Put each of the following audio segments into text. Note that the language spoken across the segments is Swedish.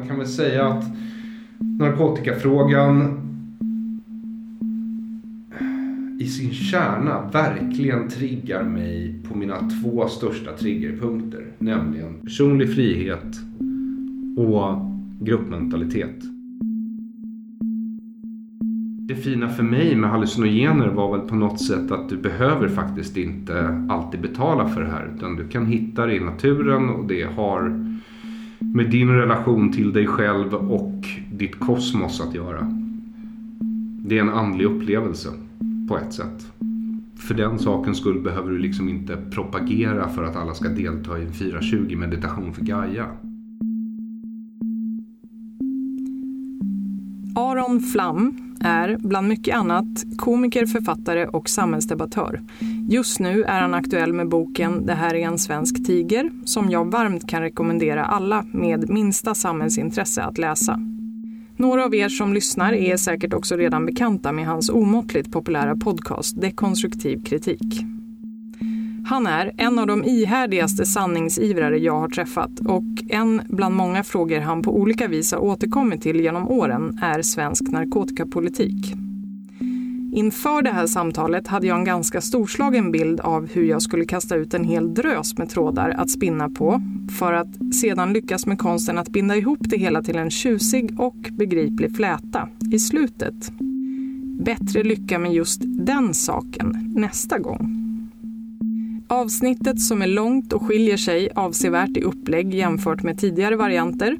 man kan väl säga att narkotikafrågan i sin kärna verkligen triggar mig på mina två största triggerpunkter. Nämligen personlig frihet och gruppmentalitet. Det fina för mig med hallucinogener var väl på något sätt att du behöver faktiskt inte alltid betala för det här. Utan du kan hitta det i naturen och det har med din relation till dig själv och ditt kosmos att göra. Det är en andlig upplevelse på ett sätt. För den sakens skull behöver du liksom inte propagera för att alla ska delta i en 420 meditation för Gaia. Aron Flam är, bland mycket annat, komiker, författare och samhällsdebattör. Just nu är han aktuell med boken Det här är en svensk tiger som jag varmt kan rekommendera alla med minsta samhällsintresse att läsa. Några av er som lyssnar är säkert också redan bekanta med hans omåttligt populära podcast Dekonstruktiv kritik. Han är en av de ihärdigaste sanningsivrare jag har träffat och en bland många frågor han på olika vis har återkommit till genom åren är svensk narkotikapolitik. Inför det här samtalet hade jag en ganska storslagen bild av hur jag skulle kasta ut en hel drös med trådar att spinna på för att sedan lyckas med konsten att binda ihop det hela till en tjusig och begriplig fläta i slutet. Bättre lycka med just den saken nästa gång. Avsnittet som är långt och skiljer sig avsevärt i upplägg jämfört med tidigare varianter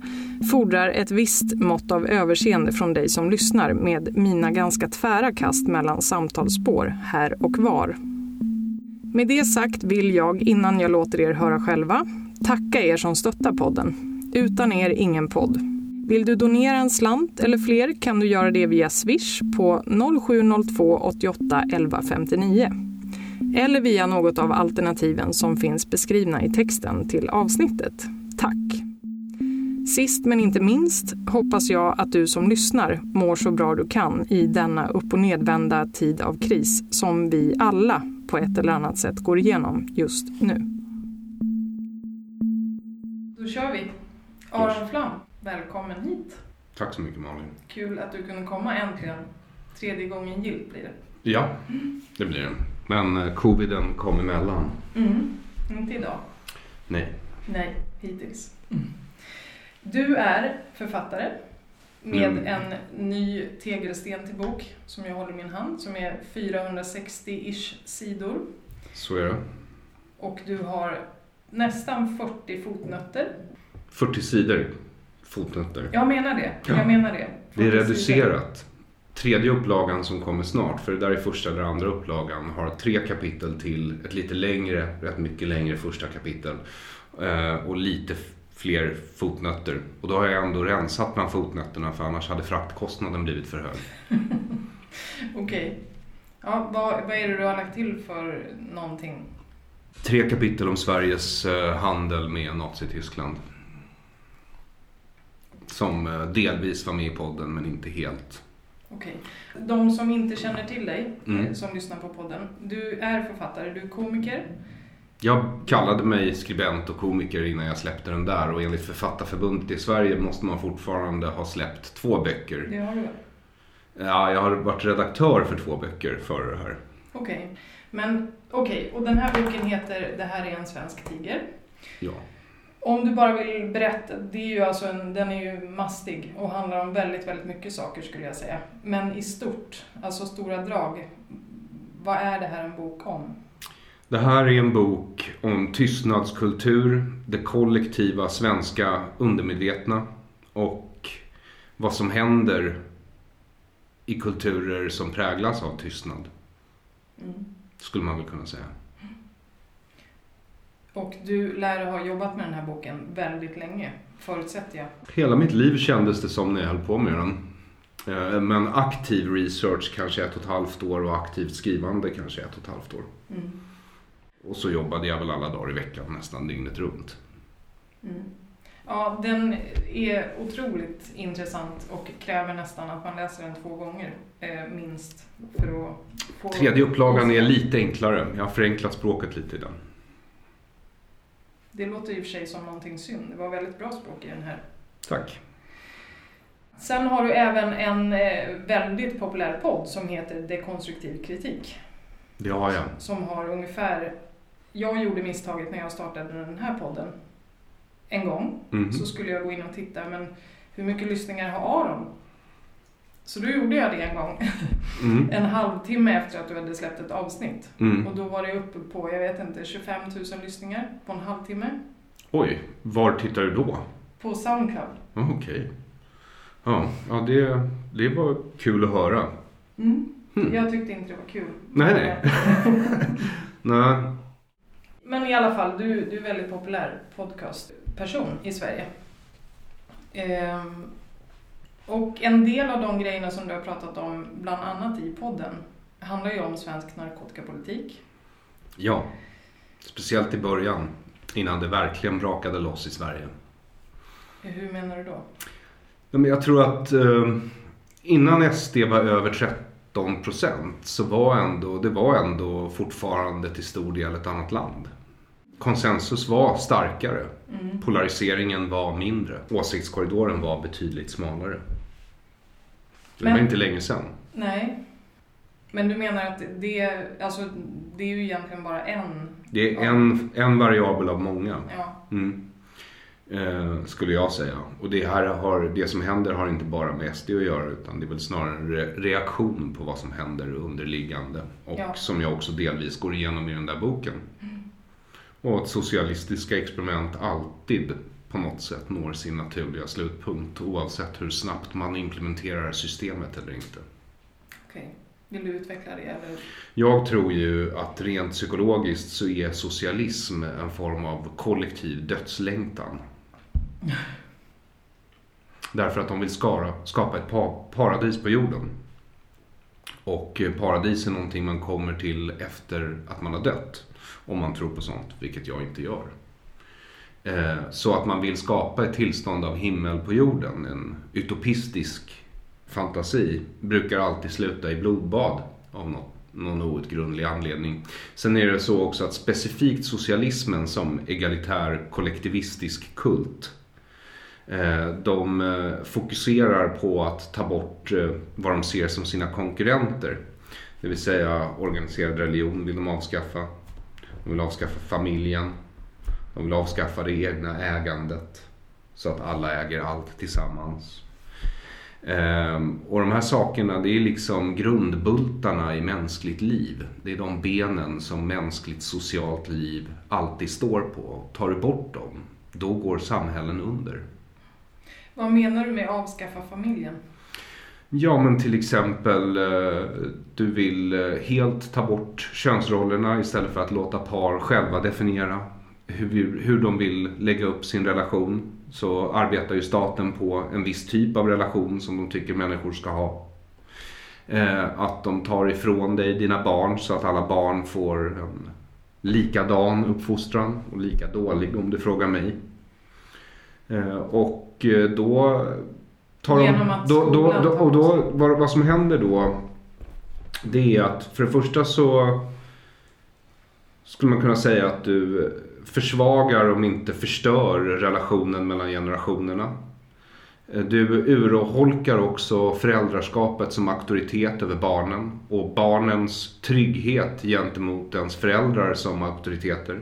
fordrar ett visst mått av överseende från dig som lyssnar med mina ganska tvära kast mellan samtalsspår här och var. Med det sagt vill jag, innan jag låter er höra själva, tacka er som stöttar podden. Utan er ingen podd. Vill du donera en slant eller fler kan du göra det via Swish på 0702 88 11 59 eller via något av alternativen som finns beskrivna i texten till avsnittet. Tack! Sist men inte minst hoppas jag att du som lyssnar mår så bra du kan i denna upp och nedvända tid av kris som vi alla på ett eller annat sätt går igenom just nu. Då kör vi! Aron Flam, välkommen hit! Tack så mycket Malin. Kul att du kunde komma äntligen. Tredje gången gillt blir det. Ja, det blir det. Men eh, coviden kom emellan. Mm. Inte idag. Nej. Nej, hittills. Du är författare med Mm. en ny tegelsten till bok som jag håller i min hand som är 460-ish sidor. Så är det. Och du har nästan 40 fotnötter. 40 sidor fotnötter. Jag menar det. Ja. Jag menar det. Det är 40 sidor. reducerat. Tredje upplagan som kommer snart, för det där är första eller andra upplagan, har tre kapitel till ett lite längre, rätt mycket längre första kapitel. Eh, och lite fler fotnötter. Och då har jag ändå rensat bland fotnötterna för annars hade fraktkostnaden blivit för hög. Okej. Ja, vad, vad är det du har lagt till för någonting? Tre kapitel om Sveriges eh, handel med Nazityskland. Som eh, delvis var med i podden men inte helt. Okej. De som inte känner till dig, Mm. eh, som lyssnar på podden. Du är författare, du är komiker. Jag kallade mig skribent och komiker innan jag släppte den där och enligt Författarförbundet i Sverige måste man fortfarande ha släppt två böcker. Det har du. Ja, jag har varit redaktör för två böcker före det här. Okej. Men okej, och den här boken heter Det här är en svensk tiger. Ja. Om du bara vill berätta, det är ju alltså en, den är ju mastig och handlar om väldigt, väldigt mycket saker skulle jag säga. Men i stort, alltså stora drag, vad är det här en bok om? Det här är en bok om tystnadskultur, det kollektiva svenska undermedvetna och vad som händer i kulturer som präglas av tystnad, Mm. skulle man väl kunna säga. Och du lär ha jobbat med den här boken väldigt länge, förutsätter jag. Hela mitt liv kändes det som när jag höll på med den. Eh, Men aktiv research kanske ett och ett halvt år och aktivt skrivande kanske ett och ett halvt år. Mm. Och så jobbade jag väl alla dagar i veckan nästan dygnet runt. Mm. Ja, den är otroligt intressant och kräver nästan att man läser den två gånger, eh, minst, för att få... Tredje upplagan är lite enklare. Jag har förenklat språket lite i den. Det låter i och för sig som någonting synd. Det var väldigt bra språk i den här. Tack. Sen har du även en eh, väldigt populär podd som heter Dekonstruktiv kritik. Det har jag. Som har ungefär, jag gjorde misstaget när jag startade den här podden en gång. Mhm. Så skulle jag gå in och titta, men hur mycket lyssningar har Aron? Så då gjorde jag det en gång, Mm. en halvtimme efter att du hade släppt ett avsnitt. Mm. Och då var det uppe på, jag vet inte, 25 000 lyssningar på en halvtimme. Oj, var tittar du då? På Soundcloud. Okej. Ja, ja det, det var kul att höra. Mm. Hmm. Jag tyckte inte det var kul. Nej, nej. Nej. Men i alla fall, du, du är väldigt populär podcastperson i Sverige. Ehm, och en del av de grejerna som du har pratat om, bland annat i podden, handlar ju om svensk narkotikapolitik. Ja, speciellt i början. Innan det verkligen brakade loss i Sverige. Hur menar du då? Jag tror att eh, innan SD var över 13 procent så var ändå, det var ändå fortfarande till stor del ett annat land. Konsensus var starkare. Mm. Polariseringen var mindre. Åsiktskorridoren var betydligt smalare. Det var inte länge sedan. Nej. Men du menar att det, alltså, det är ju egentligen bara en, Det är en, en variabel av många. ja, Mm. Eh, skulle jag säga. Och det här har, det som händer har inte bara med SD att göra utan det är väl snarare en re- reaktion på vad som händer underliggande. Och Ja. som jag också delvis går igenom i den där boken. Och att socialistiska experiment alltid på något sätt når sin naturliga slutpunkt oavsett hur snabbt man implementerar systemet eller inte. okej. Vill du utveckla det eller? Jag tror ju att rent psykologiskt så är socialism en form av kollektiv dödslängtan. Därför att de vill skara, skapa ett pa, paradis på jorden. Och paradis är någonting man kommer till efter att man har dött. Om man tror på sånt, vilket jag inte gör. Eh, så att man vill skapa ett tillstånd av himmel på jorden, en utopistisk fantasi, brukar alltid sluta i blodbad av något, någon outgrundlig anledning. Sen är det så också att specifikt socialismen som egalitär kollektivistisk kult eh, de eh, fokuserar på att ta bort vad de ser som sina konkurrenter. Det vill säga organiserad religion vill de avskaffa. De vill avskaffa familjen. De vill avskaffa det egna ägandet. Så att alla äger allt tillsammans. Ehm, och de här sakerna det är liksom grundbultarna i mänskligt liv. Det är de benen som mänskligt socialt liv alltid står på. Tar du bort dem, då går samhällen under. Vad menar du med avskaffa familjen? Ja, men till exempel eh, du vill eh, helt ta bort könsrollerna istället för att låta par själva definiera hur, hur de vill lägga upp sin relation. Så arbetar ju staten på en viss typ av relation som de tycker människor ska ha. Eh, att de tar ifrån dig dina barn så att alla barn får en likadan uppfostran och lika dålig om du frågar mig. Och då tar de, då, då, då, och då, vad, vad som händer då det är att för det första så skulle man kunna säga att du försvagar om inte förstör relationen mellan generationerna. Du urholkar också föräldraskapet som auktoritet över barnen och barnens trygghet gentemot ens föräldrar som auktoriteter.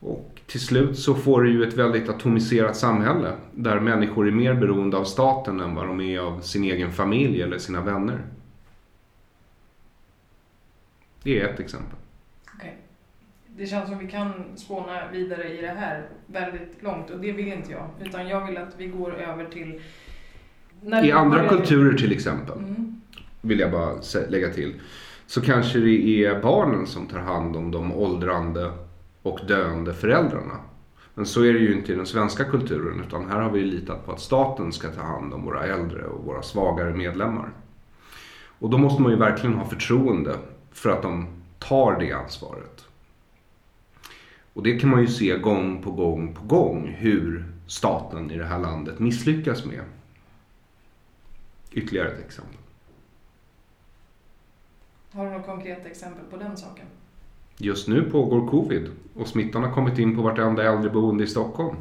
Och till slut så får du ju ett väldigt atomiserat samhälle där människor är mer beroende av staten än vad de är av sin egen familj eller sina vänner. Det är ett exempel. Okej. Det känns som vi kan spåna vidare i det här väldigt långt och det vill inte jag. Utan jag vill att vi går över till... I andra börjar- kulturer till exempel, Mm. vill jag bara lägga till, så kanske det är barnen som tar hand om de åldrande och döende föräldrarna. Men så är det ju inte i den svenska kulturen utan här har vi litat på att staten ska ta hand om våra äldre och våra svagare medlemmar. Och då måste man ju verkligen ha förtroende för att de tar det ansvaret. Och det kan man ju se gång på gång på gång hur staten i det här landet misslyckas med. Ytterligare ett exempel. Har du något konkret exempel på den saken? Just nu pågår covid och smittan har kommit in på vartenda äldreboende i Stockholm.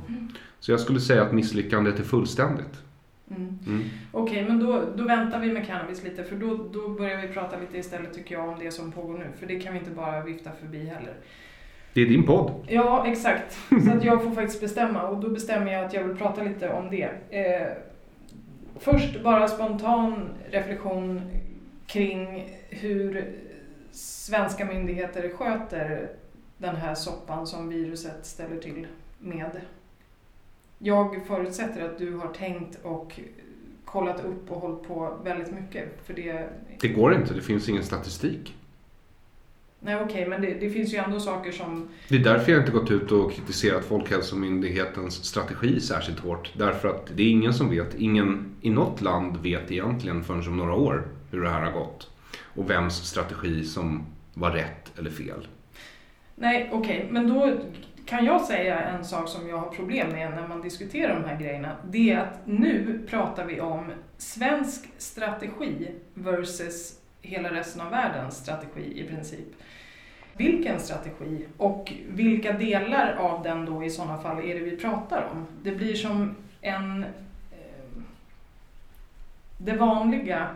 Så jag skulle säga att misslyckandet är fullständigt. Mm. Mm. Okej, men då, då väntar vi med cannabis lite för då, då börjar vi prata lite istället tycker jag om det som pågår nu. För det kan vi inte bara vifta förbi heller. Det är din podd. Ja, exakt. Så att jag får faktiskt bestämma och då bestämmer jag att jag vill prata lite om det. Eh, först bara spontan reflektion kring hur svenska myndigheter sköter den här soppan som viruset ställer till med. Jag förutsätter att du har tänkt och kollat upp och hållit på väldigt mycket. För det, Det går inte, det finns ingen statistik. nej okej, men det, det finns ju ändå saker som Det är därför jag inte gått ut och kritiserat Folkhälsomyndighetens strategi särskilt hårt. Därför att det är ingen som vet, ingen i något land vet egentligen förrän om några år hur det här har gått. Och vems strategi som var rätt eller fel. Nej, okej, men då kan jag säga en sak som jag har problem med när man diskuterar de här grejerna. Det är att nu pratar vi om svensk strategi versus hela resten av världens strategi i princip. Vilken strategi och vilka delar av den då i sådana fall är det vi pratar om? Det blir som en... Eh, det vanliga,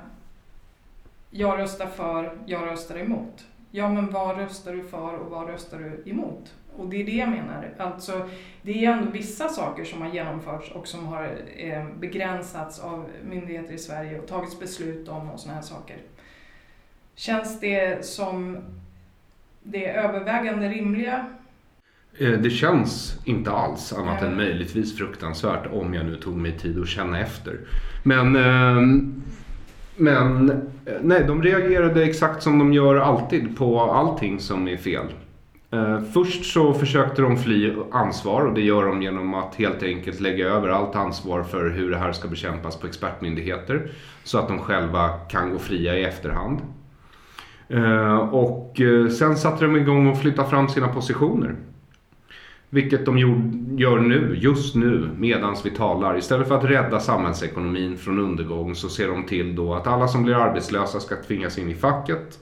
jag röstar för, jag röstar emot. Ja, men vad röstar du för och vad röstar du emot? Och det är det jag menar. Alltså, det är ändå vissa saker som har genomförts och som har eh, begränsats av myndigheter i Sverige och tagits beslut om och sådana här saker. Känns det som det övervägande rimliga? Eh, Det känns inte alls annat Nej. än möjligtvis fruktansvärt om jag nu tog mig tid att känna efter. Men, ehm, men eh, nej, de reagerade exakt som de gör alltid på allting som är fel. Eh, först så försökte de fly ansvar och det gör de genom att helt enkelt lägga över allt ansvar för hur det här ska bekämpas på expertmyndigheter. Så att de själva kan gå fria i efterhand. Eh, och sen satte de igång och flyttade fram sina positioner. Vilket de gör nu, just nu, medans vi talar. Istället för att rädda samhällsekonomin från undergång så ser de till då att alla som blir arbetslösa ska tvingas in i facket.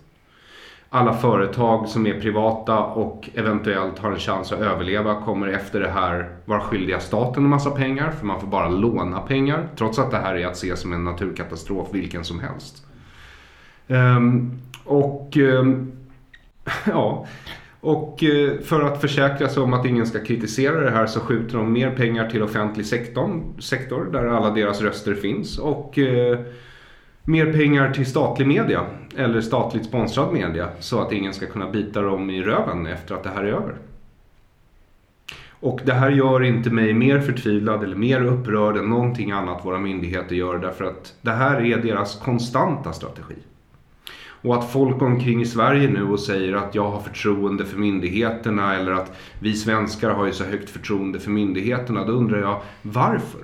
Alla företag som är privata och eventuellt har en chans att överleva kommer efter det här vara skyldiga staten en massa pengar för man får bara låna pengar. Trots att det här är att se som en naturkatastrof vilken som helst. Um, och um, ja, och eh, för att försäkra sig om att ingen ska kritisera det här så skjuter de mer pengar till offentlig sektor, sektor där alla deras röster finns och eh, mer pengar till statlig media eller statligt sponsrad media så att ingen ska kunna bita dem i röven efter att det här är över. Och det här gör inte mig mer förtvivlad eller mer upprörd än någonting annat våra myndigheter gör därför att det här är deras konstanta strategi. Och att folk omkring i Sverige nu och säger att jag har förtroende för myndigheterna eller att vi svenskar har ju så högt förtroende för myndigheterna. Då undrar jag varför?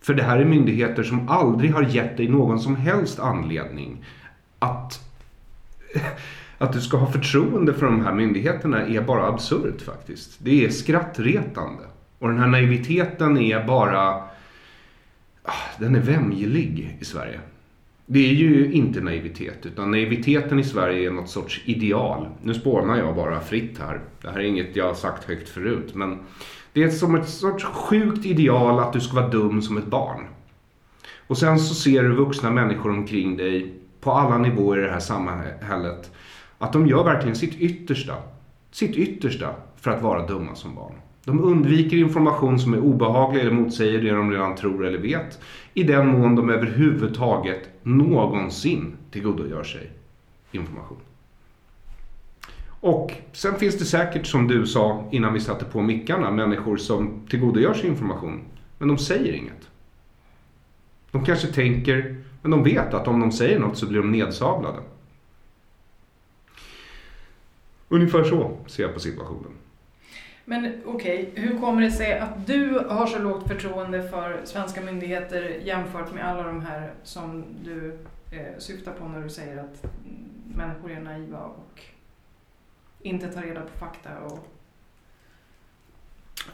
För det här är myndigheter som aldrig har gett dig någon som helst anledning att, att du ska ha förtroende för de här myndigheterna är bara absurt faktiskt. Det är skrattretande. Och den här naiviteten är bara... Ah, den är vämjelig i Sverige. Det är ju inte naivitet, utan naiviteten i Sverige är något sorts ideal. Nu spånar jag bara fritt här. Det här är inget jag har sagt högt förut, men det är som ett sorts sjukt ideal att du ska vara dum som ett barn. Och sen så ser du vuxna människor omkring dig på alla nivåer i det här samhället att de gör verkligen sitt yttersta, sitt yttersta för att vara dumma som barn. De undviker information som är obehaglig eller motsäger det de redan tror eller vet. I den mån de överhuvudtaget någonsin tillgodogör sig information. Och sen finns det säkert som du sa innan vi satte på mickarna människor som tillgodogör sig information. Men de säger inget. De kanske tänker, men de vet att om de säger något så blir de nedsablade. Ungefär så ser jag på situationen. Men okej, hur kommer det sig att du har så lågt förtroende för svenska myndigheter jämfört med alla de här som du eh, syftar på när du säger att människor är naiva och inte tar reda på fakta och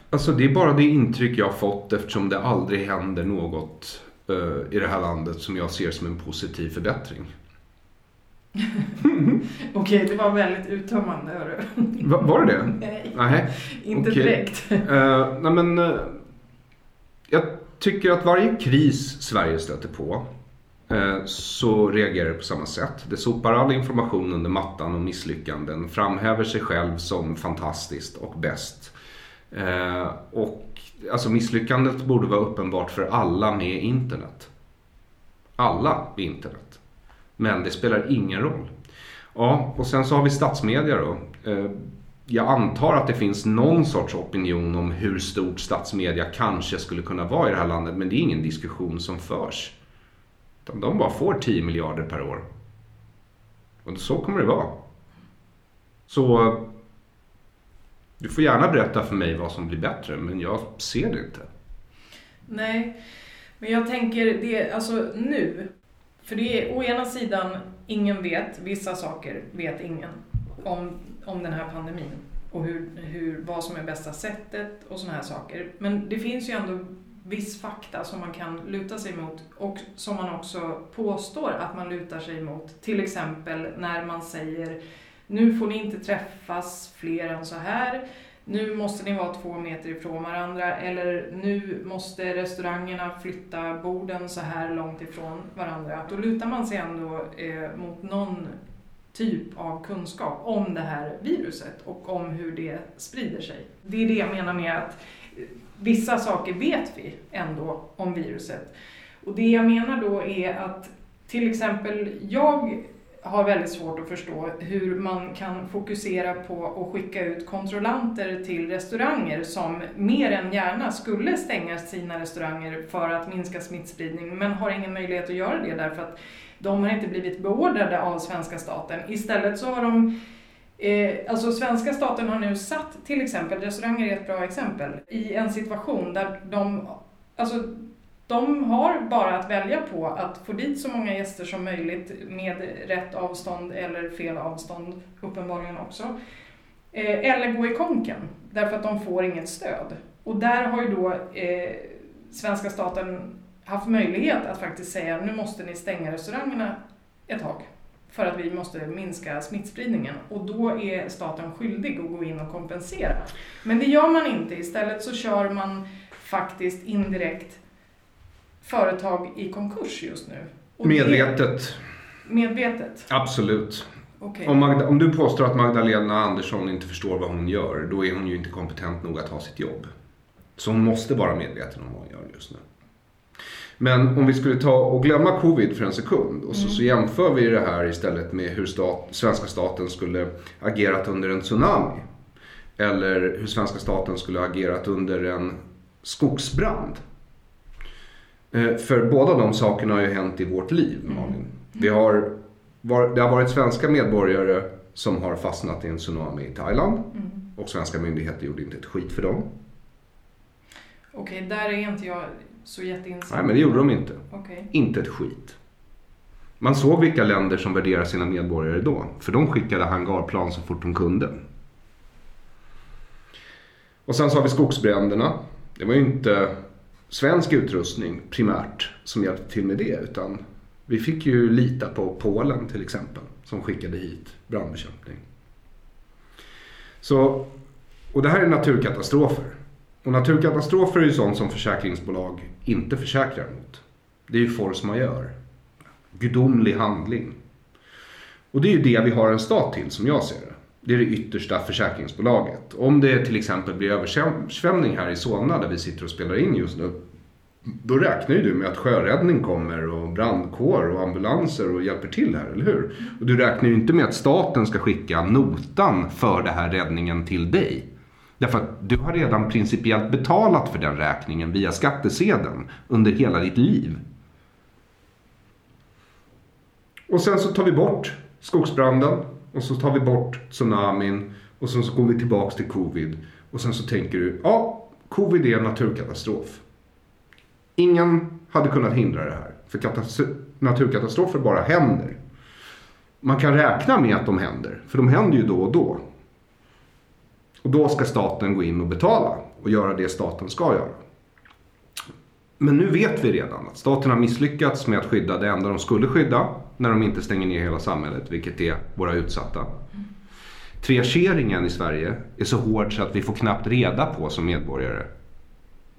Alltså det är bara det intryck jag har fått eftersom det aldrig händer något eh, i det här landet som jag ser som en positiv förbättring. Okej, det var väldigt uttömmande. Va, var det det? Nej, Nej. inte okej. direkt. Eh, nej men, eh, jag tycker att varje kris Sverige stöter på eh, så reagerar det på samma sätt. Det sopar all information under mattan och misslyckanden, framhäver sig själv som fantastiskt och bäst. Och alltså misslyckandet borde vara uppenbart för alla med internet. Alla med internet. Men det spelar ingen roll. Ja, och sen så har vi statsmedia då. Eh, jag antar att det finns någon sorts opinion om hur stort statsmedia kanske skulle kunna vara i det här landet. Men det är ingen diskussion som förs. De bara får 10 miljarder per år. Och så kommer det vara. Så du får gärna berätta för mig vad som blir bättre, men jag ser det inte. Nej, men jag tänker det, alltså nu. För det är å ena sidan, ingen vet, vissa saker vet ingen om, om den här pandemin och hur, hur, vad som är bästa sättet och sådana här saker. Men det finns ju ändå viss fakta som man kan luta sig mot och som man också påstår att man lutar sig mot. Till exempel när man säger nu får ni inte träffas fler än så här. Nu måste ni vara två meter ifrån varandra eller nu måste restaurangerna flytta borden så här långt ifrån varandra. Då lutar man sig ändå eh, mot någon typ av kunskap om det här viruset och om hur det sprider sig. Det är det jag menar med att eh, vissa saker vet vi ändå om viruset. Och det jag menar då är att till exempel jag har väldigt svårt att förstå hur man kan fokusera på att skicka ut kontrollanter till restauranger som mer än gärna skulle stänga sina restauranger för att minska smittspridning men har ingen möjlighet att göra det därför att de har inte blivit beordrade av svenska staten. Istället så har de Eh, alltså svenska staten har nu satt till exempel, restauranger är ett bra exempel, i en situation där de, alltså de har bara att välja på att få dit så många gäster som möjligt med rätt avstånd eller fel avstånd, uppenbarligen också. Eh, eller gå i konken, därför att de får inget stöd. Och där har ju då eh, svenska staten haft möjlighet att faktiskt säga nu måste ni stänga restaurangerna ett tag för att vi måste minska smittspridningen och då är staten skyldig att gå in och kompensera. Men det gör man inte, istället så kör man faktiskt indirekt företag i konkurs just nu. Och medvetet. Det, medvetet? Absolut. Okay. Om, Magda, om, du påstår att Magdalena Andersson inte förstår vad hon gör, då är hon ju inte kompetent nog att ha sitt jobb. Så hon måste vara medveten om vad hon gör just nu. Men om vi skulle ta och glömma covid för en sekund och så, mm. så jämför vi det här istället med hur stat, svenska staten skulle agerat under en tsunami. Eller hur svenska staten skulle agerat under en skogsbrand. Eh, för båda de sakerna har ju hänt i vårt liv, mm. Malin. Mm. Vi har, det har varit svenska medborgare som har fastnat i en tsunami i Thailand. Mm. Och svenska myndigheter gjorde inte ett skit för dem. Okej, okay, där är inte jag så jätteinsatt. Nej, men det gjorde de inte. Okay. Inte ett skit. Man såg vilka länder som värderar sina medborgare då. För de skickade hangarplan så fort de kunde. Och sen så har vi skogsbränderna. Det var ju inte svensk utrustning primärt som hjälpte till med det. Utan vi fick ju lita på Polen till exempel. Som skickade hit brandbekämpning. Så, och det här är naturkatastrofer. Och naturkatastrofer är ju sånt som försäkringsbolag inte försäkrar mot. Det är ju force majeure. Gudomlig handling. Och det är ju det vi har en stat till som jag ser det. Det är det yttersta försäkringsbolaget. Om det till exempel blir översvämning här i Solna där vi sitter och spelar in just nu. Då räknar ju du med att sjöräddning kommer och brandkår och ambulanser och hjälper till här, eller hur? Och du räknar ju inte med att staten ska skicka notan för den här räddningen till dig. Därför att du har redan principiellt betalat för den räkningen via skattesedeln under hela ditt liv. Och sen så tar vi bort skogsbranden och så tar vi bort tsunamin och sen så går vi tillbaks till covid. Och sen så tänker du, ja, covid är en naturkatastrof. Ingen hade kunnat hindra det här. För naturkatastrofer bara händer. Man kan räkna med att de händer, för de händer ju då och då. Och då ska staten gå in och betala och göra det staten ska göra. Men nu vet vi redan att staten har misslyckats med att skydda det enda de skulle skydda när de inte stänger ner hela samhället, vilket är våra utsatta. Trekeringen i Sverige är så hård så att vi får knappt reda på som medborgare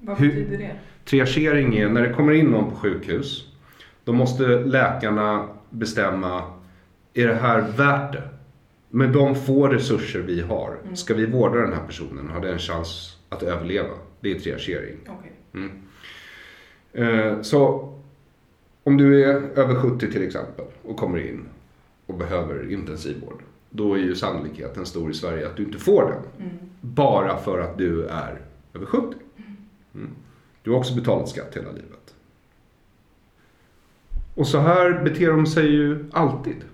Vad betyder det? Triagering är när det kommer in någon på sjukhus. Då måste läkarna bestämma, är det här värt det? Med de få resurser vi har, ska vi vårda den här personen? Har den en chans att överleva? Det är triagering. Okej. Eh, Så om du är över 70 till exempel och kommer in och behöver intensivvård. Då är ju sannolikheten stor i Sverige att du inte får den. Mm. Bara för att du är över 70. Mm. Du har också betalat skatt hela livet. Och så här beter de sig ju alltid.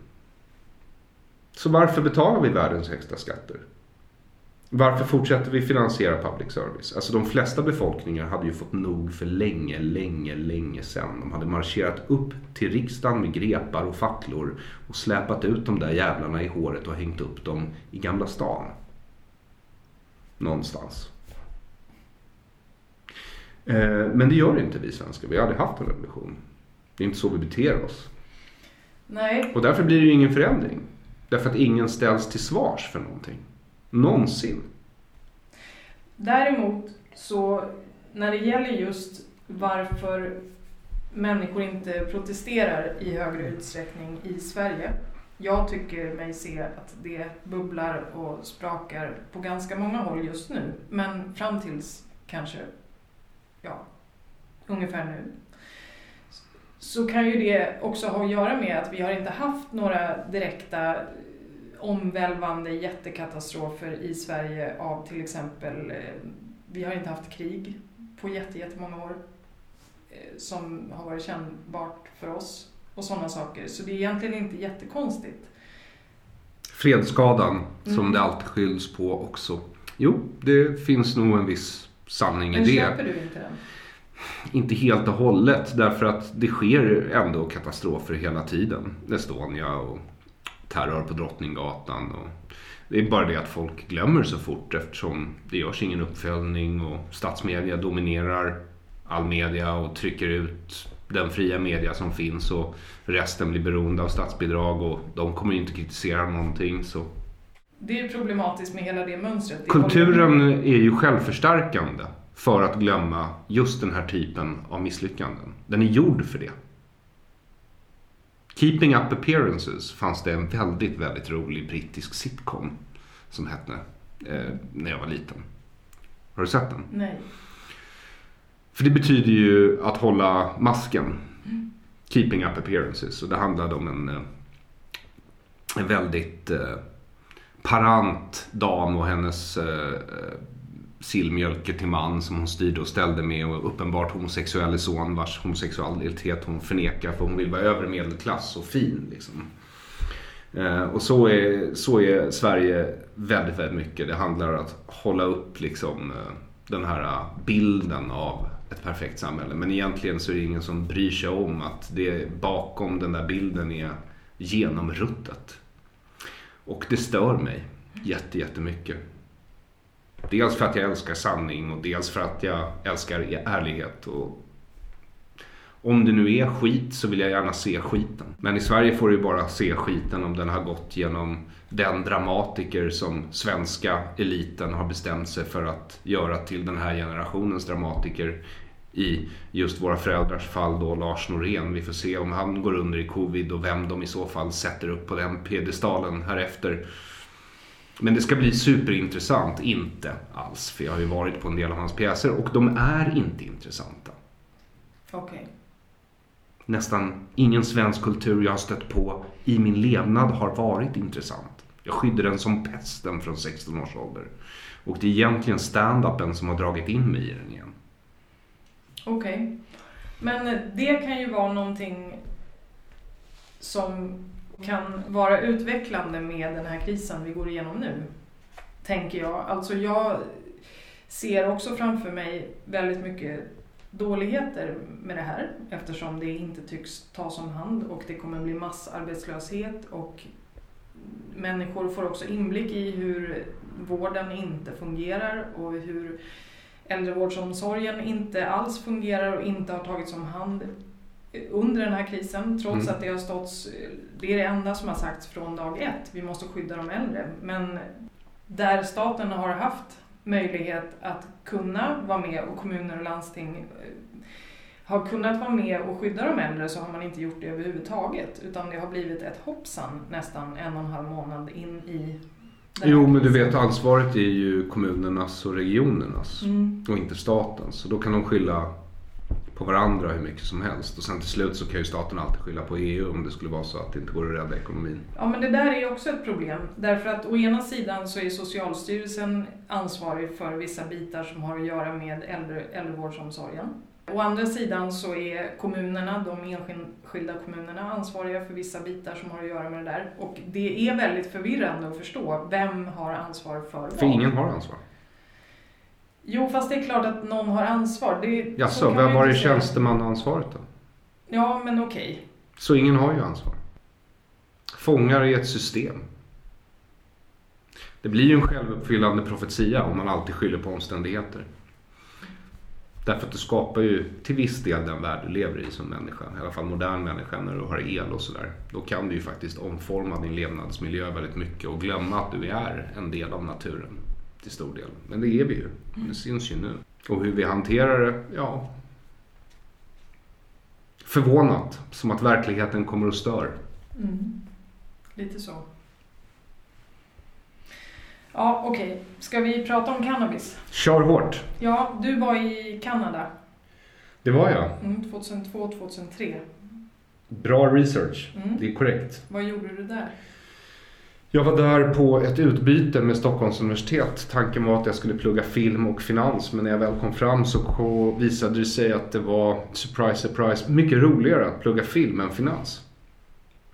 Så varför betalar vi världens högsta skatter? Varför fortsätter vi finansiera public service? Alltså de flesta befolkningar hade ju fått nog för länge, länge, länge sedan. De hade marscherat upp till riksdagen med grepar och facklor och släpat ut de där jävlarna i håret och hängt upp dem i Gamla stan. Någonstans. Eh, Men det gör inte vi svenskar. Vi har aldrig haft en revolution. Det är inte så vi beter oss. Nej, Och därför blir det ju ingen förändring. Därför att ingen ställs till svars för någonting. Någonsin. Däremot så när det gäller just varför människor inte protesterar i högre utsträckning i Sverige. Jag tycker mig se att det bubblar och sprakar på ganska många håll just nu. Men fram tills kanske, ja, ungefär nu. Så kan ju det också ha att göra med att vi har inte haft några direkta omvälvande jättekatastrofer i Sverige av till exempel, eh, vi har inte haft krig på jätte, jättemånga år eh, som har varit kännbart för oss och sådana saker. Så det är egentligen inte jättekonstigt. Fredsskadan som Mm. det alltid skylls på också. Jo, det finns nog en viss sanning i Men det. köper du inte den? Inte helt och hållet därför att det sker ändå katastrofer hela tiden. Estonia och terror på Drottninggatan. Och det är bara det att folk glömmer så fort eftersom det görs ingen uppföljning och statsmedia dominerar all media och trycker ut den fria media som finns och resten blir beroende av statsbidrag och de kommer inte kritisera någonting. Så Det är problematiskt med hela det mönstret. Det Kulturen är ju självförstärkande för att glömma just den här typen av misslyckanden. Den är gjord för det. Keeping Up Appearances fanns det en väldigt, väldigt rolig brittisk sitcom som hette eh, när jag var liten. Har du sett den? Nej. För det betyder ju att hålla masken. Keeping Up Appearances. Och det handlade om en, eh, en väldigt eh, parant dam och hennes eh, sillmjölke till man som hon styrde och ställde med och uppenbart homosexuell son vars homosexualitet hon förnekar för hon vill vara övre medelklass och fin. Liksom. Eh, och så är, så är Sverige väldigt, väldigt mycket. Det handlar om att hålla upp liksom, eh, den här eh, bilden av ett perfekt samhälle. Men egentligen så är det ingen som bryr sig om att det bakom den där bilden är genomruttet. Och det stör mig jätte, jättemycket. Dels för att jag älskar sanning och dels för att jag älskar e- ärlighet. Och om det nu är skit så vill jag gärna se skiten. Men i Sverige får du ju bara se skiten om den har gått genom den dramatiker som svenska eliten har bestämt sig för att göra till den här generationens dramatiker. I just våra föräldrars fall då Lars Norén. Vi får se om han går under i covid och vem de i så fall sätter upp på den piedestalen här efter. Men det ska bli superintressant. Inte alls, för jag har ju varit på en del av hans pjäser och de är inte intressanta. Okej. Nästan ingen svensk kultur jag har stött på i min levnad har varit intressant. Jag skydde den som pesten från 16 års ålder. Och det är egentligen stand-upen som har dragit in mig i den igen. Okej. Men eh, det kan ju vara någonting som kan vara utvecklande med den här krisen vi går igenom nu. Tänker jag. Alltså jag ser också framför mig väldigt mycket dåligheter med det här eftersom det inte tycks tas om hand och det kommer bli massarbetslöshet och människor får också inblick i hur vården inte fungerar och hur äldrevårdsomsorgen inte alls fungerar och inte har tagits om hand under den här krisen trots Mm. att det har stått, det är det enda som har sagts från dag ett, vi måste skydda de äldre. Men där staten har haft möjlighet att kunna vara med och kommuner och landsting eh, har kunnat vara med och skydda de äldre så har man inte gjort det överhuvudtaget. Utan det har blivit ett hoppsan nästan en och en halv månad in i Jo, men du vet ansvaret är ju kommunernas och regionernas Mm. och inte statens. Så då kan de skylla på varandra hur mycket som helst. Och sen till slut så kan ju staten alltid skylla på EU om det skulle vara så att det inte går att rädda ekonomin. Ja, men det där är ju också ett problem. Därför att å ena sidan så är Socialstyrelsen ansvarig för vissa bitar som har att göra med äldre, äldrevårdsomsorgen. Å andra sidan så är kommunerna, de enskilda kommunerna, ansvariga för vissa bitar som har att göra med det där. Och det är väldigt förvirrande att förstå vem har ansvar för vad. För ingen har ansvar. Jo, fast det är klart att någon har ansvar. Det, så Jaså, vem var det tjänstemannaansvaret då? Ja, men okej. Så ingen har ju ansvar. Fångar i ett system. Det blir ju en självuppfyllande profetia om man alltid skyller på omständigheter. Därför att du skapar ju till viss del den värld du lever i som människa. I alla fall modern människa när du har el och sådär. Då kan du ju faktiskt omforma din levnadsmiljö väldigt mycket och glömma att du är en del av naturen. Till stor del. Men det är vi ju. Det syns ju nu. Och hur vi hanterar det, ja. Förvånat. Som att verkligheten kommer och stör. Mm. Lite så. Ja, okej. Ska vi prata om cannabis? Kör hårt. Ja, du var i Kanada Det var jag. mm, 2002-2003. Bra research. Mm. Det är korrekt. Vad gjorde du där? Jag var där på ett utbyte med Stockholms universitet. Tanken var att jag skulle plugga film och finans men när jag väl kom fram så visade det sig att det var, surprise surprise, mycket roligare att plugga film än finans.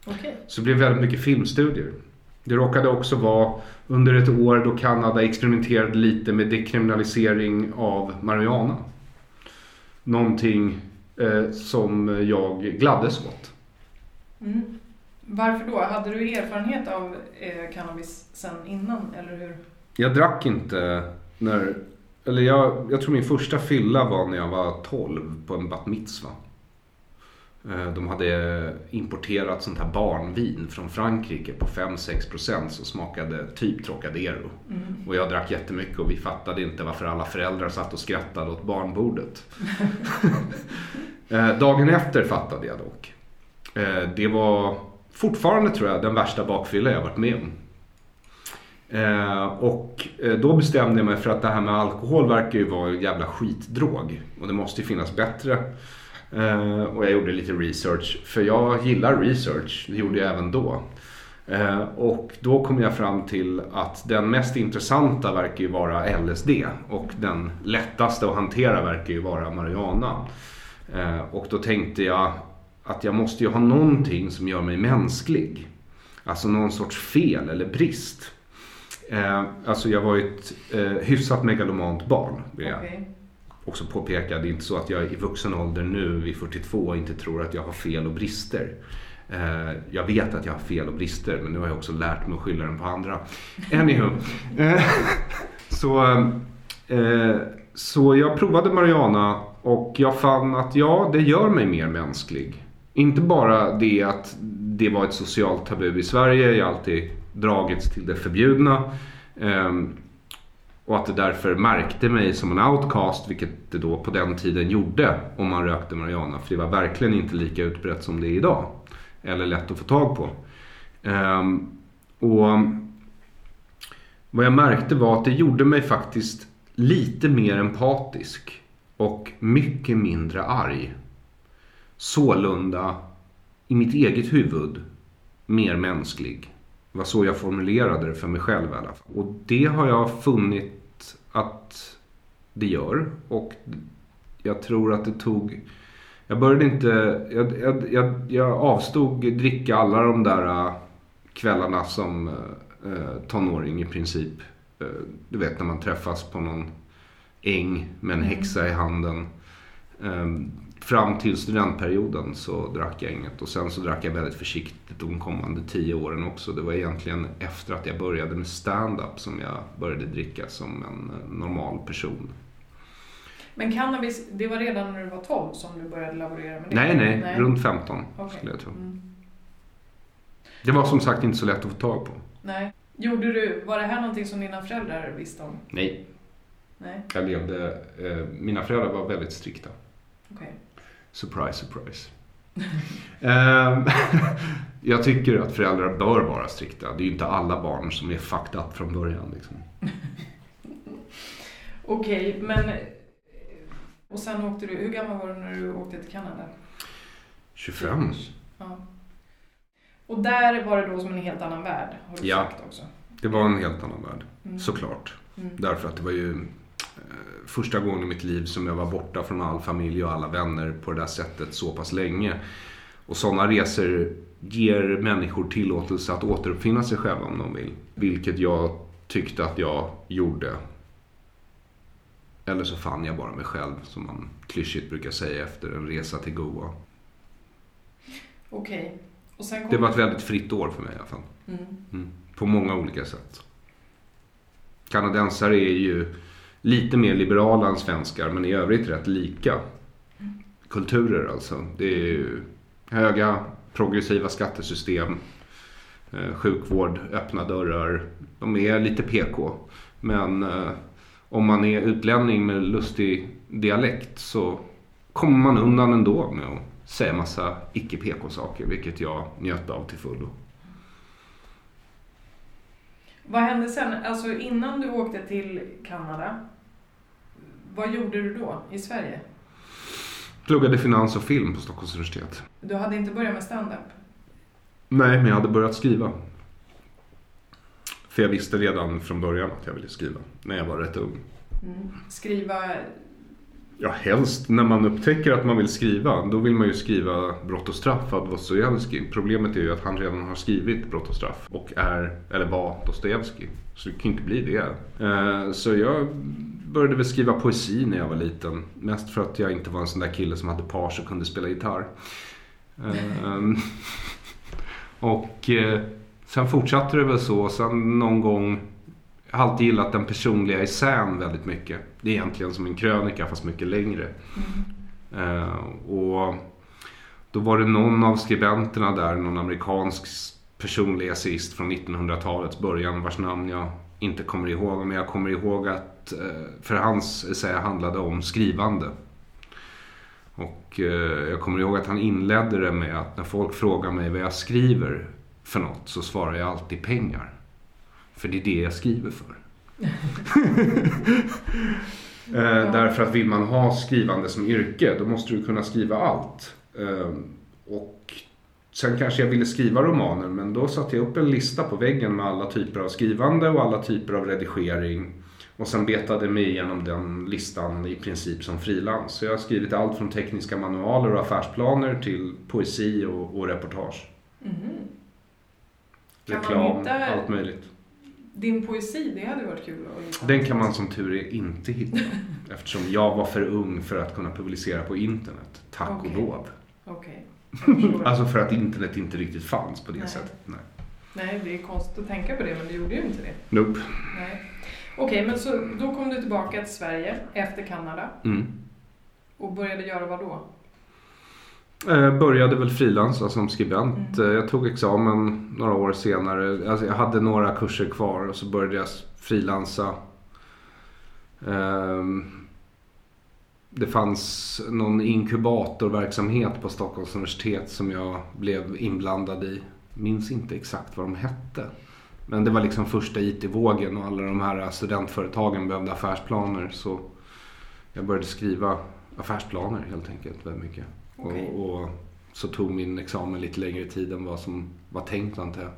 Okej. Så det blev väldigt mycket filmstudier. Det råkade också vara under ett år då Kanada experimenterade lite med dekriminalisering av marijuana. Någonting eh, som jag gladdes åt. Mm. Varför då? Hade du erfarenhet av eh, cannabis sen innan, eller hur? Jag drack inte när... Eller jag, jag tror min första fylla var när jag var 12 på en bat mitzva. Eh, De hade importerat sånt här barnvin från Frankrike på 5-6% som smakade typ Trocadero. Mm. Och jag drack jättemycket och vi fattade inte varför alla föräldrar satt och skrattade åt barnbordet. Eh, Dagen efter fattade jag dock. Eh, Det var fortfarande tror jag den värsta bakfylla jag varit med om. Eh, och då bestämde jag mig för att det här med alkohol verkar ju vara en jävla skitdrog. Och det måste ju finnas bättre. Eh, och jag gjorde lite research. För jag gillar research. Det gjorde jag även då. Eh, och då kom jag fram till att den mest intressanta verkar ju vara LSD. Och den lättaste att hantera verkar ju vara marijuana. Eh, och då tänkte jag att jag måste ju ha någonting som gör mig mänsklig. Alltså någon sorts fel eller brist. Eh, alltså jag var ju ett eh, hyfsat megalomant barn. Vill jag också påpeka. Det är inte så att jag i vuxen ålder nu vid 42 inte tror att jag har fel och brister. Eh, jag vet att jag har fel och brister men nu har jag också lärt mig att skylla den på andra. Anywho. Eh, så, eh, så jag provade Mariana och jag fann att ja, det gör mig mer mänsklig. Inte bara det att det var ett socialt tabu i Sverige. Jag har alltid dragits till det förbjudna. Ehm, och att det därför märkte mig som en outcast, vilket det då på den tiden gjorde om man rökte marijuana. För det var verkligen inte lika utbrett som det är idag. Eller lätt att få tag på. Um, och vad jag märkte var att det gjorde mig faktiskt lite mer empatisk. Och mycket mindre arg. Sålunda, i mitt eget huvud, mer mänsklig. Det var så jag formulerade det för mig själv i alla fall. Och det har jag funnit att det gör. Och jag tror att det tog... Jag började inte... Jag, jag, jag, jag avstod dricka alla de där äh, kvällarna som eh, tonåring i princip. Du vet när man träffas på någon äng med en häxa i handen. Fram till studentperioden så drack jag inget och sen så drack jag väldigt försiktigt de kommande tio åren också. Det var egentligen efter att jag började med stand-up som jag började dricka som en eh, normal person. Men cannabis, det var redan när du var 12 som du började laborera med det? Nej, nej, runt 15 Okej. skulle jag tro. Mm. Det var som sagt inte så lätt att få tag på. Nej. Gjorde du, var det här någonting som dina föräldrar visste om? Nej. Nej, Jag levde, eh, mina föräldrar var väldigt strikta. okej. Surprise, surprise. Ehm, jag tycker att föräldrar bör vara strikta. Det är ju inte alla barn som är fucked up från början. Liksom. Okej, men... Och sen åkte du... Hur gammal var du när du åkte till Kanada? 25? Ja. Och där var det då som en helt annan värld, har du Ja. sagt också. Det var en helt annan värld, Mm. såklart. Mm. Därför att det var ju första gången i mitt liv som jag var borta från all familj och alla vänner på det där sättet så pass länge. Och sådana resor ger människor tillåtelse att återuppfinna sig själva om de vill. Vilket jag tyckte att jag gjorde. Eller så fann jag bara mig själv, som man klyschigt brukar säga efter en resa till Goa. Okej. Sen kom Det var ett väldigt fritt år för mig i alla fall. Mm. Mm. På många olika sätt. Kanadensare är ju lite mer liberala än svenskar men i övrigt rätt lika. Kulturer alltså. Det är ju höga progressiva skattesystem, eh, sjukvård, öppna dörrar. De är lite PK. Men eh, om man är utlänning med lustig dialekt så kommer man undan ändå med att säga massa icke-PK-saker vilket jag njöt av till fullo. Vad hände sen? Alltså innan du åkte till Kanada, vad gjorde du då i Sverige? Pluggade finans och film på Stockholms universitet. Du hade inte börjat med stand-up? Nej, men jag hade börjat skriva. För jag visste redan från början att jag ville skriva. När jag var rätt ung. Mm. Skriva... Ja, helst när man upptäcker att man vill skriva. Då vill man ju skriva Brott och straff av Dostojevskij. Problemet är ju att han redan har skrivit Brott och straff. Och är, eller var, Dostojevskij. Så det kan inte bli det. Eh, så jag började väl skriva poesi när jag var liten. Mest för att jag inte var en sån där kille som hade page och kunde spela gitarr. Eh, och eh, sen fortsatte det väl så. Sen någon gång jag har alltid gillat den personliga essän väldigt mycket. Det är egentligen som en krönika fast mycket längre. Mm. Eh, och då var det någon av skribenterna där, någon amerikansk personlig essayist från 1900-talets början vars namn jag inte kommer ihåg. Men jag kommer ihåg att eh, för hans essä handlade om skrivande. Och eh, jag kommer ihåg att han inledde det med att när folk frågar mig vad jag skriver för något så svarar jag alltid pengar. För det är det jag skriver för. Eh, därför att vill man ha skrivande som yrke då måste du kunna skriva allt. Eh, och sen kanske jag ville skriva romaner men då satte jag upp en lista på väggen med alla typer av skrivande och alla typer av redigering. Och sen betade mig igenom den listan i princip som frilans. Så jag har skrivit allt från tekniska manualer och affärsplaner till poesi och, och reportage. Man Reklam, hitta- allt möjligt. Din poesi, det hade varit kul att hitta. Den kan man som tur är inte hitta. Eftersom jag var för ung för att kunna publicera på internet. Tack Okej. och lov. Okej, förstår. Alltså för att internet inte riktigt fanns på det Nej. sättet. Nej. Nej, det är konstigt att tänka på det, men det gjorde ju inte det. Nope. Nej. Okej, men så då kom du tillbaka till Sverige efter Kanada Mm. och började göra vad då? Eh, började väl frilansa som skribent. Mm. Eh, Jag tog examen några år senare. Alltså jag hade några kurser kvar och så började jag frilansa. Ehm, Det fanns någon inkubatorverksamhet på Stockholms universitet som jag blev inblandad i. Minns inte exakt vad de hette. Men det var liksom första IT-vågen och alla de här studentföretagen behövde affärsplaner. Så jag började skriva affärsplaner helt enkelt väldigt mycket. Okej. Och, och så tog min examen lite längre tid än vad som var tänkt antar jag.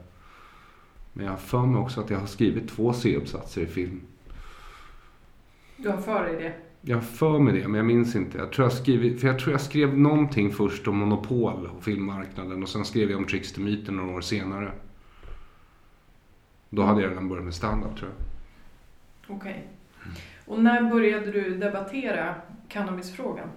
Men jag har för mig också att jag har skrivit två C-uppsatser i film. Du har för dig det? Jag har för mig det, men jag minns inte. Jag tror jag, skrivit, för jag, tror jag skrev någonting först om monopol och filmmarknaden och sen skrev jag om Trickster-myten några år senare. Då hade jag redan börjat med stand-up tror jag. Okej. Och när började du debattera cannabisfrågan?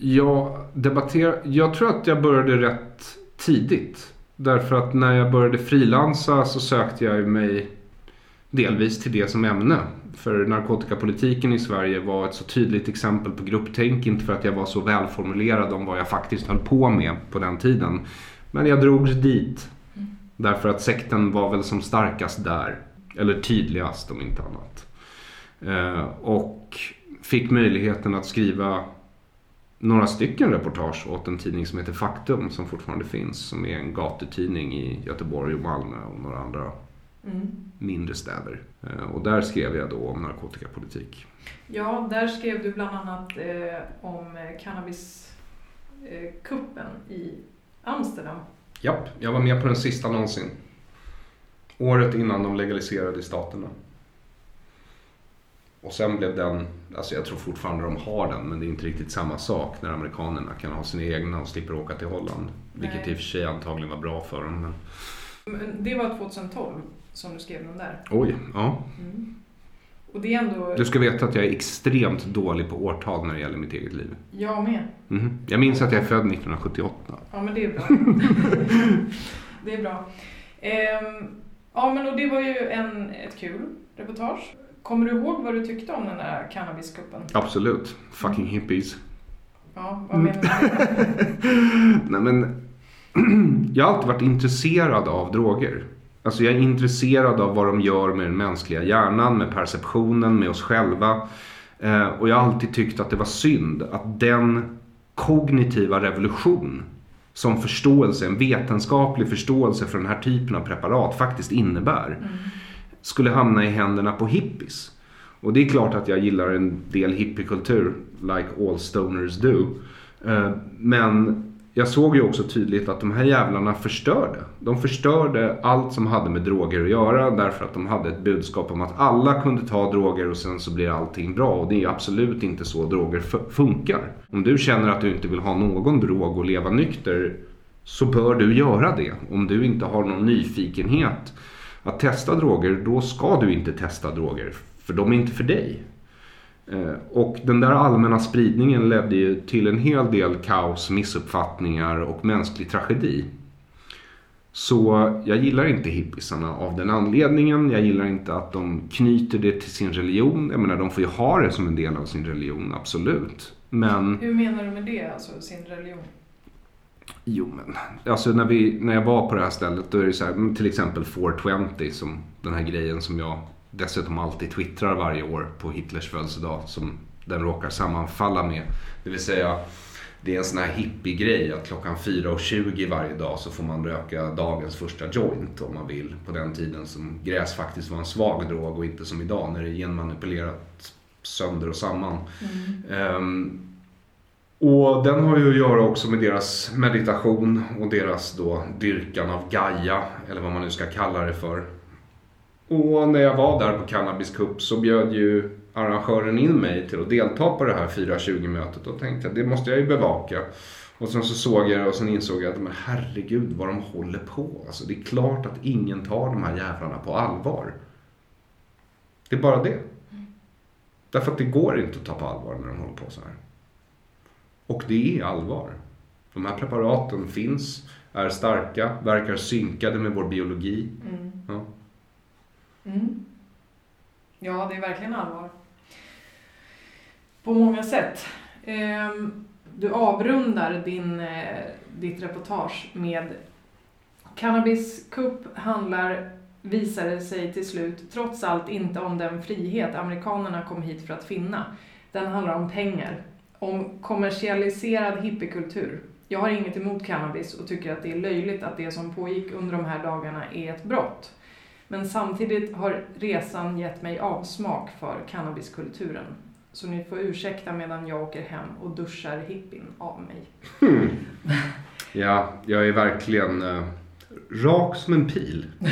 Jag, debatterar, jag tror att jag började rätt tidigt. Därför att när jag började frilansa så sökte jag mig delvis till det som ämne. För narkotikapolitiken i Sverige var ett så tydligt exempel på grupptänk. Inte för att jag var så välformulerad om vad jag faktiskt höll på med på den tiden. Men jag drogs dit. Därför att sekten var väl som starkast där. Eller tydligast om inte annat. Eh, och fick möjligheten att skriva några stycken reportage åt en tidning som heter Faktum som fortfarande finns. Som är en gatutidning i Göteborg och Malmö och några andra mm. mindre städer. Eh, och där skrev jag då om narkotikapolitik. Ja, där skrev du bland annat eh, om cannabiskuppen eh, i Amsterdam. Japp, jag var med på den sista någonsin. Året innan de legaliserade i staterna. Och sen blev den, alltså jag tror fortfarande de har den men det är inte riktigt samma sak när amerikanerna kan ha sina egna och slipper åka till Holland. Nej. Vilket i och för sig antagligen var bra för dem. Men... men det var 2012 som du skrev den där? Oj, ja. Mm. Och det är ändå... Du ska veta att jag är extremt dålig på årtal när det gäller mitt eget liv. Jag med. Mm. Jag minns att jag är född 1978. Ja men det är bra. det är bra. Ehm, ja men och det var ju en, ett kul reportage. Kommer du ihåg vad du tyckte om den där cannabiskuppen? Absolut. Fucking mm. hippies. Ja, vad menar du? Nej men, jag har alltid varit intresserad av droger. Alltså jag är intresserad av vad de gör med den mänskliga hjärnan, med perceptionen, med oss själva. Eh, och jag har alltid tyckt att det var synd att den kognitiva revolution som förståelse, en vetenskaplig förståelse för den här typen av preparat faktiskt innebär. Mm skulle hamna i händerna på hippies. Och det är klart att jag gillar en del hippiekultur, like all stoners do. Eh, men jag såg ju också tydligt att de här jävlarna förstörde. De förstörde allt som hade med droger att göra därför att de hade ett budskap om att alla kunde ta droger och sen så blir allting bra. Och det är absolut inte så droger funkar. Om du känner att du inte vill ha någon drog och leva nykter så bör du göra det. Om du inte har någon nyfikenhet att testa droger, då ska du inte testa droger. För de är inte för dig. Eh, och den där allmänna spridningen ledde ju till en hel del kaos, missuppfattningar och mänsklig tragedi. Så jag gillar inte hippisarna av den anledningen. Jag gillar inte att de knyter det till sin religion. Jag menar, de får ju ha det som en del av sin religion, absolut. Men... Hur menar du med det, alltså sin religion? Jo men, alltså när, vi, när jag var på det här stället då är det så här, till exempel 420 som den här grejen som jag dessutom alltid twittrar varje år på Hitlers födelsedag som den råkar sammanfalla med. Det vill säga, det är en sån här hippie-grej att klockan 4.20 varje dag så får man röka dagens första joint om man vill. På den tiden som gräs faktiskt var en svag drog och inte som idag när det är genmanipulerat sönder och samman. Mm. Um, och den har ju att göra också med deras meditation och deras då dyrkan av Gaia, eller vad man nu ska kalla det för. Och när jag var där på Cannabis Cup så bjöd ju arrangören in mig till att delta på det här 4.20 mötet och tänkte att det måste jag ju bevaka. Och sen så såg jag det och sen insåg jag att men herregud vad de håller på. Alltså det är klart att ingen tar de här jävlarna på allvar. Det är bara det. Därför att det går inte att ta på allvar när de håller på så här. Och det är allvar. De här preparaten finns, är starka, verkar synkade med vår biologi. Mm. Ja. Mm. ja, det är verkligen allvar. På många sätt. Ehm, du avrundar din, eh, ditt reportage med Cannabis Cup handlar, visade sig till slut, trots allt inte om den frihet amerikanerna kom hit för att finna. Den handlar om pengar om kommersialiserad hippiekultur. Jag har inget emot cannabis och tycker att det är löjligt att det som pågick under de här dagarna är ett brott. Men samtidigt har resan gett mig avsmak för cannabiskulturen. Så ni får ursäkta medan jag åker hem och duschar hippin av mig. Hmm. Ja, jag är verkligen uh, rak som en pil.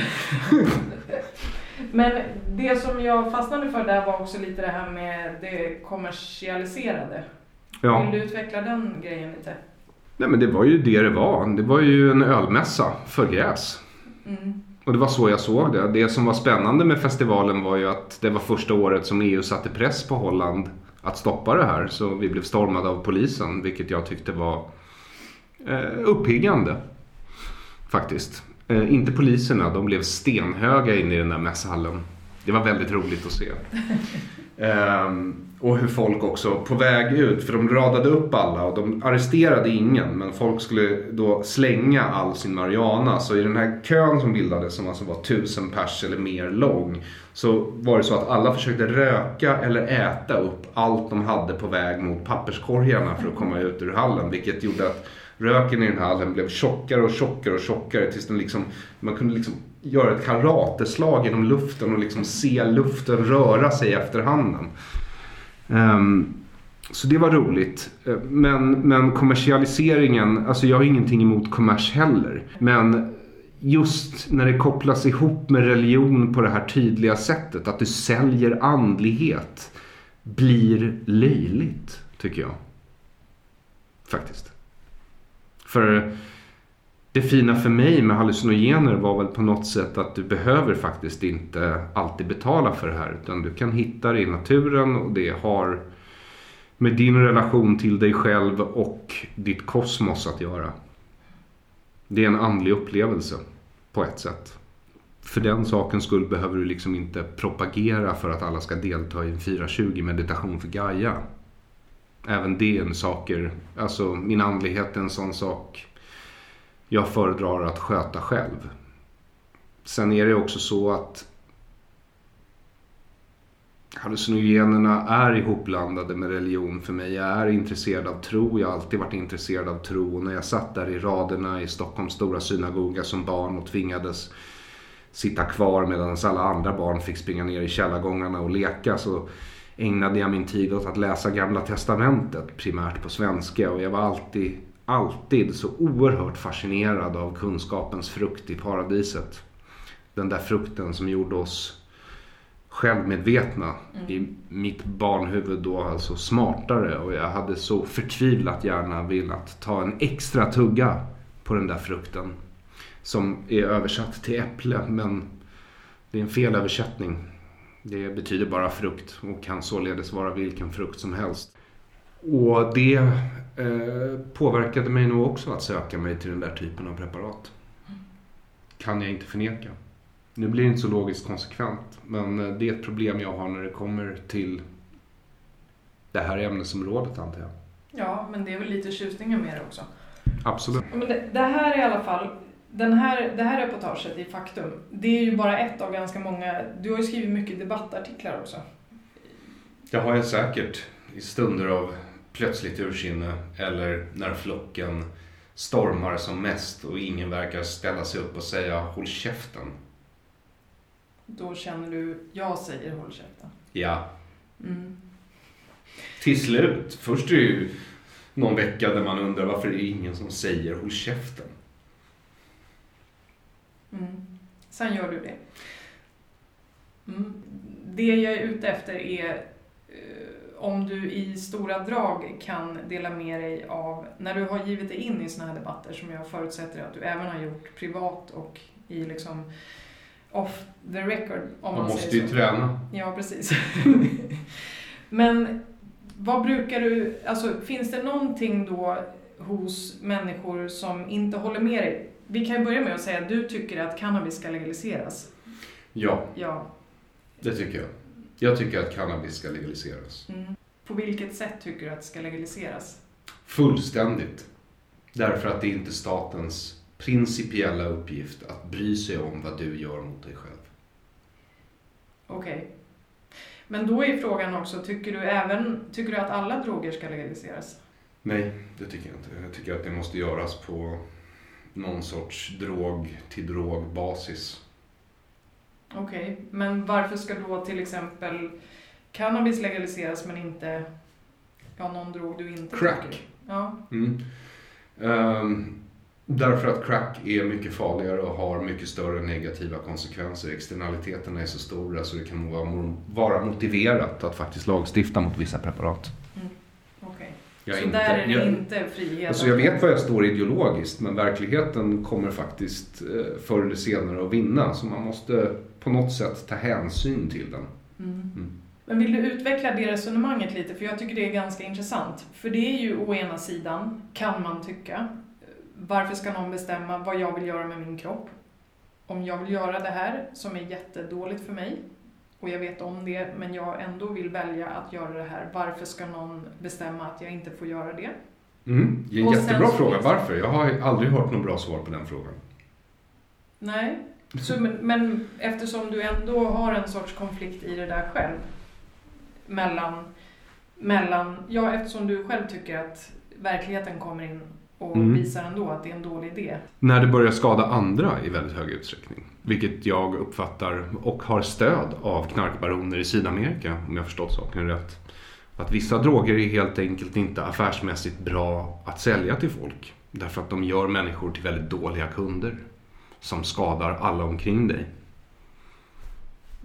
Men det som jag fastnade för där var också lite det här med det kommersialiserade. Ja. Vill du utveckla den grejen lite? Nej men det var ju det det var. Det var ju en ölmässa för gräs. Mm. Och det var så jag såg det. Det som var spännande med festivalen var ju att det var första året som EU satte press på Holland att stoppa det här. Så vi blev stormade av polisen, vilket jag tyckte var eh, uppiggande. Faktiskt. Eh, inte poliserna, de blev stenhöga inne i den där mässhallen. Det var väldigt roligt att se. Ehm, och hur folk också på väg ut, för de radade upp alla och de arresterade ingen men folk skulle då slänga all sin marijuana. Så i den här kön som bildades som alltså var tusen pers eller mer lång så var det så att alla försökte röka eller äta upp allt de hade på väg mot papperskorgarna för att komma ut ur hallen vilket gjorde att röken i den här hallen blev tjockare och tjockare och tjockare tills den liksom, man kunde liksom göra ett karateslag genom luften och liksom se luften röra sig efter handen. Um, ehm, så det var roligt. Eh, men, men kommersialiseringen, alltså jag har ingenting emot kommers heller. Men just när det kopplas ihop med religion på det här tydliga sättet, att du säljer andlighet, blir löjligt, tycker jag. Faktiskt. För det fina för mig med hallucinogener var väl på något sätt att du behöver faktiskt inte alltid betala för det här. Utan du kan hitta det i naturen och det har med din relation till dig själv och ditt kosmos att göra. Det är en andlig upplevelse på ett sätt. För den sakens skull behöver du liksom inte propagera för att alla ska delta i en 420 meditation för Gaia. Även det är en saker, alltså min andlighet är en sån sak jag föredrar att sköta själv. Sen är det också så att hallucinogenerna är ihopblandade med religion för mig. Jag är intresserad av tro, jag har alltid varit intresserad av tro. Och när jag satt där i raderna i Stockholms stora synagoga som barn och tvingades sitta kvar medan alla andra barn fick springa ner i källargångarna och leka så ägnade jag min tid åt att läsa Gamla Testamentet primärt på svenska och jag var alltid alltid så oerhört fascinerad av kunskapens frukt i paradiset. Den där frukten som gjorde oss självmedvetna mm. i mitt barnhuvud då alltså smartare och jag hade så förtvivlat gärna velat ta en extra tugga på den där frukten som är översatt till äpple men det är en felöversättning. Det betyder bara frukt och kan således vara vilken frukt som helst. Och det eh, påverkade mig nog också att söka mig till den där typen av preparat. Kan jag inte förneka. Nu blir det inte så logiskt konsekvent, men eh, det är ett problem jag har när det kommer till det här ämnesområdet antar jag. Ja, men det är väl lite tjusningen med det också. Absolut. Men det, det här är i alla fall, den här, det här reportaget i Faktum, det är ju bara ett av ganska många, du har ju skrivit mycket debattartiklar också. Det har jag säkert i stunder av plötsligt ursinne eller när flocken stormar som mest och ingen verkar ställa sig upp och säga håll käften. Då känner du, jag säger håll käften? Ja. Mm. Till slut. Först är det ju någon vecka där man undrar varför det är ingen som säger håll käften. Mm. Sen gör du det. Mm. Det jag är ute efter är om du i stora drag kan dela med dig av, när du har givit dig in i sådana här debatter som jag förutsätter att du även har gjort privat och i liksom off the record. Om man, man måste ju träna. Ja, precis. Men vad brukar du, alltså finns det någonting då hos människor som inte håller med dig? Vi kan ju börja med att säga att du tycker att cannabis ska legaliseras. Ja. Ja. Det tycker jag. Jag tycker att cannabis ska legaliseras. Mm. På vilket sätt tycker du att det ska legaliseras? Fullständigt. Därför att det är inte statens principiella uppgift att bry sig om vad du gör mot dig själv. Okej. Okay. Men då är frågan också, tycker du, även, tycker du att alla droger ska legaliseras? Nej, det tycker jag inte. Jag tycker att det måste göras på någon sorts drog till drog basis. Okej, okay. men varför ska då till exempel cannabis legaliseras men inte ja, någon drog du inte Crack. Tycker? Ja. Mm. Um, därför att crack är mycket farligare och har mycket större negativa konsekvenser. Externaliteterna är så stora så det kan vara motiverat att faktiskt lagstifta mot vissa preparat. Jag så inte, där är det jag, inte frihet? Alltså jag vet var jag står ideologiskt men verkligheten kommer faktiskt eh, förr eller senare att vinna. Så man måste på något sätt ta hänsyn till den. Mm. Mm. Men vill du utveckla det resonemanget lite? För jag tycker det är ganska intressant. För det är ju å ena sidan, kan man tycka, varför ska någon bestämma vad jag vill göra med min kropp? Om jag vill göra det här som är jättedåligt för mig, och jag vet om det men jag ändå vill välja att göra det här. Varför ska någon bestämma att jag inte får göra det? Mm, det är en Och jättebra fråga. Varför? Jag har aldrig hört något bra svar på den frågan. Nej, så, men, men eftersom du ändå har en sorts konflikt i det där själv. Mellan, mellan, ja eftersom du själv tycker att verkligheten kommer in och Mm. visar ändå att det är en dålig idé. När det börjar skada andra i väldigt hög utsträckning. Vilket jag uppfattar och har stöd av knarkbaroner i Sydamerika, om jag förstått saken rätt. Att vissa droger är helt enkelt inte affärsmässigt bra att sälja till folk. Därför att de gör människor till väldigt dåliga kunder. Som skadar alla omkring dig.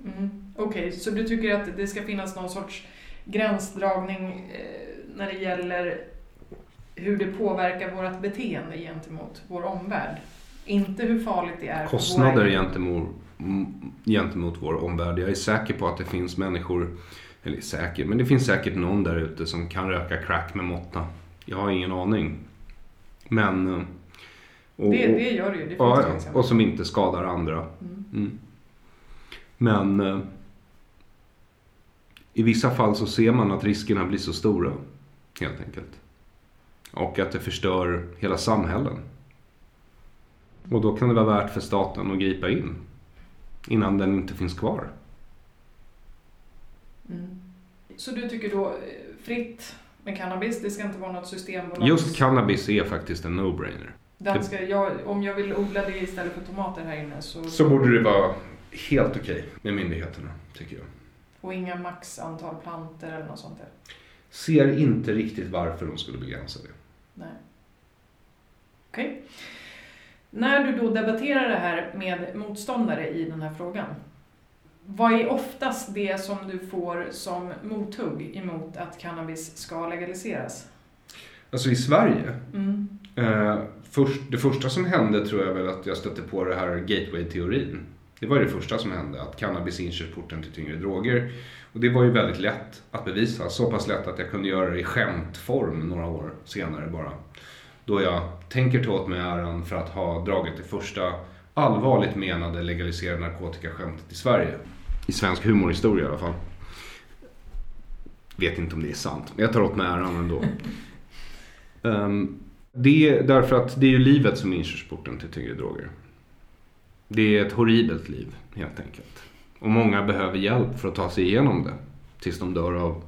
Mm. Okej, så du tycker att det ska finnas någon sorts gränsdragning eh, när det gäller hur det påverkar vårt beteende gentemot vår omvärld? Inte hur farligt det är för Kostnader våra... gentemot, gentemot vår omvärld. Jag är säker på att det finns människor, eller säker, men det finns säkert någon där ute som kan röka crack med måtta. Jag har ingen aning. Men... eh, Och, Det, det gör det ju, det finns ja, ja, och som inte skadar andra. Mm. Mm. Men eh, i vissa fall så ser man att riskerna blir så stora. Helt enkelt. Och att det förstör hela samhällen. Och då kan det vara värt för staten att gripa in. Innan den inte finns kvar. Mm. Så du tycker då eh, fritt med cannabis, det ska inte vara något systembolag? Just cannabis är faktiskt en no-brainer. Om jag vill odla det istället för tomater här inne så... Så borde det vara helt okej med myndigheterna, tycker jag. Och inga max antal planter eller något sånt där? Ser inte riktigt varför de skulle begränsa det. Nej. Okej. När du då debatterar det här med motståndare i den här frågan, vad är oftast det som du får som mothugg emot att cannabis ska legaliseras? Alltså i Sverige Mm. Eh, först, det första som hände tror jag väl att jag stötte på det här gateway-teorin. Det var det första som hände, att cannabis är inkörsporten till tyngre droger. Och det var ju väldigt lätt att bevisa, så pass lätt att jag kunde göra det i skämtform några år senare bara. Då jag tänker ta åt mig äran för att ha dragit det första allvarligt menade legaliserade narkotikaskämtet i Sverige. I svensk humorhistoria i alla fall. Vet inte om det är sant, men jag tar åt mig äran ändå. Ehm, det är därför att det är ju livet som är inkörsporten till tyngre droger. Det är ett horribelt liv helt enkelt. Och många behöver hjälp för att ta sig igenom det. Tills de dör av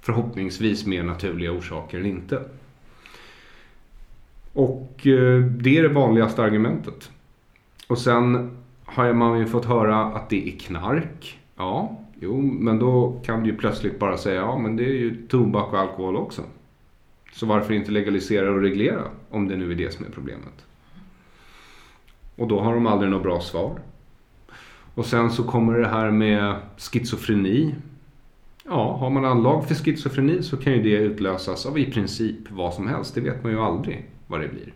förhoppningsvis mer naturliga orsaker än inte. Och eh, det är det vanligaste argumentet. Och sen har man ju fått höra att det är knark. Ja, jo, men då kan du ju plötsligt bara säga ja, men det är ju tobak och alkohol också. Så varför inte legalisera och reglera om det nu är det som är problemet? Och då har de aldrig något bra svar. Och sen så kommer det här med schizofreni. Ja, har man anlag för schizofreni så kan ju det utlösas av i princip vad som helst. Det vet man ju aldrig vad det blir.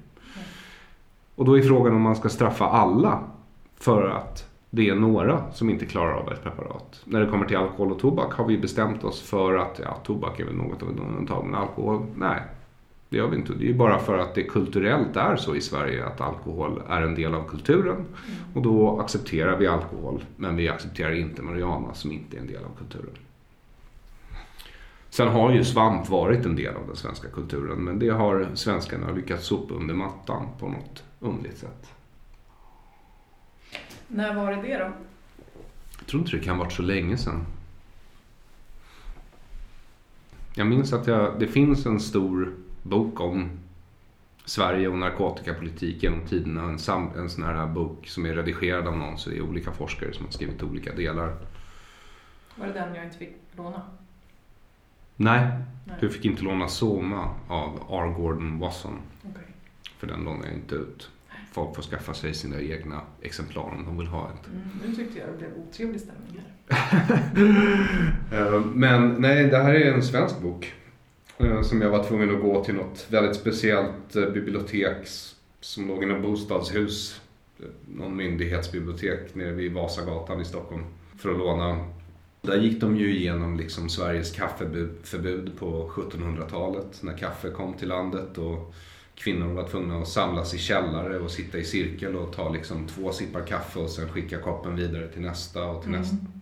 Och då är frågan om man ska straffa alla för att det är några som inte klarar av ett preparat. När det kommer till alkohol och tobak har vi bestämt oss för att ja, tobak är väl något av ett undantag, men alkohol, nej. Det gör vi inte. Det är bara för att det kulturellt är så i Sverige att alkohol är en del av kulturen. Och då accepterar vi alkohol, men vi accepterar inte marijuana som inte är en del av kulturen. Sen har ju svamp varit en del av den svenska kulturen, men det har svenskarna lyckats sopa under mattan på något underligt sätt. När var det det då? Jag tror inte det kan ha varit så länge sedan. Jag minns att jag, det finns en stor bok om Sverige och narkotikapolitik genom tiderna. En, sam, en sån här bok som är redigerad av någon, så det är olika forskare som har skrivit olika delar. Var det den jag inte fick låna? Nej, Nej. du fick inte låna Soma av R. Gordon Wasson. Okej. För den lånar jag inte ut. Folk får skaffa sig sina egna exemplar om de vill ha ett. Mm, nu tyckte jag det blev otrevlig stämning här. Eh, Men nej, det här är en svensk bok. eh, Som jag var tvungen att gå till något väldigt speciellt eh, bibliotek som låg i något bostadshus. Någon myndighetsbibliotek nere vid Vasagatan i Stockholm. För att låna. Där gick de ju igenom liksom Sveriges kaffeförbud på 1700-talet. När kaffe kom till landet. Och kvinnor var tvungna att samlas i källare och sitta i cirkel och ta liksom två sippar kaffe och sen skicka koppen vidare till nästa och till nästa. Mm.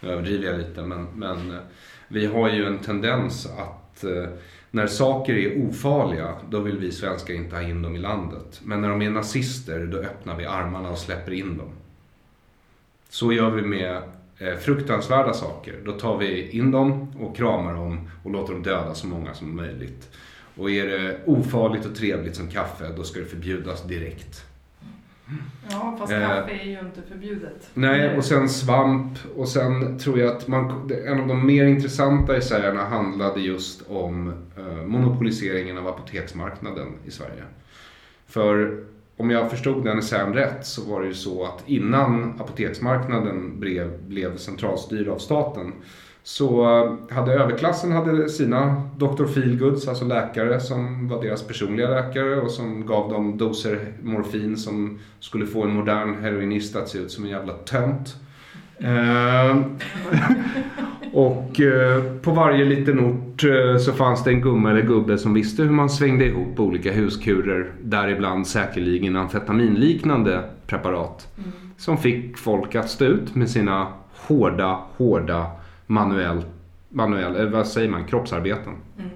Nu överdriver jag lite men, men eh, vi har ju en tendens att eh, när saker är ofarliga då vill vi svenskar inte ha in dem i landet. Men när de är nazister då öppnar vi armarna och släpper in dem. Så gör vi med fruktansvärda saker. Då tar vi in dem och kramar dem och låter dem döda så många som möjligt. Och är det ofarligt och trevligt som kaffe då ska det förbjudas direkt. Ja, fast Eh. kaffe är ju inte förbjudet. Nej, och sen svamp och sen tror jag att man, en av de mer intressanta essäerna handlade just om eh, monopoliseringen av apoteksmarknaden i Sverige. För om jag förstod den essän rätt så var det ju så att innan apoteksmarknaden blev, blev centralstyrd av staten så eh, hade överklassen hade sina Dr. Feelgoods, alltså läkare som var deras personliga läkare och som gav dem doser morfin som skulle få en modern heroinist att se ut som en jävla tönt. Eh, och eh, på varje liten ort eh, så fanns det en gumma eller gubbe som visste hur man svängde ihop olika huskurer, däribland säkerligen amfetaminliknande preparat. Mm. Som fick folk att stå ut med sina hårda, hårda manuell, manuell eller vad säger man, kroppsarbeten. Mm.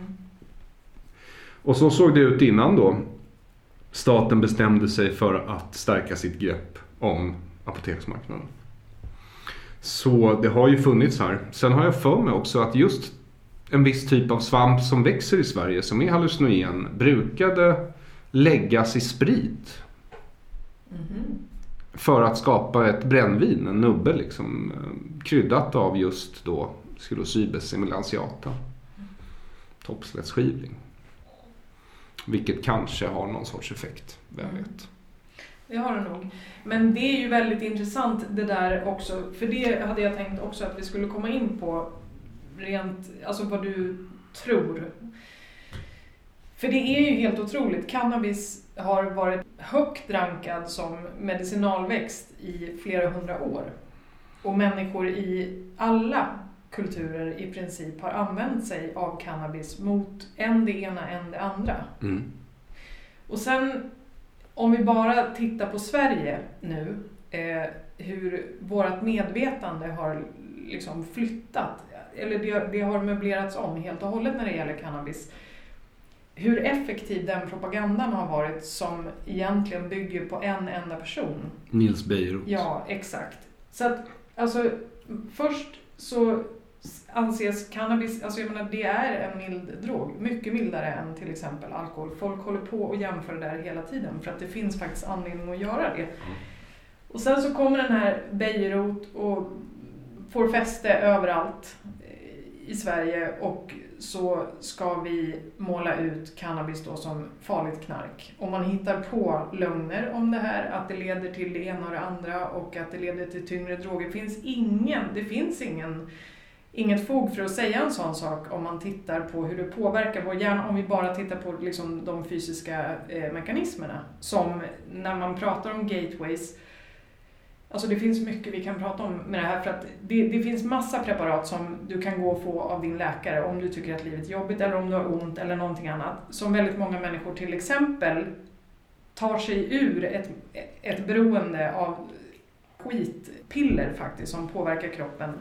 Och så såg det ut innan då staten bestämde sig för att stärka sitt grepp om apoteksmarknaden. Så det har ju funnits här. Sen har jag för mig också att just en viss typ av svamp som växer i Sverige som är hallucinogen brukade läggas i sprit Mhm. för att skapa ett brännvin, en nubbe liksom, kryddat av just då psilocybes semelanciata. Toppslättsskivling. Vilket kanske har någon sorts effekt, vem Mm. vet. Det har det nog. Men det är ju väldigt intressant det där också. För det hade jag tänkt också att vi skulle komma in på. Rent, alltså vad du tror. För det är ju helt otroligt. Cannabis har varit högt rankad som medicinalväxt i flera hundra år. Och människor i alla kulturer i princip har använt sig av cannabis mot en det ena, en det andra. Mm. Och sen om vi bara tittar på Sverige nu, eh, hur vårt medvetande har liksom flyttat, eller det, det har möblerats om helt och hållet när det gäller cannabis. Hur effektiv den propagandan har varit som egentligen bygger på en enda person. Nils Bejerot. Ja, exakt. Så att, alltså, först så anses cannabis, alltså jag menar det är en mild drog, mycket mildare än till exempel alkohol. Folk håller på och jämför det där hela tiden för att det finns faktiskt anledning att göra det. Och sen så kommer den här Bejerot och får fäste överallt i Sverige och så ska vi måla ut cannabis då som farligt knark. Och man hittar på lögner om det här, att det leder till det ena och det andra och att det leder till tyngre droger. Det finns ingen, det finns ingen, inget fog för att säga en sån sak om man tittar på hur det påverkar vår hjärna, om vi bara tittar på liksom de fysiska eh, mekanismerna. Som när man pratar om gateways, Alltså det finns mycket vi kan prata om med det här för att det, det finns massa preparat som du kan gå och få av din läkare om du tycker att livet är jobbigt eller om du har ont eller någonting annat. Som väldigt många människor till exempel tar sig ur ett, ett beroende av skitpiller faktiskt som påverkar kroppen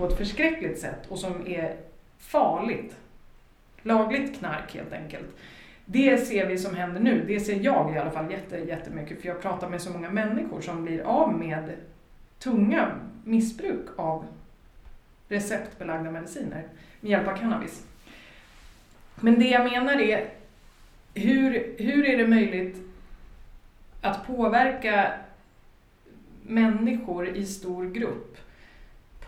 på ett förskräckligt sätt och som är farligt. Lagligt knark helt enkelt. Det ser vi som händer nu, det ser jag i alla fall jätte, jättemycket för jag pratar med så många människor som blir av med tunga missbruk av receptbelagda mediciner med hjälp av cannabis. Men det jag menar är, hur, hur är det möjligt att påverka människor i stor grupp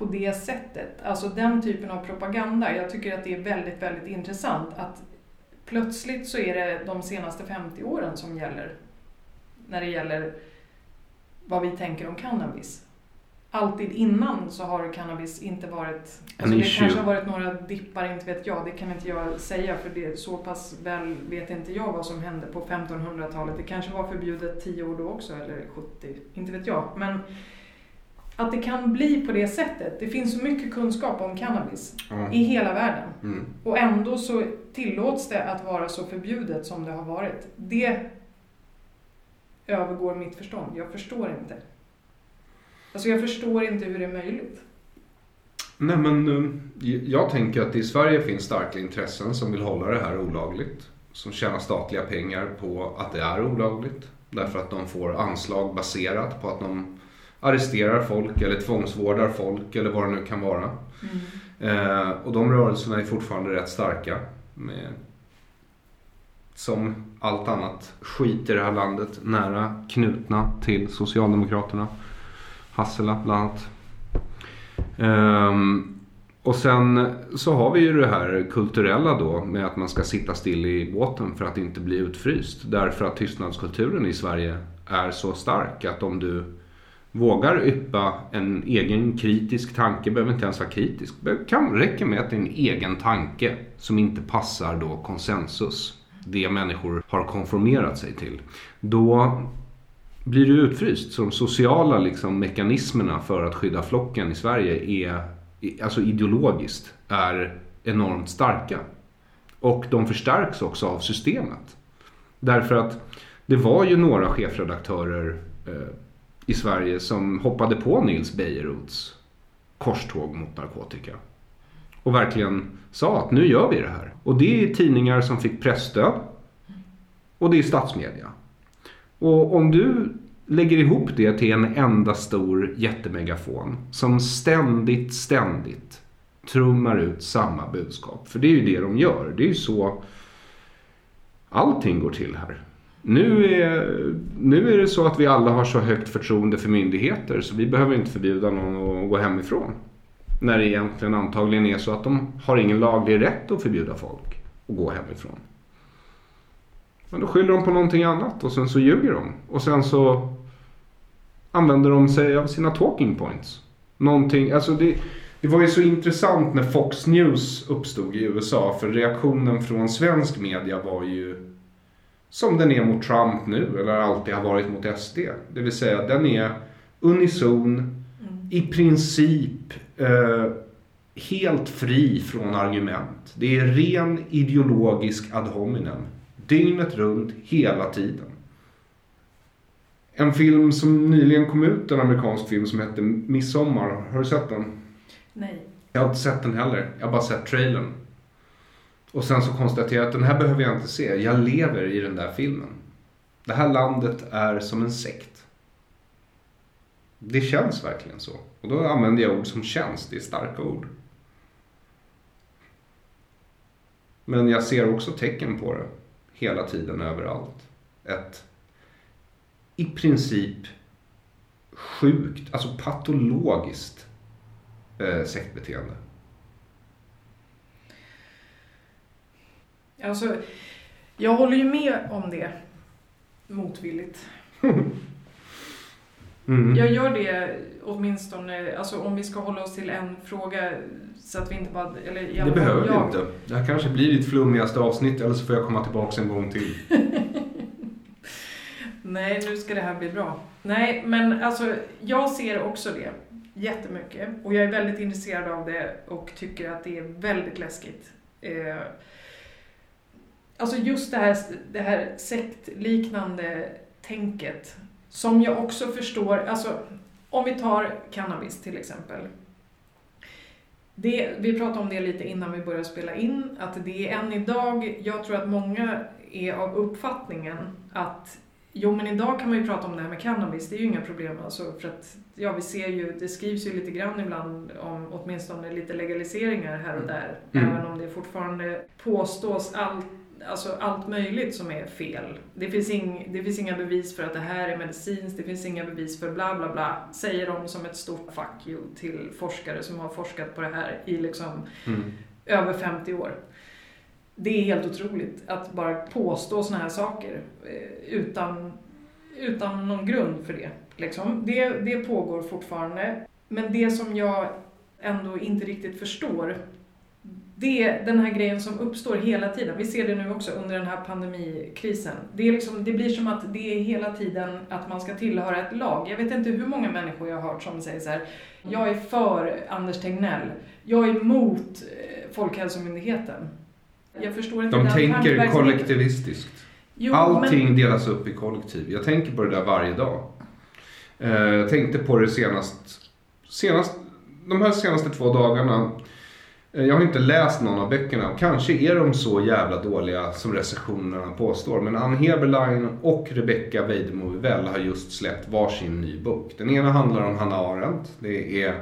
på det sättet? Alltså den typen av propaganda. Jag tycker att det är väldigt, väldigt intressant att plötsligt så är det de senaste 50 åren som gäller när det gäller vad vi tänker om cannabis. Alltid innan så har cannabis inte varit... Alltså det kanske har varit några dippar, inte vet jag. Det kan inte jag säga för det så pass väl vet inte jag vad som hände på 1500-talet. Det kanske var förbjudet 10 år då också, eller 70. Inte vet jag. Men att det kan bli på det sättet. Det finns så mycket kunskap om cannabis Ja. i hela världen. Mm. Och ändå så tillåts det att vara så förbjudet som det har varit. Det övergår mitt förstånd. Jag förstår inte. Alltså jag förstår inte hur det är möjligt. Nej men eh, jag tänker att det i Sverige finns starka intressen som vill hålla det här olagligt. Som tjänar statliga pengar på att det är olagligt. Därför att de får anslag baserat på att de arresterar folk eller tvångsvårdar folk eller vad det nu kan vara. Mm. Eh, och de rörelserna är fortfarande rätt starka. Med, som allt annat skit i det här landet nära knutna till Socialdemokraterna. Hassela bland annat. Um, och sen så har vi ju det här kulturella då med att man ska sitta still i båten för att inte bli utfryst. Därför att tystnadskulturen i Sverige är så stark att om du vågar yppa en egen kritisk tanke, behöver inte ens vara kritisk, kan räcka med att det är en egen tanke som inte passar då konsensus, det människor har konformerat sig till. Då blir du utfryst. Så de sociala liksom, mekanismerna för att skydda flocken i Sverige är, alltså ideologiskt, är enormt starka. Och de förstärks också av systemet. Därför att det var ju några chefredaktörer eh, i Sverige som hoppade på Nils Bejerots korståg mot narkotika. Och verkligen sa att nu gör vi det här. Och det är tidningar som fick pressstöd. Och det är statsmedia. Och om du lägger ihop det till en enda stor jättemegafon som ständigt, ständigt trummar ut samma budskap. För det är ju det de gör. Det är ju så allting går till här. Nu är, nu är det så att vi alla har så högt förtroende för myndigheter så vi behöver inte förbjuda någon att gå hemifrån. När det egentligen antagligen är så att de har ingen laglig rätt att förbjuda folk att gå hemifrån. Men då skyller de på någonting annat och sen så ljuger de. Och sen så använder de sig av sina talking points. Någonting, alltså det, det var ju så intressant när Fox News uppstod i USA. För reaktionen från svensk media var ju som den är mot Trump nu eller alltid har varit mot SD. Det vill säga den är unison, mm. i princip eh, helt fri från argument. Det är ren ideologisk ad hominem. Dygnet runt, hela tiden. En film som nyligen kom ut, en amerikansk film som hette Midsommar. Har du sett den? Nej. Jag har inte sett den heller. Jag har bara sett trailern. Och sen så konstaterar jag att den här behöver jag inte se. Jag lever i den där filmen. Det här landet är som en sekt. Det känns verkligen så. Och då använder jag ord som känns. Det är starka ord. Men jag ser också tecken på det. Hela tiden, överallt. Ett i princip sjukt, alltså patologiskt eh, sektbeteende. Alltså, jag håller ju med om det motvilligt. Mm. Jag gör det åtminstone, alltså om vi ska hålla oss till en fråga så att vi inte bara... Eller det behöver vi inte. Det här kanske blir ditt flummigaste avsnitt eller så får jag komma tillbaka en gång till. Nej, nu ska det här bli bra. Nej, men alltså jag ser också det jättemycket och jag är väldigt intresserad av det och tycker att det är väldigt läskigt. Eh, alltså just det här, det här sektliknande tänket som jag också förstår, alltså om vi tar cannabis till exempel. Det, vi pratade om det lite innan vi började spela in, att det är än idag, jag tror att många är av uppfattningen att Jo, men idag kan man ju prata om det här med cannabis, det är ju inga problem alltså för att ja, vi ser ju, det skrivs ju lite grann ibland om åtminstone lite legaliseringar här och där, mm. även om det fortfarande påstås allt Alltså allt möjligt som är fel. Det finns, ing, det finns inga bevis för att det här är medicinskt, det finns inga bevis för bla bla bla. Säger de som ett stort fuck you till forskare som har forskat på det här i liksom mm. över 50 år det är helt otroligt att bara påstå sådana här saker eh, utan, utan någon grund för det. Liksom. Det, det pågår fortfarande. Men det som jag ändå inte riktigt förstår det är den här grejen som uppstår hela tiden. Vi ser det nu också under den här pandemikrisen. Det, är liksom, det blir som att det är hela tiden att man ska tillhöra ett lag. Jag vet inte hur många människor jag har hört som säger så här, jag är för Anders Tegnell, jag är emot eh, Folkhälsomyndigheten. Jag förstår inte De tänker kollektivistiskt. Jo, Allting men... delas upp i kollektiv. Jag tänker på det där varje dag. Eh, jag tänkte på det senast, senast de här senaste två dagarna Eh, jag har inte läst någon av böckerna. och Kanske är de så jävla dåliga som recensionerna påstår. Men Ann Heberlein och Rebecca Weidemo Well har just släppt varsin ny bok. Den ena handlar om Hanna Arendt. Det är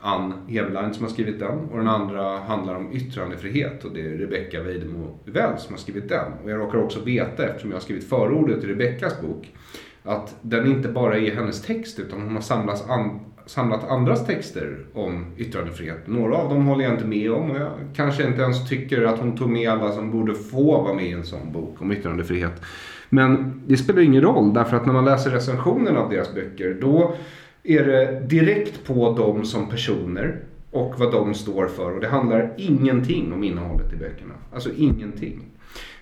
Ann Heberlein som har skrivit den. Och den andra handlar om yttrandefrihet. Och det är Rebecca Weidemo Well som har skrivit den. Och jag råkar också veta, eftersom jag har skrivit förordet till Rebeccas bok, att den inte bara är hennes text utan hon har samlats an samlat andras texter om yttrandefrihet. Några av dem håller jag inte med om och jag kanske inte ens tycker att hon tog med alla som borde få vara med i en sån bok om yttrandefrihet. Men det spelar ingen roll därför att när man läser recensionerna av deras böcker då är det direkt på dem som personer och vad de står för och det handlar ingenting om innehållet i böckerna. Alltså ingenting.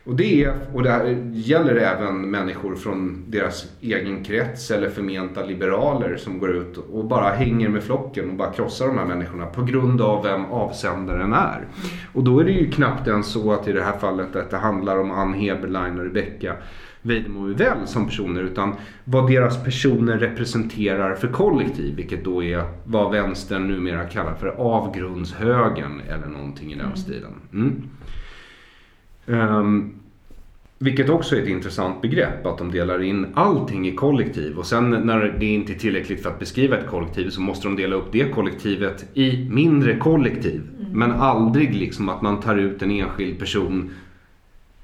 Och det, är, och det här gäller även människor från deras egen krets eller förmenta liberaler som går ut och bara hänger med flocken och bara krossar de här människorna på grund av vem avsändaren är. Och då är det ju knappt ens så att i det här fallet att det handlar om Ann Heberlein och Rebecka Weidemo Uvell som personer utan vad deras personer representerar för kollektiv vilket då är vad vänstern numera kallar för avgrundshögern eller någonting i den mm. stilen. Mm. Um, vilket också är ett intressant begrepp, att de delar in allting i kollektiv och sen när det inte är tillräckligt för att beskriva ett kollektiv så måste de dela upp det kollektivet i mindre kollektiv. Mm. Men aldrig liksom att man tar ut en enskild person,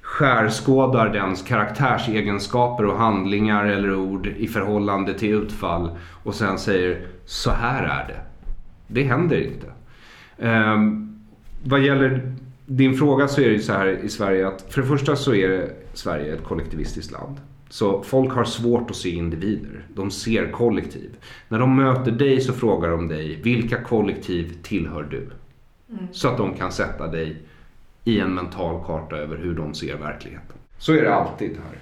skärskådar dens karaktärsegenskaper och handlingar eller ord i förhållande till utfall och sen säger så här är det. Det händer inte. Um, vad gäller din fråga så är det ju så här i Sverige att för det första så är Sverige ett kollektivistiskt land. Så folk har svårt att se individer. De ser kollektiv. När de möter dig så frågar de dig vilka kollektiv tillhör du? Mm. Så att de kan sätta dig i en mental karta över hur de ser verkligheten. Så är det alltid här.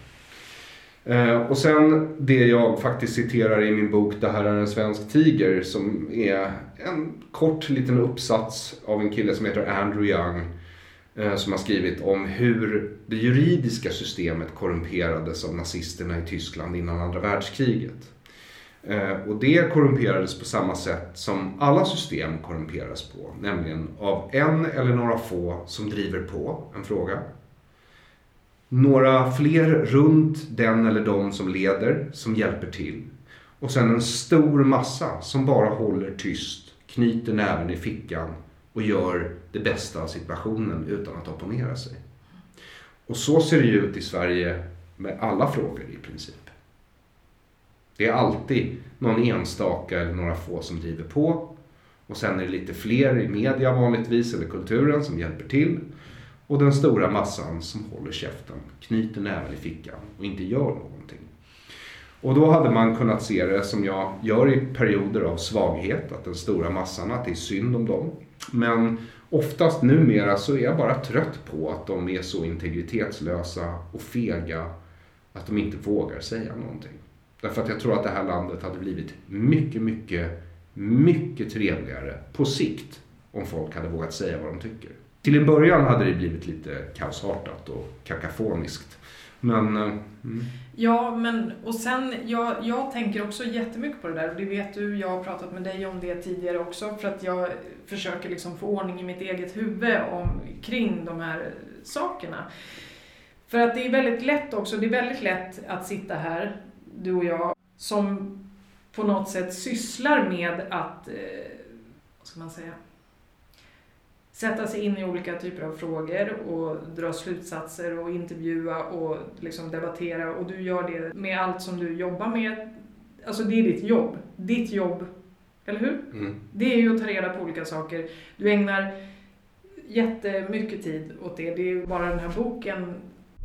Eh, och sen det jag faktiskt citerar i min bok Det här är en svensk tiger som är en kort liten uppsats av en kille som heter Andrew Young Eh, som har skrivit om hur det juridiska systemet korrumperades av nazisterna i Tyskland innan andra världskriget. Eh, och det korrumperades på samma sätt som alla system korrumperas på, nämligen av en eller några få som driver på en fråga. Några fler runt den eller de som leder, som hjälper till. Och sen en stor massa som bara håller tyst, knyter näven i fickan och gör det bästa av situationen utan att opponera sig. Och så ser det ju ut i Sverige med alla frågor i princip. Det är alltid någon enstaka eller några få som driver på och sen är det lite fler i media vanligtvis eller kulturen som hjälper till och den stora massan som håller käften, knyter näven i fickan och inte gör någonting. Och då hade man kunnat se det som jag gör i perioder av svaghet, att den stora massan, att det är synd om dem. Men oftast numera så är jag bara trött på att de är så integritetslösa och fega att de inte vågar säga någonting. Därför att jag tror att det här landet hade blivit mycket, mycket, mycket trevligare på sikt om folk hade vågat säga vad de tycker. Till en början hade det blivit lite kaosartat och kakafoniskt. Men... Eh, mm. Ja, men och sen, jag, jag tänker också jättemycket på det där. Och det vet du, jag har pratat med dig om det tidigare också. För att jag försöker liksom få ordning i mitt eget huvud om, kring de här sakerna. För att det är väldigt lätt också, det är väldigt lätt att sitta här, du och jag, som på något sätt sysslar med att, eh, vad ska man säga, sätta sig in i olika typer av frågor och dra slutsatser och intervjua och liksom debattera och du gör det med allt som du jobbar med. Alltså det är ditt jobb. Ditt jobb, eller hur? Mm. Det är ju att ta reda på olika saker. Du ägnar jättemycket tid åt det. Det är ju bara den här boken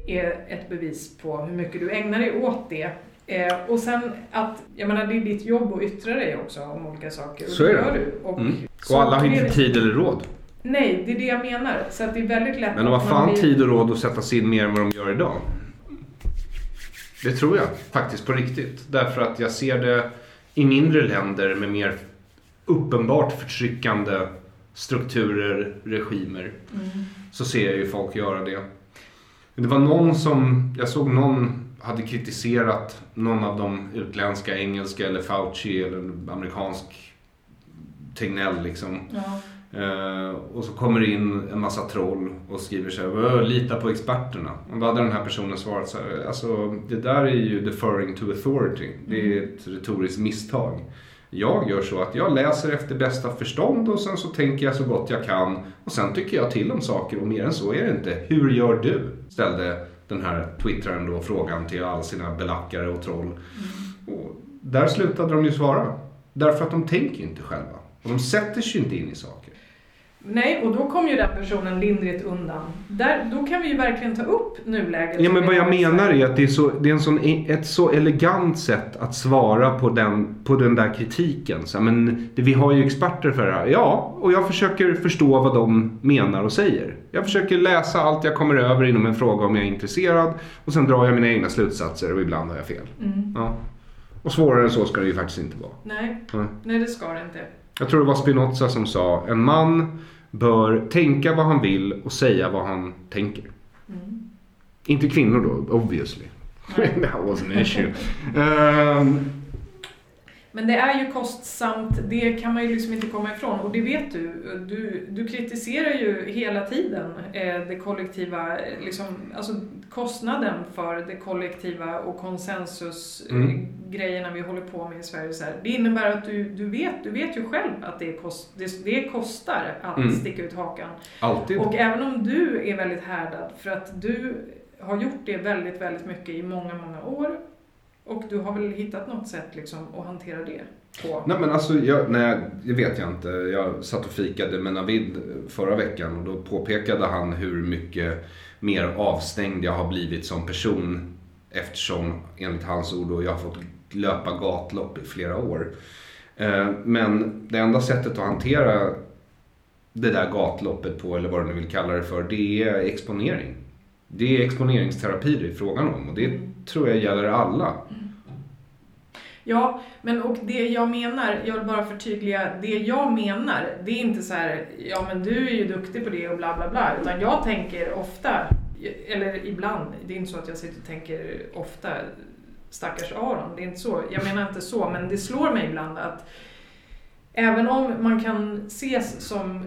är ett bevis på hur mycket du ägnar dig åt det. Eh, och sen att, jag menar det är ditt jobb att yttra dig också om olika saker. Så är det. Gör du. Och, mm. och alla har inte tid eller råd. Nej, det är det jag menar. Så att det är väldigt lätt Men de har fan blir... tid och råd att sätta sig in mer än vad de gör idag. Det tror jag faktiskt på riktigt. Därför att jag ser det i mindre länder med mer uppenbart förtryckande strukturer, regimer. Mm. Så ser jag ju folk göra det. Det var någon som, jag såg någon hade kritiserat någon av de utländska, engelska eller Fauci eller amerikansk Tegnell liksom. Ja. Eh, och så kommer det in en massa troll och skriver så här, "Åh, lita på experterna. Och då hade den här personen svarat så här, alltså det där är ju deferring to authority. Det är ett retoriskt misstag. Jag gör så att jag läser efter bästa förstånd och sen så tänker jag så gott jag kan. Och sen tycker jag till om saker och mer än så är det inte. Hur gör du? Ställde den här twittraren då frågan till alla sina belackare och troll. Och där slutade de ju svara. Därför att de tänker inte själva. Och de sätter sig inte in i saker. Nej, och då kom ju den personen lindrigt undan. Där, då kan vi ju verkligen ta upp nuläget. Ja, men vad jag menar är att det är, så, det är en sån, ett så elegant sätt att svara på den, på den där kritiken. Så, men vi har ju experter för det här. Ja, och jag försöker förstå vad de menar och säger. Jag försöker läsa allt jag kommer över inom en fråga om jag är intresserad. Och sen drar jag mina egna slutsatser och ibland har jag fel. Mm. Ja. Och svårare än så ska det ju faktiskt inte vara. Nej, Nej. nej, det ska det inte. Jag tror det var Spinoza som sa en man bör tänka vad han vill och säga vad han tänker. Mm. Inte kvinnor då, obviously. That was an issue. Ehm, Men det är ju kostsamt, det kan man ju liksom inte komma ifrån. Och det vet du. Du, du kritiserar ju hela tiden eh, det kollektiva, eh, liksom, alltså kostnaden för det kollektiva och konsensusgrejerna Mm. vi håller på med i Sverige. Så här. Det innebär att du, du, vet, du vet ju själv att det, kost, det, det kostar att Mm. sticka ut hakan. alltid. Och även om du är väldigt härdad för att du har gjort det väldigt, väldigt mycket i många, många år. Och du har väl hittat något sätt liksom att hantera det på? Nej men alltså, jag, nej, det vet jag inte. Jag satt och fikade med Navid förra veckan och då påpekade han hur mycket mer avstängd jag har blivit som person eftersom, enligt hans ord, då, jag har fått löpa gatlopp i flera år. Eh, men det enda sättet att hantera det där gatloppet på, eller vad du nu vill kalla det för, det är exponering. Det är exponeringsterapi det är frågan om och det tror jag gäller alla. Ja, men och det jag menar, jag vill bara förtydliga, det jag menar, det är inte så här, ja men du är ju duktig på det och bla bla bla, utan jag tänker ofta, eller ibland, det är inte så att jag sitter och tänker ofta, stackars Aron, det är inte så, jag menar inte så, men det slår mig ibland att även om man kan ses som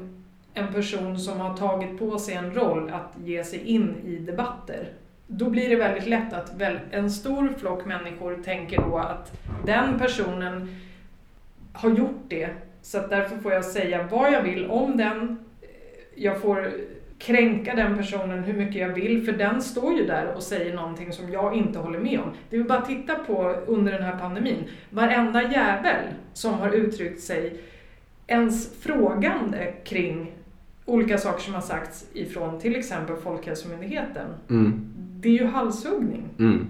en person som har tagit på sig en roll att ge sig in i debatter, då blir det väldigt lätt att väl, en stor flock människor tänker då att den personen har gjort det, så att därför får jag säga vad jag vill om den. Jag får kränka den personen hur mycket jag vill, för den står ju där och säger någonting som jag inte håller med om. Det vill bara titta på under den här pandemin. Varenda jävel som har uttryckt sig ens frågande kring olika saker som har sagts ifrån till exempel Folkhälsomyndigheten. Mm. Det är ju halshuggning Mm.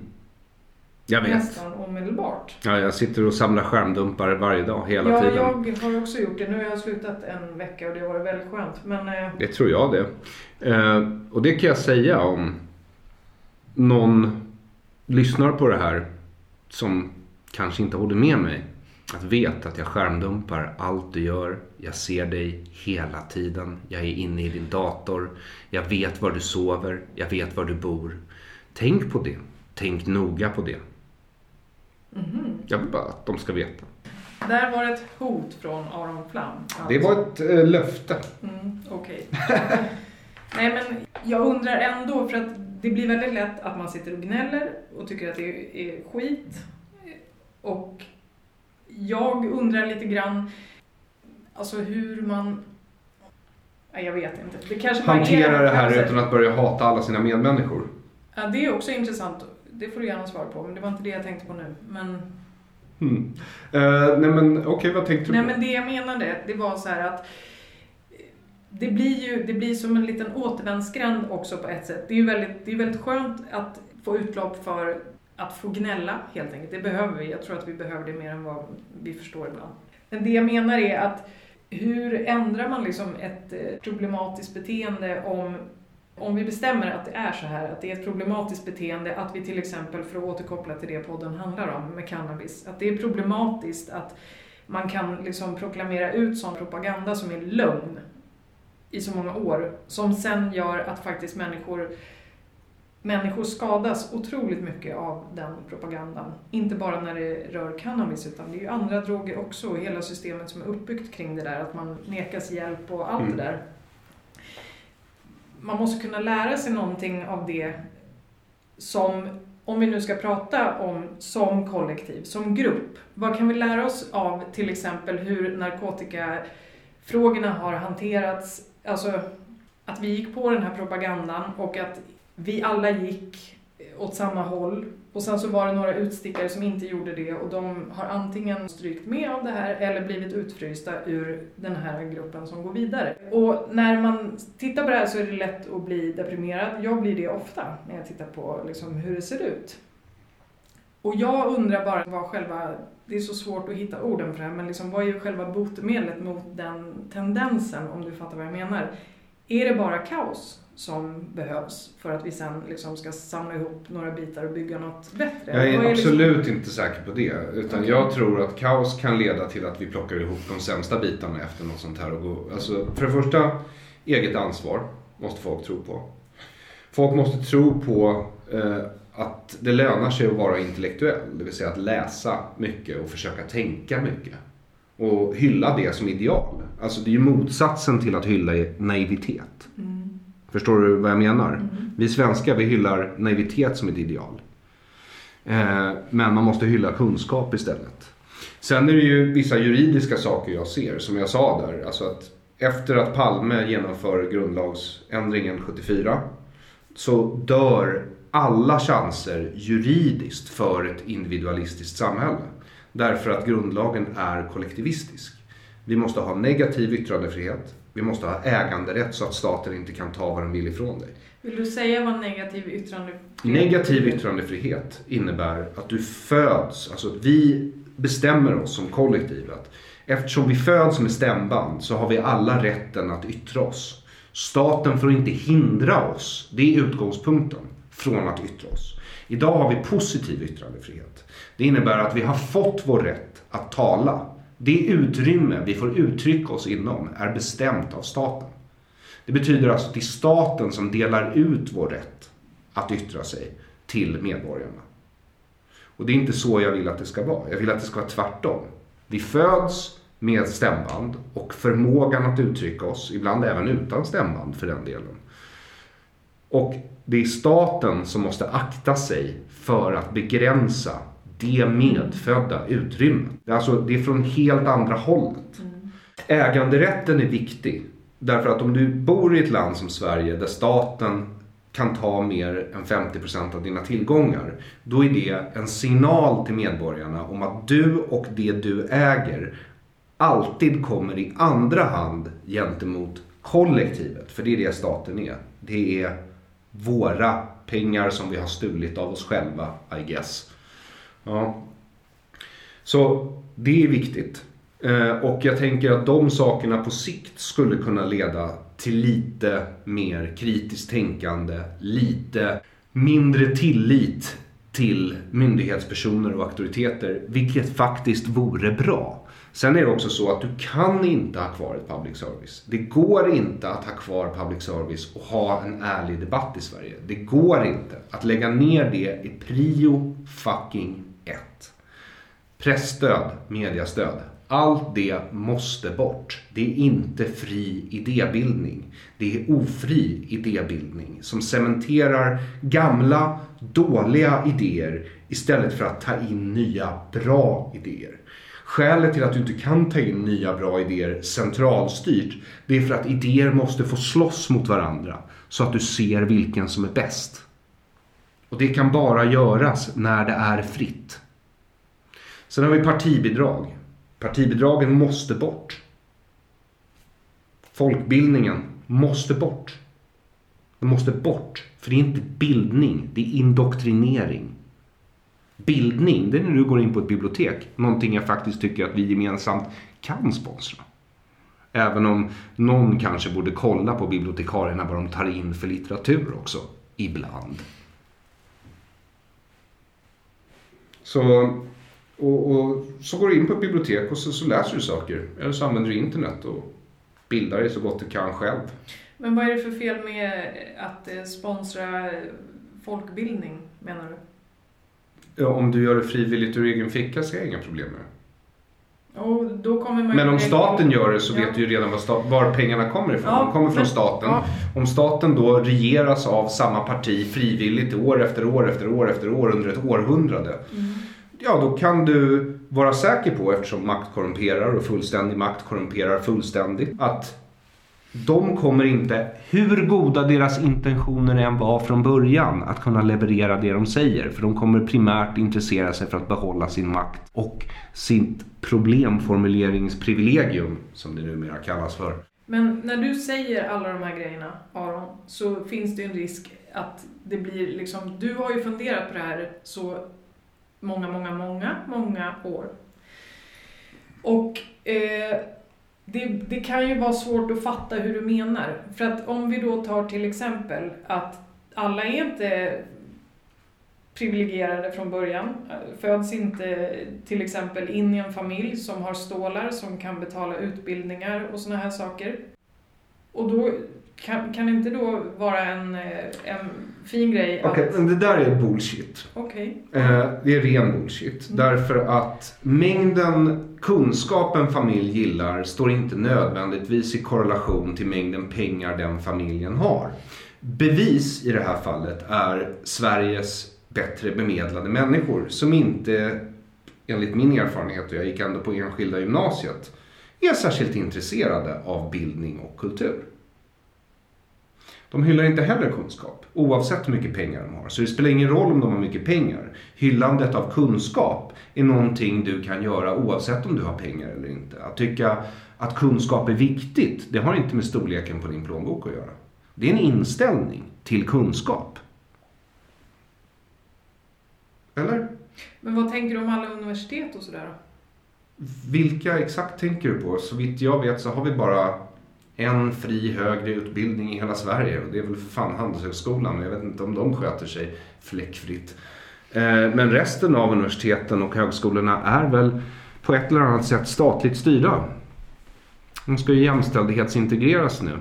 Jag vet. nästan omedelbart. Ja, jag sitter och samlar skärmdumpar varje dag, hela ja, tiden. jag har också gjort det. Nu har jag slutat en vecka och det har varit väldigt skönt. Men eh, Det tror jag det. Eh, och det kan jag säga om någon lyssnar på det här som kanske inte håller med mig. Att veta att jag skärmdumpar allt du gör. Jag ser dig hela tiden. Jag är inne i din dator. Jag vet var du sover. Jag vet var du bor. Tänk på det. Tänk noga på det. mhm. Jag vill bara att de ska veta. där var ett hot från Aron Flam. Det var ett eh, löfte. Mm, Okej. Nej men jag undrar ändå, för att det blir väldigt lätt att man sitter och gnäller och tycker att det är skit. Och jag undrar lite grann, alltså hur man... Jag vet inte. Det kanske Hantera det här utan att börja hata alla sina medmänniskor. Ja, det är också intressant. Det får du gärna svara på, men det var inte det jag tänkte på nu. Men, Mm. Eh, nej men okej, vad tänkte du nej, på? men det jag menade, det var så här att det blir ju det blir som en liten återvändsgränd också på ett sätt. Det är ju väldigt, det är väldigt skönt att få utlopp för att få gnälla helt enkelt. Det behöver vi. Jag tror att vi behöver det mer än vad vi förstår ibland. Men det jag menar är att hur ändrar man liksom ett eh, problematiskt beteende om om vi bestämmer att det är så här, att det är ett problematiskt beteende, att vi till exempel, för att återkoppla till det podden handlar om med cannabis, att det är problematiskt att man kan liksom proklamera ut sån propaganda som är lögn i så många år, som sen gör att faktiskt människor människor skadas otroligt mycket av den propagandan. Inte bara när det rör cannabis utan det är ju andra droger också och hela systemet som är uppbyggt kring det där att man nekas hjälp och allt Mm. det där. Man måste kunna lära sig någonting av det som, om vi nu ska prata om som kollektiv, som grupp. Vad kan vi lära oss av till exempel hur narkotikafrågorna har hanterats? Alltså att vi gick på den här propagandan och att vi alla gick åt samma håll. Och sen så var det några utstickare som inte gjorde det och de har antingen strykt med av det här eller blivit utfrysta ur den här gruppen som går vidare. Och när man tittar på det här så är det lätt att bli deprimerad. Jag blir det ofta när jag tittar på liksom hur det ser ut. Och jag undrar bara vad själva, det är så svårt att hitta orden för det här, men liksom vad är själva botemedlet mot den tendensen om du fattar vad jag menar? Är det bara kaos som behövs för att vi sen liksom ska samla ihop några bitar och bygga något bättre? Jag är Vad absolut liksom- inte säker på det. Utan Okej. jag tror att kaos kan leda till att vi plockar ihop de sämsta bitarna efter något sånt här. Och gå, alltså, för det första, eget ansvar måste folk tro på. Folk måste tro på eh, att det lönar sig att vara intellektuell. Det vill säga att läsa mycket och försöka tänka mycket. Och hylla det som ideal. Alltså det är ju motsatsen till att hylla naivitet. Mm. Förstår du vad jag menar? Mm. Vi svenskar vi hyllar naivitet som ett ideal. Eh, men man måste hylla kunskap istället. Sen är det ju vissa juridiska saker jag ser, som jag sa där. Alltså att efter att Palme genomför grundlagsändringen 74 så dör alla chanser juridiskt för ett individualistiskt samhälle. Därför att grundlagen är kollektivistisk. Vi måste ha negativ yttrandefrihet. Vi måste ha äganderätt så att staten inte kan ta vad den vill ifrån dig. Vill du säga vad negativ yttrandefrihet Negativ yttrandefrihet innebär att du föds, alltså vi bestämmer oss som kollektiv att eftersom vi föds med stämband så har vi alla rätten att yttra oss. Staten får inte hindra oss, det är utgångspunkten, från att yttra oss. Idag har vi positiv yttrandefrihet. Det innebär att vi har fått vår rätt att tala. Det utrymme vi får uttrycka oss inom är bestämt av staten. Det betyder alltså att det är staten som delar ut vår rätt att yttra sig till medborgarna. Och det är inte så jag vill att det ska vara. Jag vill att det ska vara tvärtom. Vi föds med stämband och förmågan att uttrycka oss, ibland även utan stämband för den delen. Och det är staten som måste akta sig för att begränsa det medfödda utrymmet. Alltså, det är från helt andra hållet. Äganderätten är viktig. Därför att om du bor i ett land som Sverige där staten kan ta mer än 50% av dina tillgångar. Då är det en signal till medborgarna om att du och det du äger alltid kommer i andra hand gentemot kollektivet. För det är det staten är. Det är våra pengar som vi har stulit av oss själva, I guess. Ja. Så det är viktigt. Eh, och jag tänker att de sakerna på sikt skulle kunna leda till lite mer kritiskt tänkande, lite mindre tillit till myndighetspersoner och auktoriteter, vilket faktiskt vore bra. Sen är det också så att du kan inte ha kvar ett public service. Det går inte att ha kvar public service och ha en ärlig debatt i Sverige. Det går inte. Att lägga ner det är prio fucking ett. Pressstöd, mediastöd. Allt det måste bort. Det är inte fri idébildning. Det är ofri idébildning som cementerar gamla, dåliga idéer istället för att ta in nya, bra idéer. Skälet till att du inte kan ta in nya bra idéer centralstyrt, det är för att idéer måste få slåss mot varandra så att du ser vilken som är bäst. Och det kan bara göras när det är fritt. Sen har vi partibidrag. Partibidragen måste bort. Folkbildningen måste bort. Den måste bort. För det är inte bildning, det är indoktrinering. Bildning, det är när du går in på ett bibliotek. Någonting jag faktiskt tycker att vi gemensamt kan sponsra. Även om någon kanske borde kolla på bibliotekarierna vad de tar in för litteratur också. Ibland. Så, och, och, så går du in på ett bibliotek och så, så läser du saker. Eller så använder du internet och bildar dig så gott du kan själv. Men vad är det för fel med att eh, sponsra folkbildning menar du? Ja, om du gör det frivilligt ur egen ficka så är jag inga problem med det. Och då kommer man ju Men om staten gör det så Ja. vet du ju redan var, var pengarna kommer ifrån. Ja, De kommer från men- staten. ja. Om staten då regeras av samma parti frivilligt år efter år efter år efter år under ett århundrade. Mm. Ja, då kan du vara säker på, eftersom makt korrumperar och fullständig makt korrumperar fullständigt, att de kommer inte, hur goda deras intentioner än var från början, att kunna leverera det de säger. För de kommer primärt intressera sig för att behålla sin makt och sitt problemformuleringsprivilegium, som det numera kallas för. Men när du säger alla de här grejerna, Aron, så finns det ju en risk att det blir liksom, du har ju funderat på det här så många, många, många, många år. Och eh, det, det kan ju vara svårt att fatta hur du menar. För att om vi då tar till exempel att alla är inte privilegierade från början. Föds inte till exempel in i en familj som har stålar som kan betala utbildningar och sådana här saker. Och då kan, kan det inte då vara en, eh, en fin grej att... men det där är bullshit. Okej. Eh, det är ren bullshit. Mm. Därför att mängden kunskap en familj gillar står inte nödvändigtvis i korrelation till mängden pengar den familjen har. Bevis i det här fallet är Sveriges bättre bemedlade människor som inte, enligt min erfarenhet, och jag gick ändå på enskilda gymnasiet, är särskilt intresserade av bildning och kultur. De hyllar inte heller kunskap, oavsett hur mycket pengar de har. Så det spelar ingen roll om de har mycket pengar. Hyllandet av kunskap är någonting du kan göra oavsett om du har pengar eller inte. Att tycka att kunskap är viktigt, det har inte med storleken på din plånbok att göra. Det är en inställning till kunskap. Eller? Men vad tänker du om alla universitet och sådär? Vilka exakt tänker du på? Så vitt jag vet så har vi bara en fri högre utbildning i hela Sverige och det är väl för fan Handelshögskolan. Jag vet inte om de sköter sig fläckfritt. Eh, men resten av universiteten och högskolorna är väl på ett eller annat sätt statligt styrda. De ska ju jämställdhetsintegreras nu. Jag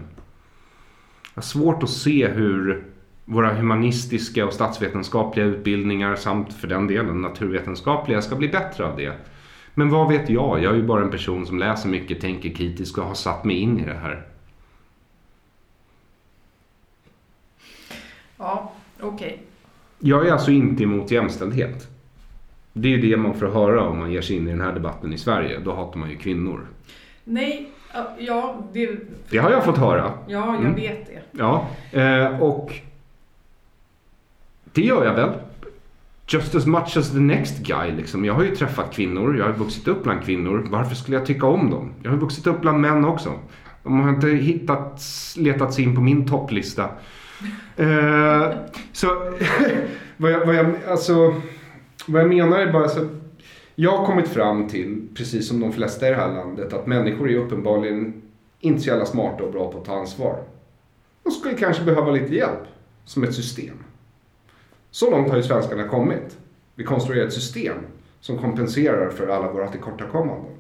har svårt att se hur våra humanistiska och statsvetenskapliga utbildningar samt för den delen naturvetenskapliga ska bli bättre av det. Men vad vet jag? Jag är ju bara en person som läser mycket, tänker kritiskt och har satt mig in i det här. Ja, okej. Jag är alltså inte emot jämställdhet. Det är ju det man får höra om man ger sig in i den här debatten i Sverige. Då hatar man ju kvinnor. Nej, ja, det... Det har jag fått höra. Ja, jag Mm. vet det. Ja, eh, och det gör jag väl. Just as much as the next guy liksom. Jag har ju träffat kvinnor, jag har vuxit upp bland kvinnor. Varför skulle jag tycka om dem? Jag har vuxit upp bland män också. De har inte hittat, letat sig in på min topplista. Eh, så vad, jag, vad, jag, alltså, vad jag menar är bara så att jag har kommit fram till, precis som de flesta i det här landet, att människor är uppenbarligen inte så jävla smarta och bra på att ta ansvar. De skulle kanske behöva lite hjälp, som ett system. Så långt har ju svenskarna kommit. Vi konstruerar ett system som kompenserar för alla våra tillkortakommanden.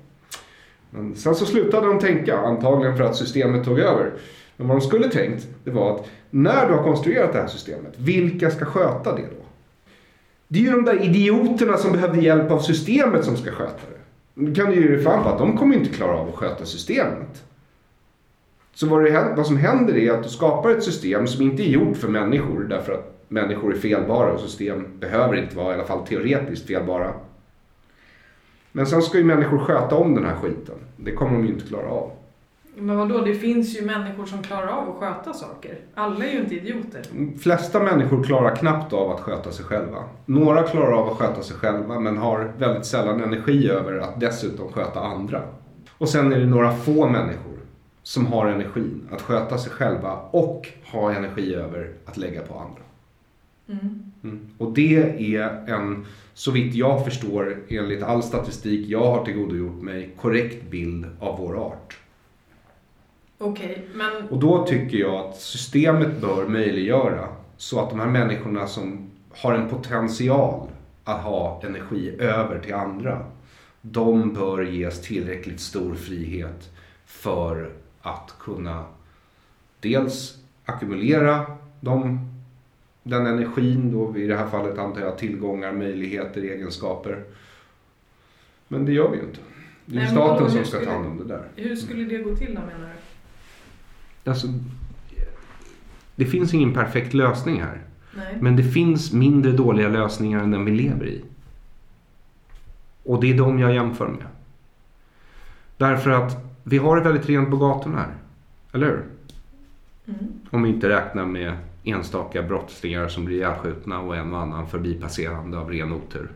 Men sen så slutade de tänka, antagligen för att systemet tog över. Men vad de skulle tänkt, det var att när du har konstruerat det här systemet, vilka ska sköta det då? Det är ju de där idioterna som behövde hjälp av systemet som ska sköta det. Nu kan du ju ge dig fan på att de kommer inte klara av att sköta systemet. Så vad, det, vad som händer är att du skapar ett system som inte är gjort för människor därför att människor är felbara och system behöver inte vara i alla fall teoretiskt felbara. Men sen ska ju människor sköta om den här skiten. Det kommer de ju inte klara av. Men vadå, det finns ju människor som klarar av att sköta saker. Alla är ju inte idioter. De flesta människor klarar knappt av att sköta sig själva. Några klarar av att sköta sig själva men har väldigt sällan energi över att dessutom sköta andra. Och sen är det några få människor som har energin att sköta sig själva och ha energi över att lägga på andra. Mm. Mm. Och det är en, så vitt jag förstår, enligt all statistik jag har tillgodogjort mig, korrekt bild av vår art. Okej, men Och då tycker jag att systemet bör möjliggöra så att de här människorna som har en potential att ha energi över till andra, de bör ges tillräckligt stor frihet för att kunna dels ackumulera de den energin då, i det här fallet antar jag tillgångar, möjligheter, egenskaper. Men det gör vi ju inte. Det är Nej, staten som ska ta hand om det där. Hur skulle det gå till då menar du? Alltså, det finns ingen perfekt lösning här. Nej. Men det finns mindre dåliga lösningar än den vi lever i. Och det är de jag jämför med. Därför att vi har det väldigt rent på gatorna här. Eller hur? Mm. Om vi inte räknar med enstaka brottslingar som blir ihjälskjutna och en och annan förbipasserande av ren otur.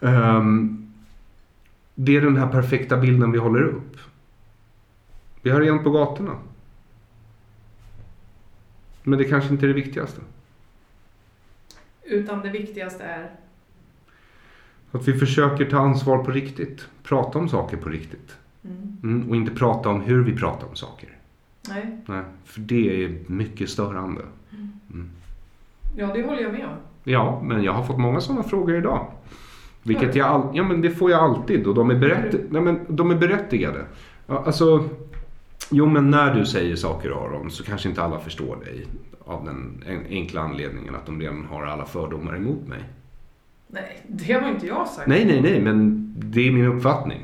Ehm, det är den här perfekta bilden vi håller upp. Vi har rent på gatorna. Men det kanske inte är det viktigaste. Utan det viktigaste är? Att vi försöker ta ansvar på riktigt. Prata om saker på riktigt. Mm. Mm, och inte prata om hur vi pratar om saker. Nej. Nej, för det är mycket störande. Ja, det håller jag med om. Ja, men jag har fått många sådana frågor idag. Vilket jag all... Ja, men det får jag alltid och de är, berätt... Nej, men de är berättigade. Ja, alltså... Jo, men när du säger saker Aron så kanske inte alla förstår dig. Av den en- enkla anledningen att de redan har alla fördomar emot mig. Nej, det har inte jag sagt. Nej, nej, nej, men det är min uppfattning.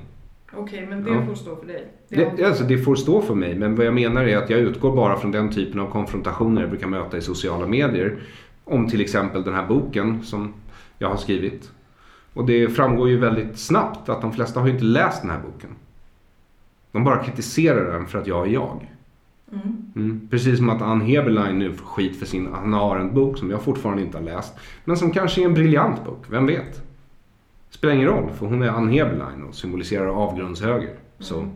Okej, men det Ja. får stå för dig. Det Det, alltså, det får stå för mig, men vad jag menar är att jag utgår bara från den typen av konfrontationer jag brukar möta i sociala medier. Om till exempel den här boken som jag har skrivit. Och det framgår ju väldigt snabbt att de flesta har ju inte läst den här boken. De bara kritiserar den för att jag är jag. Mm. Mm. Precis som att Ann Heberlein nu får skit för sin Anna Arendt-bok som jag fortfarande inte har läst. Men som kanske är en briljant bok, vem vet? Spelar ingen roll, för hon är Ann och symboliserar avgrundshöger. Så. Mm.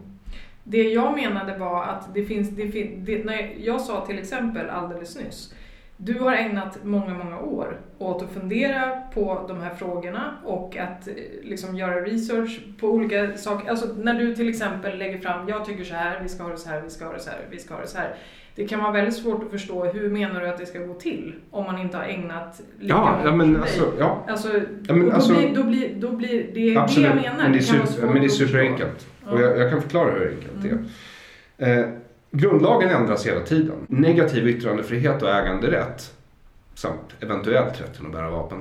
Det jag menade var att det finns, det fin, det, när jag sa till exempel alldeles nyss, du har ägnat många, många år åt att fundera på de här frågorna och att eh, liksom göra research på olika saker. Alltså när du till exempel lägger fram, jag tycker så här, vi ska ha det så här, vi ska ha det så här, vi ska ha det så här. Det kan vara väldigt svårt att förstå hur menar du att det ska gå till om man inte har ägnat lika Ja, ja men alltså, ja. Alltså, Ja, men och då, alltså- blir, då, blir, då blir det är Absolut. det jag menar. Men det är, super, svårt men det är superenkelt. Och Ja. jag, jag kan förklara hur enkelt Mm. det är. Eh, grundlagen ändras hela tiden. Negativ yttrandefrihet och äganderätt samt eventuellt rätten att bära vapen.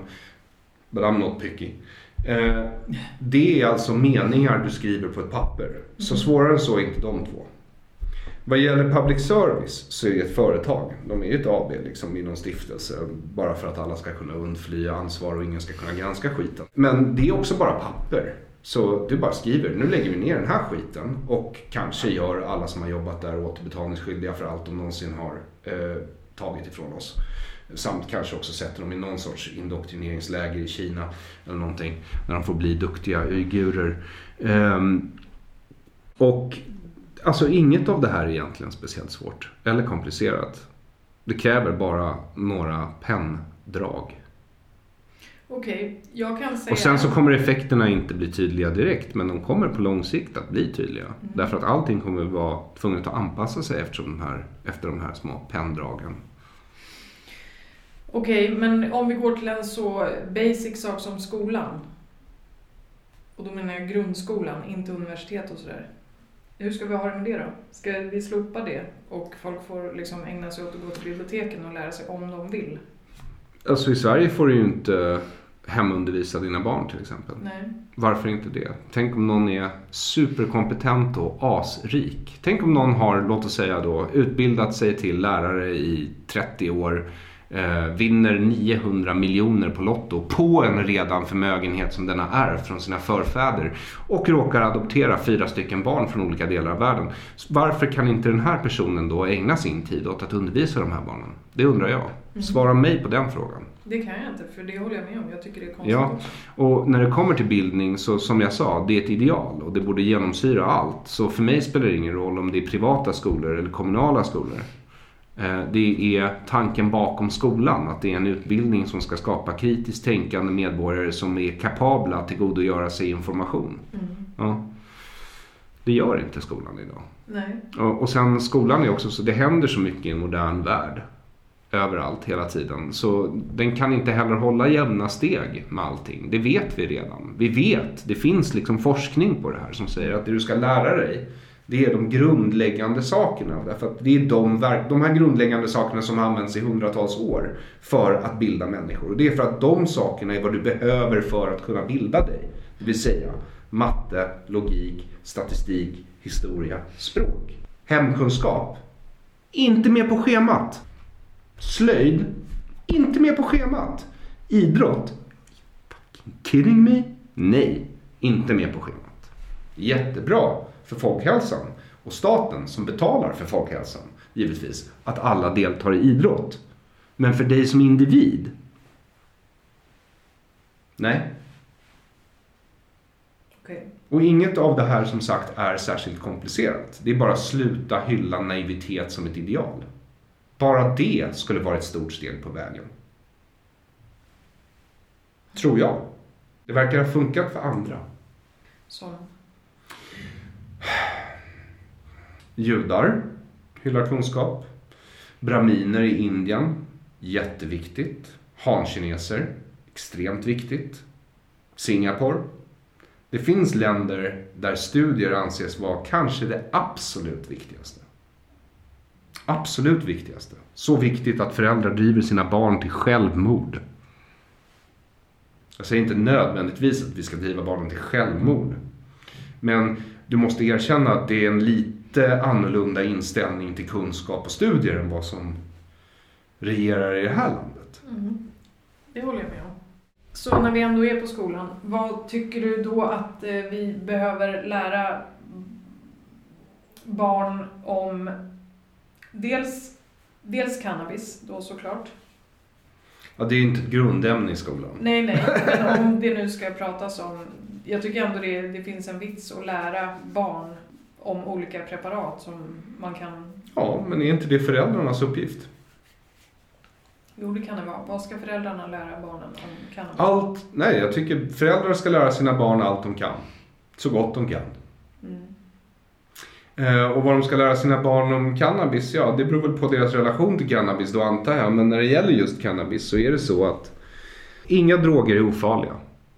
But I'm not picky. Eh, det är alltså meningar du skriver på ett papper. Så Mm. svårare än så är inte de två. Vad gäller public service så är det ett företag. De är ju ett AB liksom i någon stiftelse. Bara för att alla ska kunna undfly ansvar och ingen ska kunna granska skiten. Men det är också bara papper. Så du bara skriver, nu lägger vi ner den här skiten och kanske gör alla som har jobbat där återbetalningsskyldiga för allt de någonsin har eh, tagit ifrån oss. Samt kanske också sätter dem i någon sorts indoktrineringsläger i Kina eller någonting. När de får bli duktiga uigurer. Eh, och alltså inget av det här är egentligen speciellt svårt eller komplicerat. Det kräver bara några penndrag. Okej, jag kan säga... Och sen så kommer effekterna inte bli tydliga direkt men de kommer på lång sikt att bli tydliga. Därför att allting kommer vara tvunget att anpassa sig efter de här, efter de här små penndragen. Okej, men om vi går till en så basic sak som skolan. Och då menar jag grundskolan, inte universitet och sådär. Hur ska vi ha det med det då? Ska vi slopa det och folk får liksom ägna sig åt att gå till biblioteken och lära sig om de vill? Alltså i Sverige får du ju inte hemundervisa dina barn till exempel. Nej. Varför inte det? Tänk om någon är superkompetent och asrik. Tänk om någon har, låt oss säga då, utbildat sig till lärare i 30 år, eh, vinner 900 miljoner på Lotto på en redan förmögenhet som den har ärvt från sina förfäder och råkar adoptera fyra stycken barn från olika delar av världen. Varför kan inte den här personen då ägna sin tid åt att undervisa de här barnen? Det undrar jag. Svara mig på den frågan. Det kan jag inte, för det håller jag med om. Jag tycker det är konstigt Ja. också. Och när det kommer till bildning så som jag sa, det är ett ideal och det borde genomsyra allt. Så för mig spelar det ingen roll om det är privata skolor eller kommunala skolor. Eh, Det är tanken bakom skolan, att det är en utbildning som ska skapa kritiskt tänkande medborgare som är kapabla att tillgodogöra sig information. Mm. Ja. Det gör inte skolan idag. Nej. Och och sen skolan är också så, det händer så mycket i en modern värld. Överallt, hela tiden. Så den kan inte heller hålla jämna steg med allting. Det vet vi redan. Vi vet, det finns liksom forskning på det här som säger att det du ska lära dig det är de grundläggande sakerna. Därför att det är de, de här grundläggande sakerna som används i hundratals år för att bilda människor. Och det är för att de sakerna är vad du behöver för att kunna bilda dig. Det vill säga matte, logik, statistik, historia, språk. Hemkunskap. Inte med på schemat. Slöjd. Inte med på schemat. Idrott. Kidding me? Nej, inte med på schemat. Jättebra för folkhälsan och staten som betalar för folkhälsan givetvis att alla deltar i idrott. Men för dig som individ? Nej. Okay. Och inget av det här som sagt är särskilt komplicerat. Det är bara att sluta hylla naivitet som ett ideal. Bara det skulle vara ett stort steg på vägen. Tror jag. Det verkar ha funkat för andra. Så. Judar hyllar kunskap. Braminer i Indien, jätteviktigt. Hankineser, extremt viktigt. Singapore. Det finns länder där studier anses vara kanske det absolut viktigaste. Absolut viktigaste. Så viktigt att föräldrar driver sina barn till självmord. Jag säger inte nödvändigtvis att vi ska driva barnen till självmord. Men du måste erkänna att det är en lite annorlunda inställning till kunskap och studier än vad som regerar i det här landet. Mm. Det håller jag med om. Så när vi ändå är på skolan, vad tycker du då att eh, vi behöver lära barn om dels, dels cannabis då såklart, Ja, det är inte ett grundämne i skolan. Nej, nej, men om det nu ska pratas om... Jag tycker ändå det, det finns en vits att lära barn om olika preparat som man kan... Ja, men är inte det föräldrarnas uppgift? Jo, det kan det vara. Vad ska föräldrarna lära barnen om cannabis? Allt, nej, jag tycker föräldrar ska lära sina barn allt de kan. Så gott de kan. Mm. Eh, och vad de ska lära sina barn om cannabis, ja det beror väl på deras relation till cannabis då antar jag. Men när det gäller just cannabis så är det så att inga droger är ofarliga.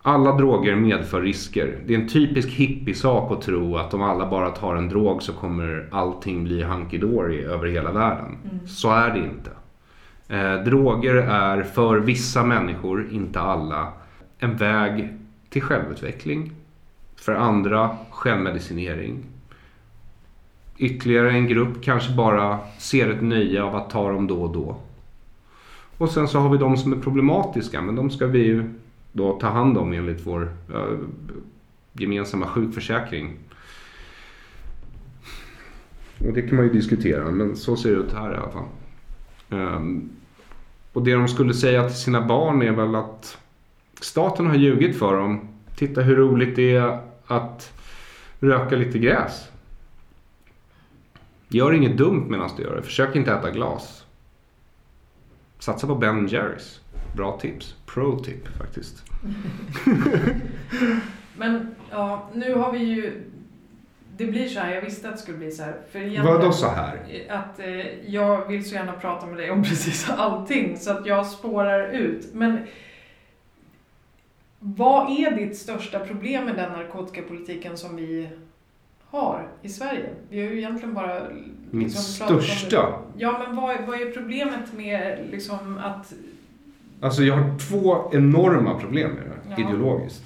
Alla droger medför risker. Det är en typisk hippiesak att tro att om alla bara tar en drog så kommer allting bli hunky-dory över hela världen. Mm. Så är det inte. Eh, droger är för vissa människor, inte alla, en väg till självutveckling. För andra självmedicinering ytterligare en grupp kanske bara ser ett nöje av att ta dem då och då. Och sen så har vi de som är problematiska men de ska vi ju då ta hand om enligt vår eh, gemensamma sjukförsäkring. Och det kan man ju diskutera men så ser det ut här i alla fall. Um, och det de skulle säga till sina barn är väl att staten har ljugit för dem. Titta hur roligt det är att röka lite gräs. Gör inget dumt medan du gör det. Försök inte äta glas. Satsa på Ben Jerrys. Bra tips. Pro-tip faktiskt. Men ja, nu har vi ju... Det blir så här, jag visste att det skulle bli så här. För Vadå så här? Att eh, jag vill så gärna prata med dig om precis allting så att jag spårar ut. Men vad är ditt största problem med den narkotikapolitiken som vi har i Sverige. Vi har ju egentligen bara... Liksom största? Ja, men vad, vad är problemet med liksom att... Alltså jag har två enorma problem med det, ja. ideologiskt.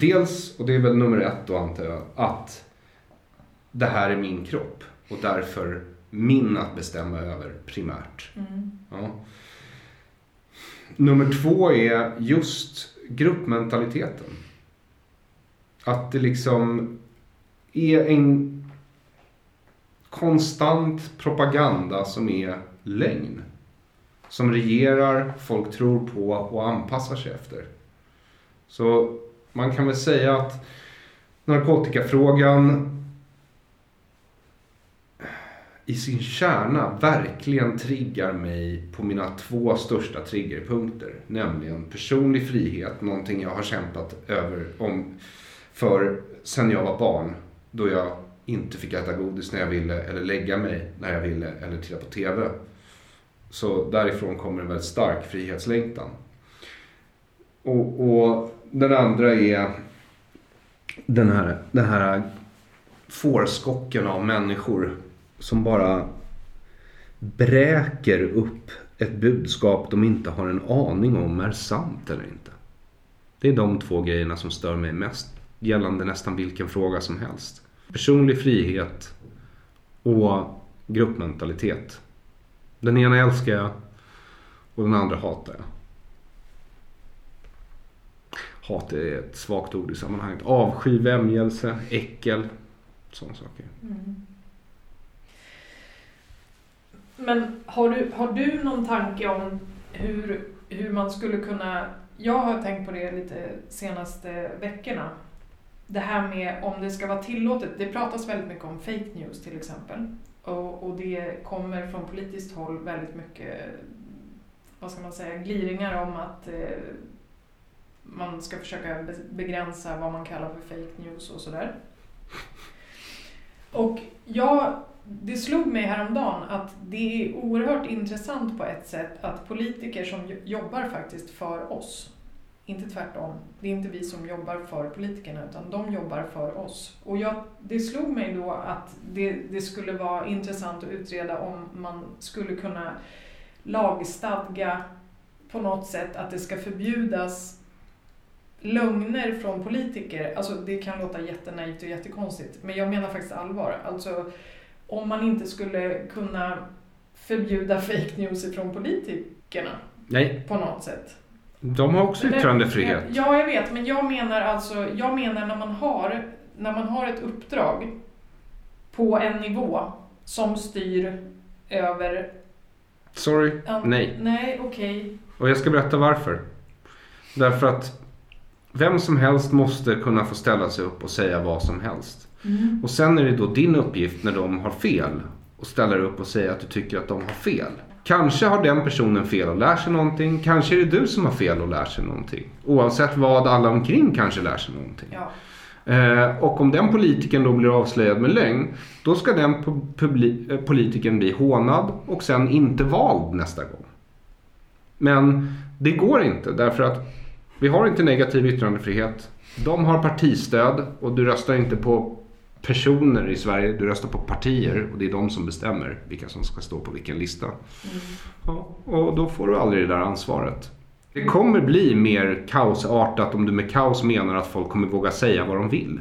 Dels, och det är väl nummer ett då antar jag, att det här är min kropp och därför min att bestämma över primärt. Mm. Ja. Nummer två är just gruppmentaliteten. Att det liksom är en konstant propaganda som är lögn. Som regerar, folk tror på och anpassar sig efter. Så man kan väl säga att narkotikafrågan i sin kärna verkligen triggar mig på mina två största triggerpunkter. Nämligen personlig frihet, någonting jag har kämpat över om för sen jag var barn då jag inte fick äta godis när jag ville eller lägga mig när jag ville eller titta på TV. Så därifrån kommer en väldigt stark frihetslängtan. Och, och den andra är den här, den här fårskocken av människor som bara bräker upp ett budskap de inte har en aning om är sant eller inte. Det är de två grejerna som stör mig mest gällande nästan vilken fråga som helst. Personlig frihet och gruppmentalitet. Den ena älskar jag och den andra hatar jag. Hat är ett svagt ord i sammanhanget. Avsky, vämjelse, äckel. Sådana saker. Mm. Men har du, har du någon tanke om hur, hur man skulle kunna... Jag har tänkt på det lite senaste veckorna. Det här med om det ska vara tillåtet. Det pratas väldigt mycket om fake news till exempel. Och, och det kommer från politiskt håll väldigt mycket, vad ska man säga, gliringar om att eh, man ska försöka begränsa vad man kallar för fake news och sådär. Och jag, det slog mig häromdagen att det är oerhört intressant på ett sätt att politiker som jobbar faktiskt för oss, inte tvärtom, det är inte vi som jobbar för politikerna utan de jobbar för oss. Och jag, det slog mig då att det, det skulle vara intressant att utreda om man skulle kunna lagstadga på något sätt att det ska förbjudas lögner från politiker, alltså det kan låta jättenaivt och jättekonstigt, men jag menar faktiskt allvar. Alltså om man inte skulle kunna förbjuda fake news från politikerna Nej. på något sätt. De har också yttrandefrihet. Ja, jag vet, men jag menar alltså, jag menar när man har, när man har ett uppdrag på en nivå som styr över... Sorry, nej. Nej, okej. Okay. Och jag ska berätta varför. Därför att vem som helst måste kunna få ställa sig upp och säga vad som helst. Mm. Och sen är det då din uppgift när de har fel och ställa dig upp och säga att du tycker att de har fel. Kanske har den personen fel och lär sig någonting. Kanske är det du som har fel och lär sig någonting. Oavsett vad alla omkring kanske lär sig någonting. Ja. Eh, och om den politikern då blir avslöjad med lögn. Då ska den eh, politikern bli hånad och sen inte vald nästa gång. Men det går inte därför att vi har inte negativ yttrandefrihet. De har partistöd och du röstar inte på personer i Sverige. Du röstar på partier och det är de som bestämmer vilka som ska stå på vilken lista. Mm. Ja, och då får du aldrig det där ansvaret. Det kommer bli mer kaosartat om du med kaos menar att folk kommer våga säga vad de vill.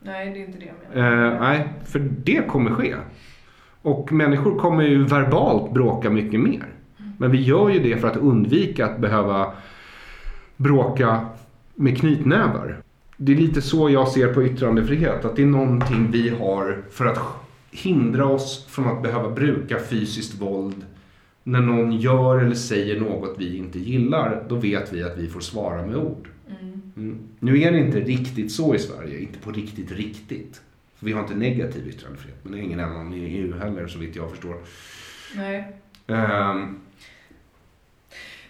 Nej, det är inte det jag menar. Eh, nej, för det kommer ske. Och människor kommer ju verbalt bråka mycket mer. Men vi gör ju det för att undvika att behöva bråka med knytnävar. Det är lite så jag ser på yttrandefrihet. Att det är någonting vi har för att hindra oss från att behöva bruka fysiskt våld. När någon gör eller säger något vi inte gillar, då vet vi att vi får svara med ord. Mm. Mm. Nu är det inte riktigt så i Sverige, inte på riktigt riktigt. vi har inte negativ yttrandefrihet, men det är ingen annan i EU heller så vitt jag förstår. Nej. Um,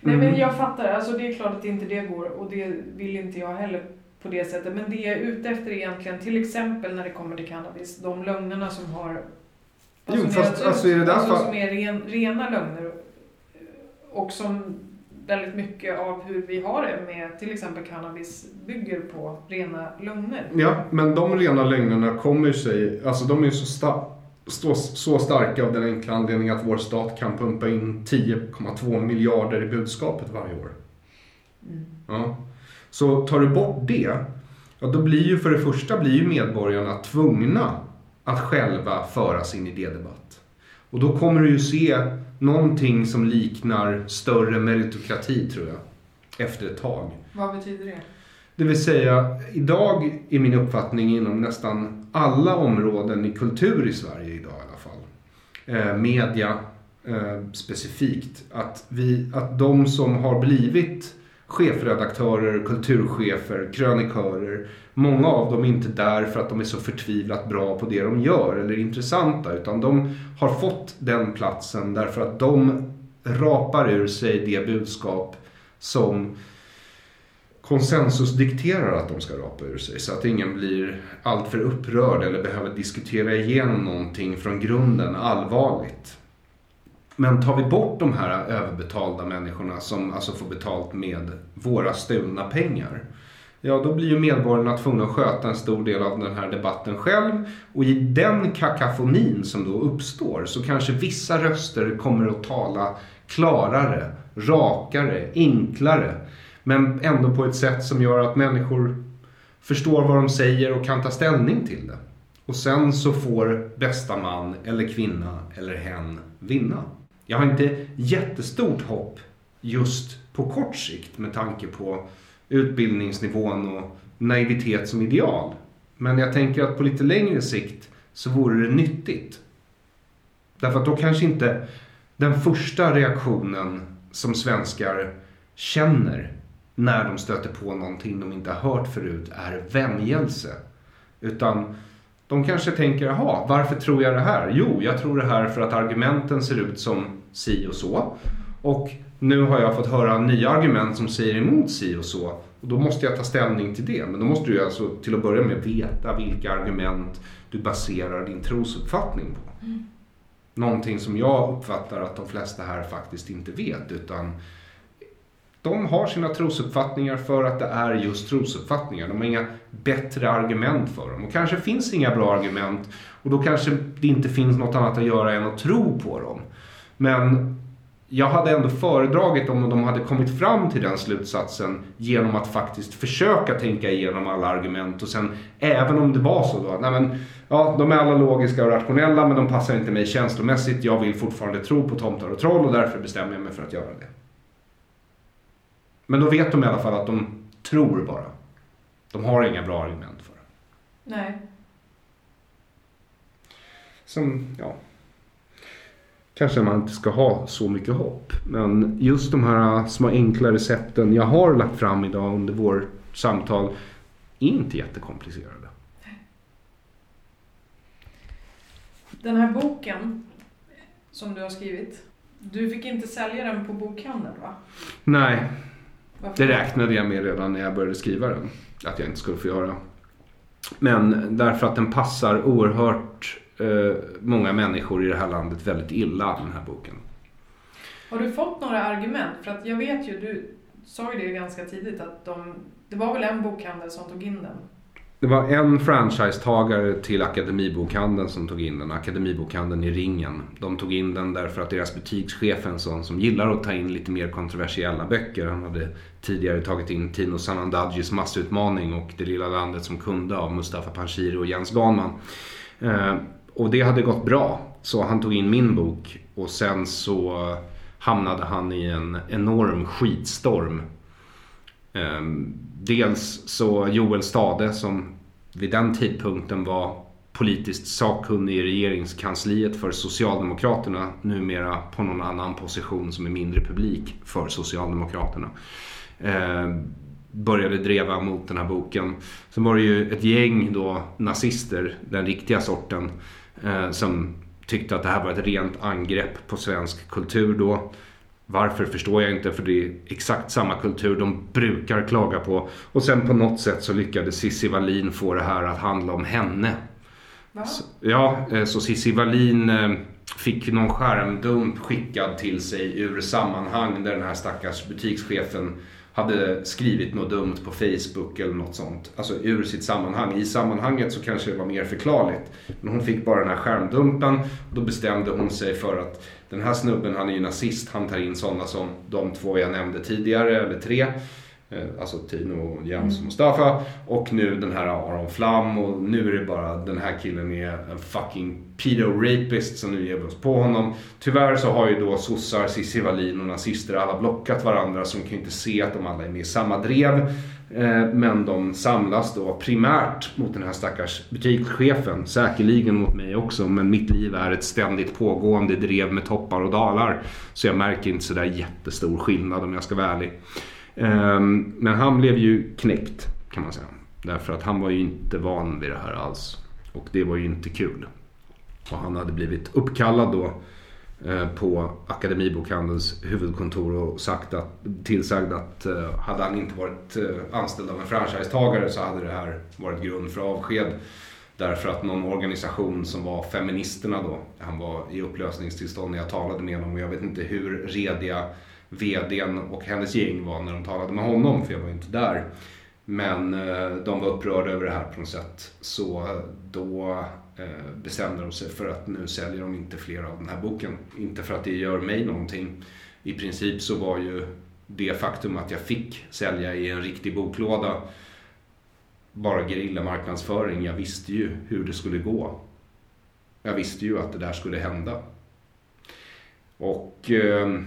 Nej men mm. jag fattar, alltså det är klart att inte det går och det vill inte jag heller på det sättet. Men det jag är ute efter egentligen, till exempel när det kommer till cannabis, de lögnerna som har Alltså, jo, fast, alltså, är det alltså, som är ren, rena lögner och som väldigt mycket av hur vi har det med till exempel cannabis bygger på rena lögner. Ja, men de rena lögnerna kommer sig, alltså de är så starka stå så starka av den enkla anledningen att vår stat kan pumpa in 10,2 miljarder i budskapet varje år. Mm. Ja. Så tar du bort det, ja då blir ju för det första blir ju medborgarna tvungna att själva föra sin idédebatt. Och då kommer du ju se någonting som liknar större meritokrati tror jag. Efter ett tag. Vad betyder det? Det vill säga, idag är min uppfattning inom nästan alla områden i kultur i Sverige idag i alla fall. Eh, media eh, specifikt. Att, vi, att de som har blivit chefredaktörer, kulturchefer, krönikörer. Många av dem är inte där för att de är så förtvivlat bra på det de gör eller intressanta. Utan de har fått den platsen därför att de rapar ur sig det budskap som konsensus dikterar att de ska rapa ur sig så att ingen blir alltför upprörd eller behöver diskutera igenom någonting från grunden allvarligt. Men tar vi bort de här överbetalda människorna som alltså får betalt med våra stulna pengar. ja då blir ju medborgarna tvungna att sköta en stor del av den här debatten själv. Och i den kakafonin som då uppstår så kanske vissa röster kommer att tala klarare, rakare, enklare. Men ändå på ett sätt som gör att människor förstår vad de säger och kan ta ställning till det. Och sen så får bästa man eller kvinna eller hen vinna. Jag har inte jättestort hopp just på kort sikt med tanke på utbildningsnivån och naivitet som ideal. Men jag tänker att på lite längre sikt så vore det nyttigt. Därför att då kanske inte den första reaktionen som svenskar känner när de stöter på någonting de inte har hört förut är vämjelse. Utan de kanske tänker, jaha, varför tror jag det här? Jo, jag tror det här för att argumenten ser ut som si och så. Och nu har jag fått höra nya argument som säger emot si och så. Och då måste jag ta ställning till det. Men då måste du alltså till att börja med veta vilka argument du baserar din trosuppfattning på. Mm. Någonting som jag uppfattar att de flesta här faktiskt inte vet. Utan de har sina trosuppfattningar för att det är just trosuppfattningar. De har inga bättre argument för dem. Och kanske finns inga bra argument. Och då kanske det inte finns något annat att göra än att tro på dem. Men jag hade ändå föredragit om de hade kommit fram till den slutsatsen genom att faktiskt försöka tänka igenom alla argument och sen även om det var så då, nej men, ja de är alla logiska och rationella men de passar inte mig känslomässigt, jag vill fortfarande tro på tomtar och troll och därför bestämmer jag mig för att göra det. Men då vet de i alla fall att de tror bara. De har inga bra argument för det. Nej. Som, ja kanske man inte ska ha så mycket hopp. Men just de här små enkla recepten jag har lagt fram idag under vår samtal är inte jättekomplicerade. Den här boken som du har skrivit. Du fick inte sälja den på bokhandeln va? Nej, Varför? det räknade jag med redan när jag började skriva den. Att jag inte skulle få göra. Men därför att den passar oerhört eh, många människor i det här landet väldigt illa, den här boken. Har du fått några argument? För att jag vet ju, du sa ju det ganska tidigt att de, det var väl en bokhandel som tog in den? Det var en franchisetagare till Akademibokhandeln som tog in den, Akademibokhandeln i Ringen. De tog in den därför att deras butikschef är en sån som gillar att ta in lite mer kontroversiella böcker. Han hade tidigare tagit in Tino Sanandajis Massutmaning och Det lilla landet som kunde av Mustafa Panshiri och Jens Ganman. Och det hade gått bra. Så han tog in min bok och sen så hamnade han i en enorm skitstorm. Ehm, dels så Joel Stade som vid den tidpunkten var politiskt sakkunnig i regeringskansliet för Socialdemokraterna. Numera på någon annan position som är mindre publik för Socialdemokraterna. Eh, började dreva mot den här boken. Sen var det ju ett gäng då nazister, den riktiga sorten, eh, som tyckte att det här var ett rent angrepp på svensk kultur då. Varför förstår jag inte för det är exakt samma kultur de brukar klaga på. Och sen på något sätt så lyckades Cissi Wallin få det här att handla om henne. Va? Så, ja, eh, så Cissi Wallin eh, fick någon skärmdump skickad till sig ur sammanhang där den här stackars butikschefen hade skrivit något dumt på Facebook eller något sånt. Alltså ur sitt sammanhang. I sammanhanget så kanske det var mer förklarligt. Men hon fick bara den här skärmdumpen och då bestämde hon sig för att den här snubben han är ju nazist. Han tar in sådana som de två jag nämnde tidigare, eller tre. Eh, alltså Tino, Jens och Mustafa. Och nu den här Aron Flam och nu är det bara den här killen är en fucking pedo-rapist som nu ger vi oss på honom. Tyvärr så har ju då sossar, Cissi Wallin och nazister alla blockat varandra så de kan ju inte se att de alla är med i samma drev. Eh, men de samlas då primärt mot den här stackars butikschefen. Säkerligen mot mig också men mitt liv är ett ständigt pågående drev med toppar och dalar. Så jag märker inte sådär jättestor skillnad om jag ska vara ärlig. Ehm, men han blev ju knäckt kan man säga. Därför att han var ju inte van vid det här alls. Och det var ju inte kul. Och han hade blivit uppkallad då eh, på Akademibokhandelns huvudkontor och sagt att, tillsagd att eh, hade han inte varit eh, anställd av en franchisetagare så hade det här varit grund för avsked. Därför att någon organisation som var Feministerna då, han var i upplösningstillstånd när jag talade med honom och jag vet inte hur rediga VDn och hennes gäng var när de talade med honom, för jag var inte där. Men eh, de var upprörda över det här på något sätt. Så då eh, bestämde de sig för att nu säljer de inte fler av den här boken. Inte för att det gör mig någonting. I princip så var ju det faktum att jag fick sälja i en riktig boklåda bara gerillamarknadsföring. Jag visste ju hur det skulle gå. Jag visste ju att det där skulle hända. Och eh,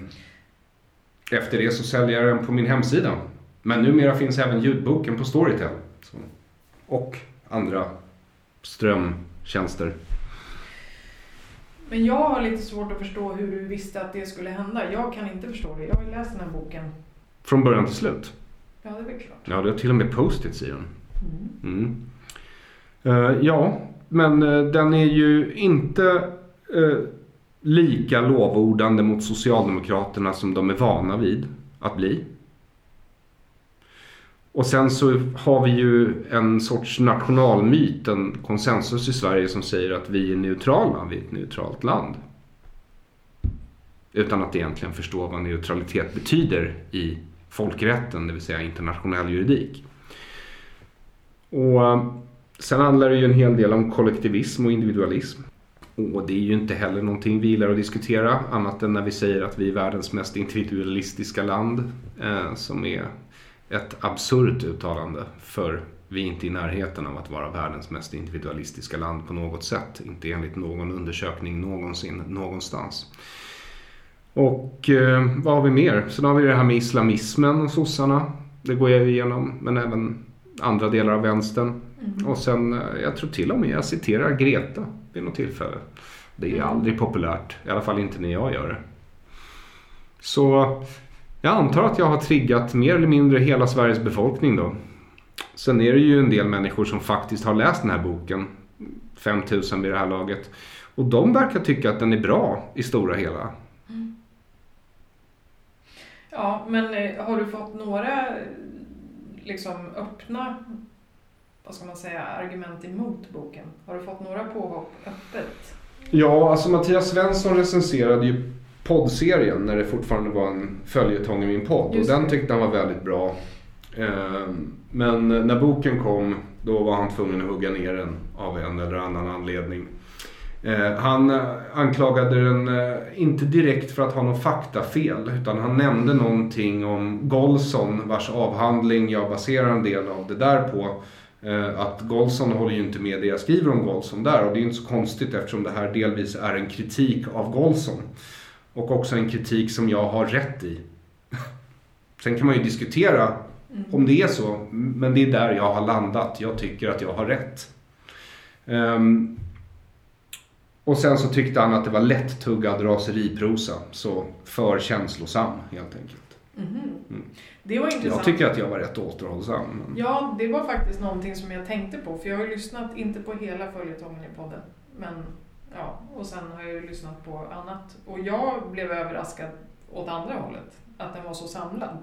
efter det så säljer jag den på min hemsida. Men numera finns även ljudboken på Storytel. Och andra strömtjänster. Men jag har lite svårt att förstå hur du visste att det skulle hända. Jag kan inte förstå det. Jag har ju läst den här boken. Från början till slut? Ja, det är väl klart. Ja, det har till och med post-its i den. Mm. Uh, ja, men uh, den är ju inte uh, lika lovordande mot Socialdemokraterna som de är vana vid att bli. Och sen så har vi ju en sorts nationalmyt, en konsensus i Sverige som säger att vi är neutrala, vi är ett neutralt land. Utan att egentligen förstå vad neutralitet betyder i folkrätten, det vill säga internationell juridik. Och eh, sen handlar det ju en hel del om kollektivism och individualism. Och det är ju inte heller någonting vi gillar att diskutera annat än när vi säger att vi är världens mest individualistiska land. Eh, som är ett absurt uttalande för vi är inte i närheten av att vara världens mest individualistiska land på något sätt. Inte enligt någon undersökning någonsin, någonstans. Och eh, vad har vi mer? Sen har vi det här med islamismen och sossarna. Det går jag igenom. Men även andra delar av vänstern. Mm. Och sen, eh, jag tror till och med jag citerar Greta vid något tillfälle. Det är mm. aldrig populärt. I alla fall inte när jag gör det. Så jag antar att jag har triggat mer eller mindre hela Sveriges befolkning då. Sen är det ju en del människor som faktiskt har läst den här boken. 5000 vid det här laget. Och de verkar tycka att den är bra i stora hela. Mm. Ja, men eh, har du fått några liksom öppna vad ska man säga, argument emot boken? Har du fått några påhopp öppet? Ja, alltså Mattias Svensson recenserade ju poddserien när det fortfarande var en följetong i min podd. och den tyckte han var väldigt bra. Ehm, men när boken kom då var han tvungen att hugga ner den av en eller annan anledning. Ehm, han anklagade den eh, inte direkt för att ha något faktafel utan han nämnde någonting om Golson vars avhandling jag baserar en del av det där på. Eh, att Golson håller ju inte med det jag skriver om Golson där och det är inte så konstigt eftersom det här delvis är en kritik av Golson. Och också en kritik som jag har rätt i. Sen kan man ju diskutera mm. om det är så. Men det är där jag har landat. Jag tycker att jag har rätt. Um, och sen så tyckte han att det var lätt-tuggad raseriprosa. Så för känslosam helt enkelt. Mm. Mm. Det var intressant. Jag tycker att jag var rätt återhållsam. Men... Ja, det var faktiskt någonting som jag tänkte på. För jag har ju lyssnat, inte på hela följetongen i podden, men Ja, och sen har jag ju lyssnat på annat. Och jag blev överraskad åt andra hållet, att den var så samlad.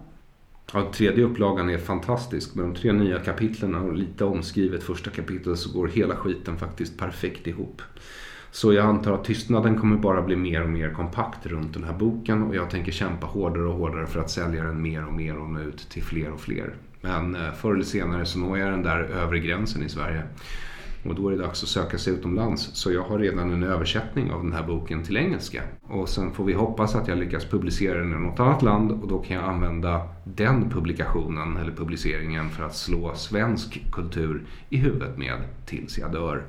Ja, tredje upplagan är fantastisk med de tre nya kapitlen och lite omskrivet första kapitlet så går hela skiten faktiskt perfekt ihop. Så jag antar att tystnaden kommer bara bli mer och mer kompakt runt den här boken och jag tänker kämpa hårdare och hårdare för att sälja den mer och mer och nå ut till fler och fler. Men eh, förr eller senare så når jag den där övre gränsen i Sverige. Och då är det dags att söka sig utomlands. Så jag har redan en översättning av den här boken till engelska. Och sen får vi hoppas att jag lyckas publicera den i något annat land och då kan jag använda den publikationen eller publiceringen för att slå svensk kultur i huvudet med tills jag dör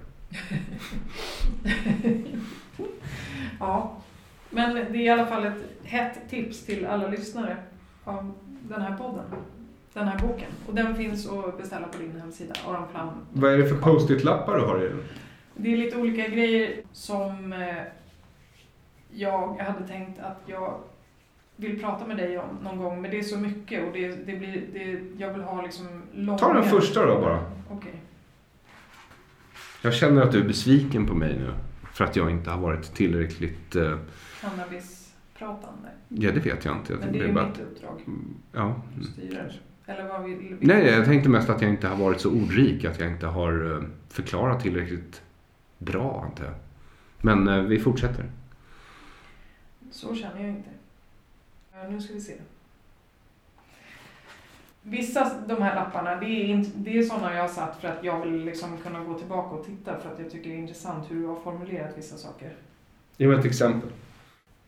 ja, men det är i alla fall ett hett tips till alla lyssnare av den här podden den här boken. Och den finns att beställa på din hemsida, Aron Flam. Vad är det för post-it-lappar du har i den? Det är lite olika grejer som eh, jag hade tänkt att jag vill prata med dig om någon gång. Men det är så mycket och det, det blir, det, jag vill ha liksom långa... Ta den första då bara. Okej. Okay. Jag känner att du är besviken på mig nu. För att jag inte har varit tillräckligt... Uh... Cannabispratande. Ja, det vet jag inte. Jag Men det är ju bara... mitt uppdrag. Ja. Styra eller vad vill, vill Nej, jag tänkte mest att jag inte har varit så ordrik. Att jag inte har eh, förklarat tillräckligt bra, antar jag. Men eh, vi fortsätter. Så känner jag inte. Nu ska vi se. Vissa de här lapparna, det är, inte, det är sådana jag har satt för att jag vill liksom kunna gå tillbaka och titta för att jag tycker det är intressant hur du har formulerat vissa saker. Ge mig ett exempel.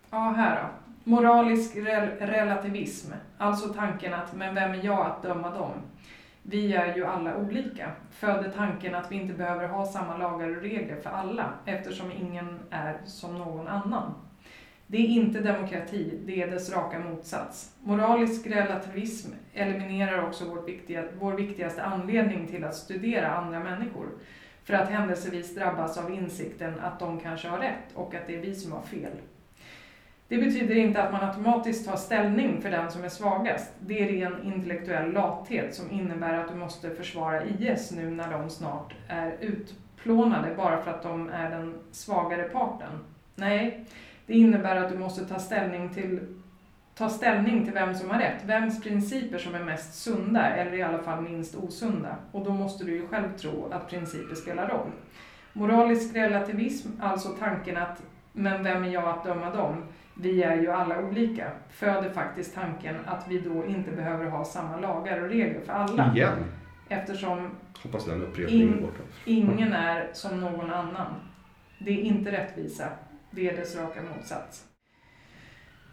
Ja, här då. Moralisk rel relativism, alltså tanken att men vem är jag att döma dem? Vi är ju alla olika, föder tanken att vi inte behöver ha samma lagar och regler för alla eftersom ingen är som någon annan. Det är inte demokrati, det är dess raka motsats. Moralisk relativism eliminerar också vårt viktiga, vår viktigaste anledning till att studera andra människor. För att händelsevis drabbas av insikten att de kanske har rätt och att det är vi som har fel. Det betyder inte att man automatiskt tar ställning för den som är svagast. Det är ren intellektuell lathet som innebär att du måste försvara IS nu när de snart är utplånade bara för att de är den svagare parten. Nej, det innebär att du måste ta ställning till ta ställning till vem som har rätt, vems principer som är mest sunda eller i alla fall minst osunda. Och då måste du ju själv tro att principer spelar roll. Moralisk relativism, alltså tanken att men vem är jag att döma dem? Vi är ju alla olika, föder faktiskt tanken att vi då inte behöver ha samma lagar och regler för alla. Igen? Eftersom Hoppas den upprepningen In- ingen är som någon annan. Det är inte rättvisa, dess raka motsats.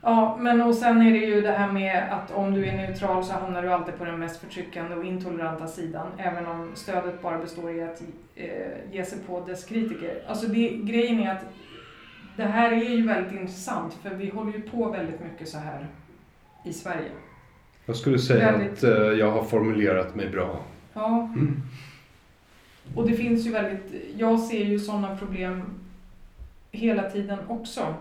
Ja, men och sen är det ju det här med att om du är neutral så hamnar du alltid på den mest förtryckande och intoleranta sidan, även om stödet bara består i att eh, ge sig på dess kritiker. Alltså det, grejen är att det här är ju väldigt intressant, för vi håller ju på väldigt mycket så här i Sverige. Jag skulle säga Väldigt- att eh, jag har formulerat mig bra. Ja, Mm. Och det finns ju väldigt, jag ser ju sådana problem hela tiden också.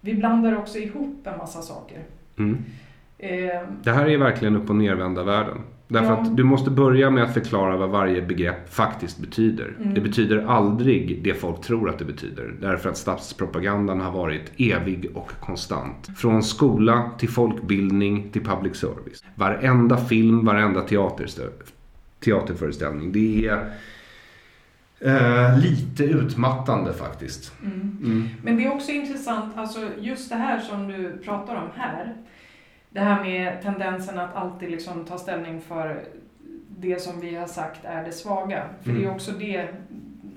Vi blandar också ihop en massa saker. Mm. Eh, Det här är verkligen upp och nervända världen. Därför Ja. att du måste börja med att förklara vad varje begrepp faktiskt betyder. Mm. Det betyder aldrig det folk tror att det betyder. Därför att statspropagandan har varit evig och konstant. Från skola till folkbildning till public service. Varenda film, varenda teaterstö- teaterföreställning. Det är eh, lite utmattande faktiskt. mm. Mm. Men det är också intressant, alltså just det här som du pratar om här. Det här med tendensen att alltid liksom ta ställning för det som vi har sagt är det svaga. För det är Mm. också det,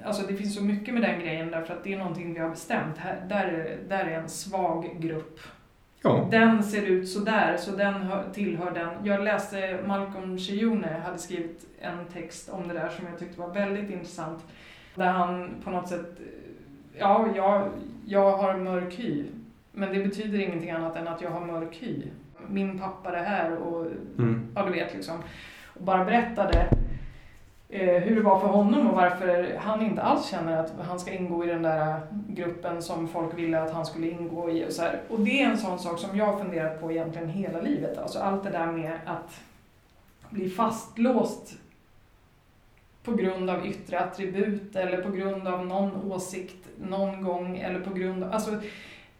alltså det finns så mycket med den grejen därför att det är någonting vi har bestämt. Här, där, är, där är en svag grupp. Ja. Den ser ut sådär, så den hör, tillhör den. Jag läste Malcolm Shione hade skrivit en text om det där som jag tyckte var väldigt intressant. Där han på något sätt, ja, jag, jag har mörk hy. Men det betyder ingenting annat än att jag har mörk hy. Min pappa är här och, Mm. ja du vet liksom. Och bara berättade hur det var för honom och varför han inte alls känner att han ska ingå i den där gruppen som folk ville att han skulle ingå i. Och, så här. och det är en sån sak som jag har funderat på egentligen hela livet. Alltså allt det där med att bli fastlåst på grund av yttre attribut eller på grund av någon åsikt någon gång eller på grund av, alltså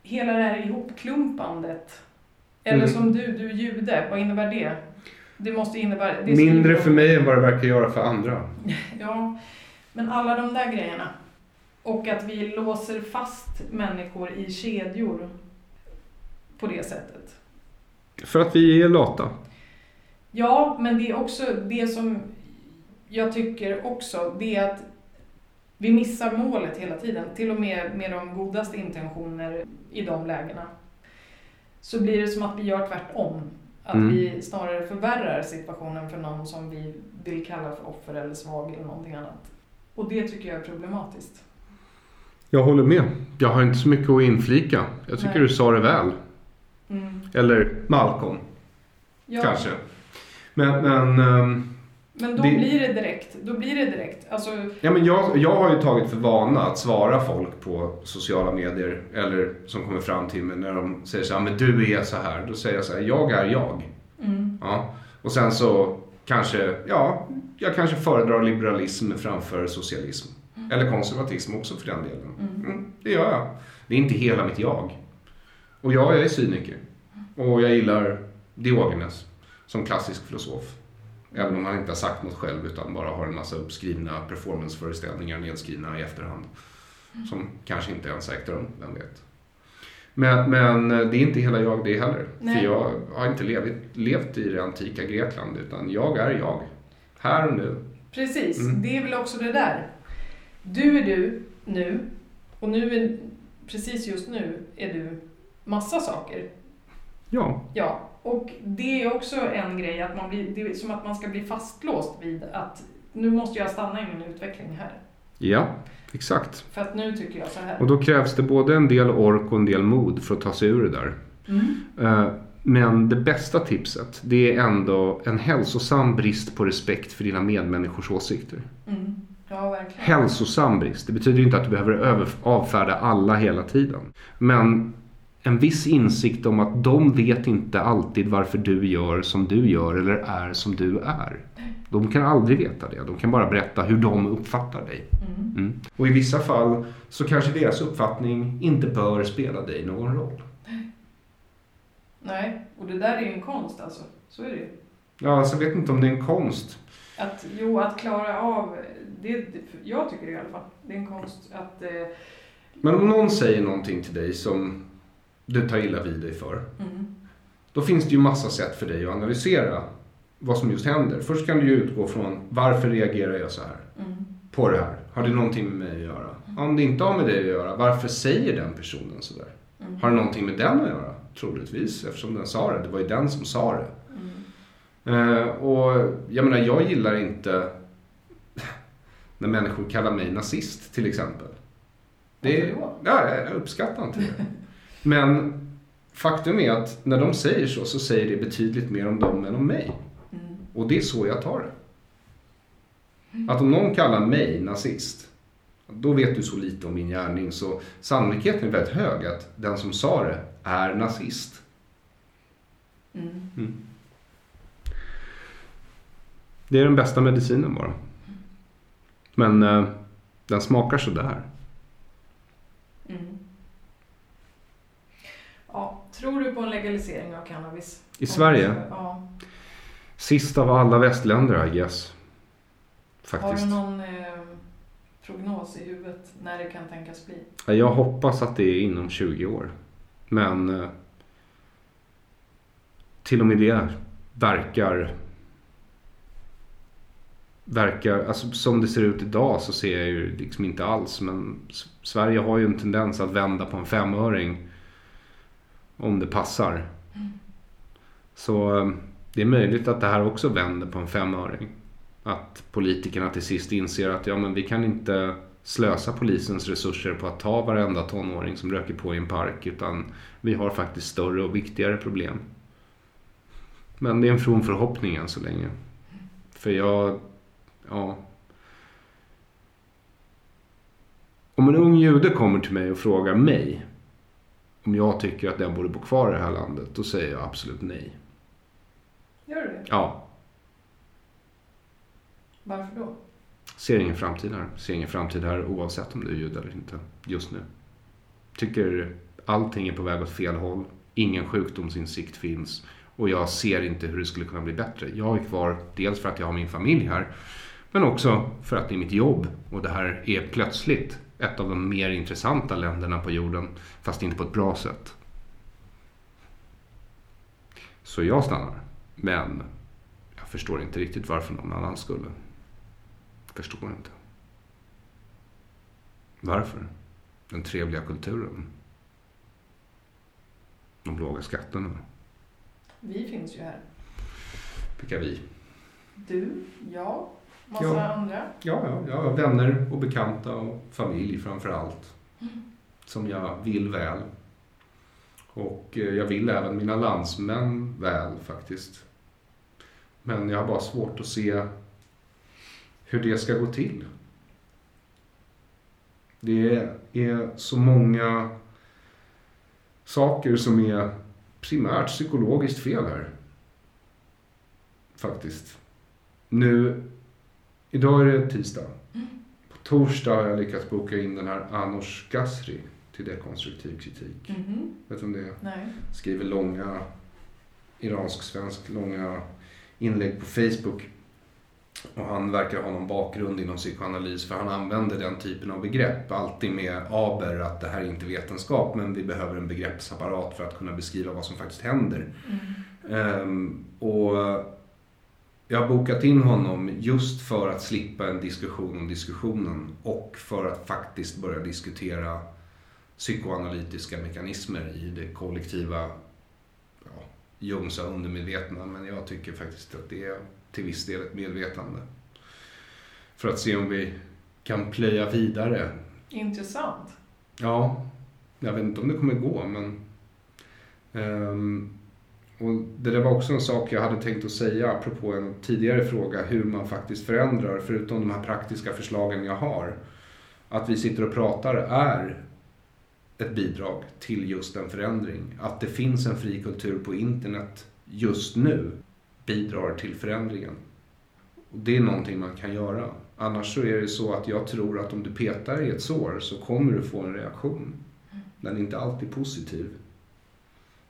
hela det här ihopklumpandet. Eller Mm. som du, du är jude, vad innebär det? Det måste innebära... Det Mindre för mig än vad det verkar göra för andra. Ja, men alla de där grejerna. Och att vi låser fast människor i kedjor på det sättet. För att vi är lata. Ja, men det är också det som jag tycker också, det är att vi missar målet hela tiden. Till och med med de godaste intentioner i de lägena. Så blir det som att vi gör tvärtom. Att Mm. vi snarare förvärrar situationen för någon som vi vill kalla för offer eller svag eller någonting annat. Och det tycker jag är problematiskt. Jag håller med. Jag har inte så mycket att inflika. Jag tycker Nej. du sa det väl. Mm. Eller Malcolm, Ja, kanske. Men, men, ehm, Men då Det- blir det direkt. Då blir det direkt. Alltså, ja, men jag, jag har ju tagit för vana att svara folk på sociala medier. Eller som kommer fram till mig när de säger så här, men du är så här. Då säger jag så här, jag är jag. mm, Ja. Och sen så kanske, ja, jag kanske föredrar liberalism framför socialism. Eller konservatism också för den delen. mm, Mm, det gör jag. Det är inte hela mitt jag. Och ja, jag är cyniker. Och jag gillar Diogenes som klassisk filosof. Även om han inte har sagt något själv utan bara har en massa uppskrivna performanceföreställningar nedskrivna i efterhand. Som kanske inte ens ägt rum, vem vet. Men, men det är inte hela jag det heller. Nej. För jag har inte levt, levt i det antika Grekland utan jag är jag. Här och nu. Precis, Mm. det är väl också det där. Du är du nu och nu är, precis just nu är du massa saker. Ja, Ja, och det är också en grej att man blir, det är som att man ska bli fastlåst vid att nu måste jag stanna i min utveckling här. ja exakt. För att nu tycker jag så här. Och då krävs det både en del ork och en del mod för att ta sig ur det där. Mm. Eh, Men det bästa tipset det är ändå en hälsosam brist på respekt för dina medmänniskors åsikter. Mm. Ja, verkligen. Hälsosam brist. Det betyder inte att du behöver över, avfärda alla hela tiden. Men en viss insikt om att de vet inte alltid varför du gör som du gör eller är som du är. De kan aldrig veta det. De kan bara berätta hur de uppfattar dig. Mm. Mm. Och i vissa fall så kanske deras uppfattning inte bör spela dig någon roll. Nej, och det där är ju en konst alltså. Så är det ju. Ja, alltså jag vet inte om det är en konst. Att, jo, att klara av, det, jag tycker det i alla fall, det är en konst att... Eh, Men om någon säger någonting till dig som du tar illa vid dig för. mm, Då finns det ju massa sätt för dig att analysera vad som just händer. Först kan du ju utgå från varför reagerar jag så här mm, på det här? Har det någonting med mig att göra? Om det inte har med dig att göra, varför säger den personen så där? mm, Har det någonting med den att göra? Troligtvis, eftersom den sa det. Det var ju den som sa det. mm, Eh, och jag menar, jag gillar inte när människor kallar mig nazist till exempel. Det, ja, jag uppskattar inte det. Men faktum är att när de säger så, så säger det betydligt mer om dem än om mig. mm, Och det är så jag tar det. Att om någon kallar mig nazist, då vet du så lite om min gärning så sannolikheten är väldigt hög att den som sa det är nazist. mm. Det är den bästa medicinen bara. Men eh, den smakar sådär. Mm. Ja, tror du på en legalisering av cannabis? I Sverige? Ja. Sist av alla västländer, I guess. Har Faktiskt. du någon eh, prognos i huvudet när det kan tänkas bli? Ja, Jag hoppas att det är inom 20 år. Men eh, till och med det verkar verkar, alltså som det ser ut idag så ser jag ju liksom inte alls men Sverige har ju en tendens att vända på en femöring om det passar. Så eh, det är möjligt att det här också vänder på en femöring. Att politikerna till sist inser att ja men vi kan inte slösa polisens resurser på att ta varenda tonåring som röker på i en park utan vi har faktiskt större och viktigare problem. Men det är en from förhoppning än så länge. För jag, ja. Om en ung jude kommer till mig och frågar mig om jag tycker att den borde bo kvar i det här landet, då säger jag absolut nej. Gör du det? Ja, Varför då? ser ingen framtid här. Ser ingen framtid här oavsett om du är jude eller inte just nu. Tycker allting är på väg åt fel håll. Ingen sjukdomsinsikt finns. Och jag ser inte hur det skulle kunna bli bättre. Jag är kvar dels för att jag har min familj här. Men också för att det är mitt jobb. Och det här är plötsligt ett av de mer intressanta länderna på jorden. Fast inte på ett bra sätt. Så jag stannar. Men jag förstår inte riktigt varför någon annan skulle. Förstår inte. Varför? Den trevliga kulturen. De låga skatterna. Vi finns ju här. Vilka vi? Du, jag, massa Ja. andra. Ja, ja, har vänner och bekanta och familj framför allt. Som jag vill väl. Och eh, jag vill även mina landsmän väl faktiskt. Men jag har bara svårt att se hur det ska gå till. Det är så många saker som är primärt psykologiskt fel här. Faktiskt. Nu, idag är det tisdag. På torsdag har jag lyckats boka in den här Anoush Gasri till dekonstruktiv kritik. Mhm. Vet du om det är? Nej. Skriver långa, iransk-svensk, långa inlägg på Facebook. Och han verkar ha någon bakgrund inom psykoanalys för han använder den typen av begrepp. Alltid med aber att det här är inte vetenskap men vi behöver en begreppsapparat för att kunna beskriva vad som faktiskt händer. Mm. Um, och jag har bokat in honom just för att slippa en diskussion om diskussionen och för att faktiskt börja diskutera psykoanalytiska mekanismer i det kollektiva ja, Jungsa undermedvetna. Men jag tycker faktiskt att det är till viss del ett medvetande. För att se om vi kan plöja vidare. Intressant. Ja, jag vet inte om det kommer gå men um, och det där var också en sak jag hade tänkt att säga apropå en tidigare fråga hur man faktiskt förändrar förutom de här praktiska förslagen jag har. Att vi sitter och pratar är ett bidrag till just en förändring. Att det finns en fri kultur på internet just nu bidrar till förändringen. Och det är någonting man kan göra. Annars så är det så att jag tror att om du petar i ett sår så kommer du få en reaktion. Den är inte alltid positiv.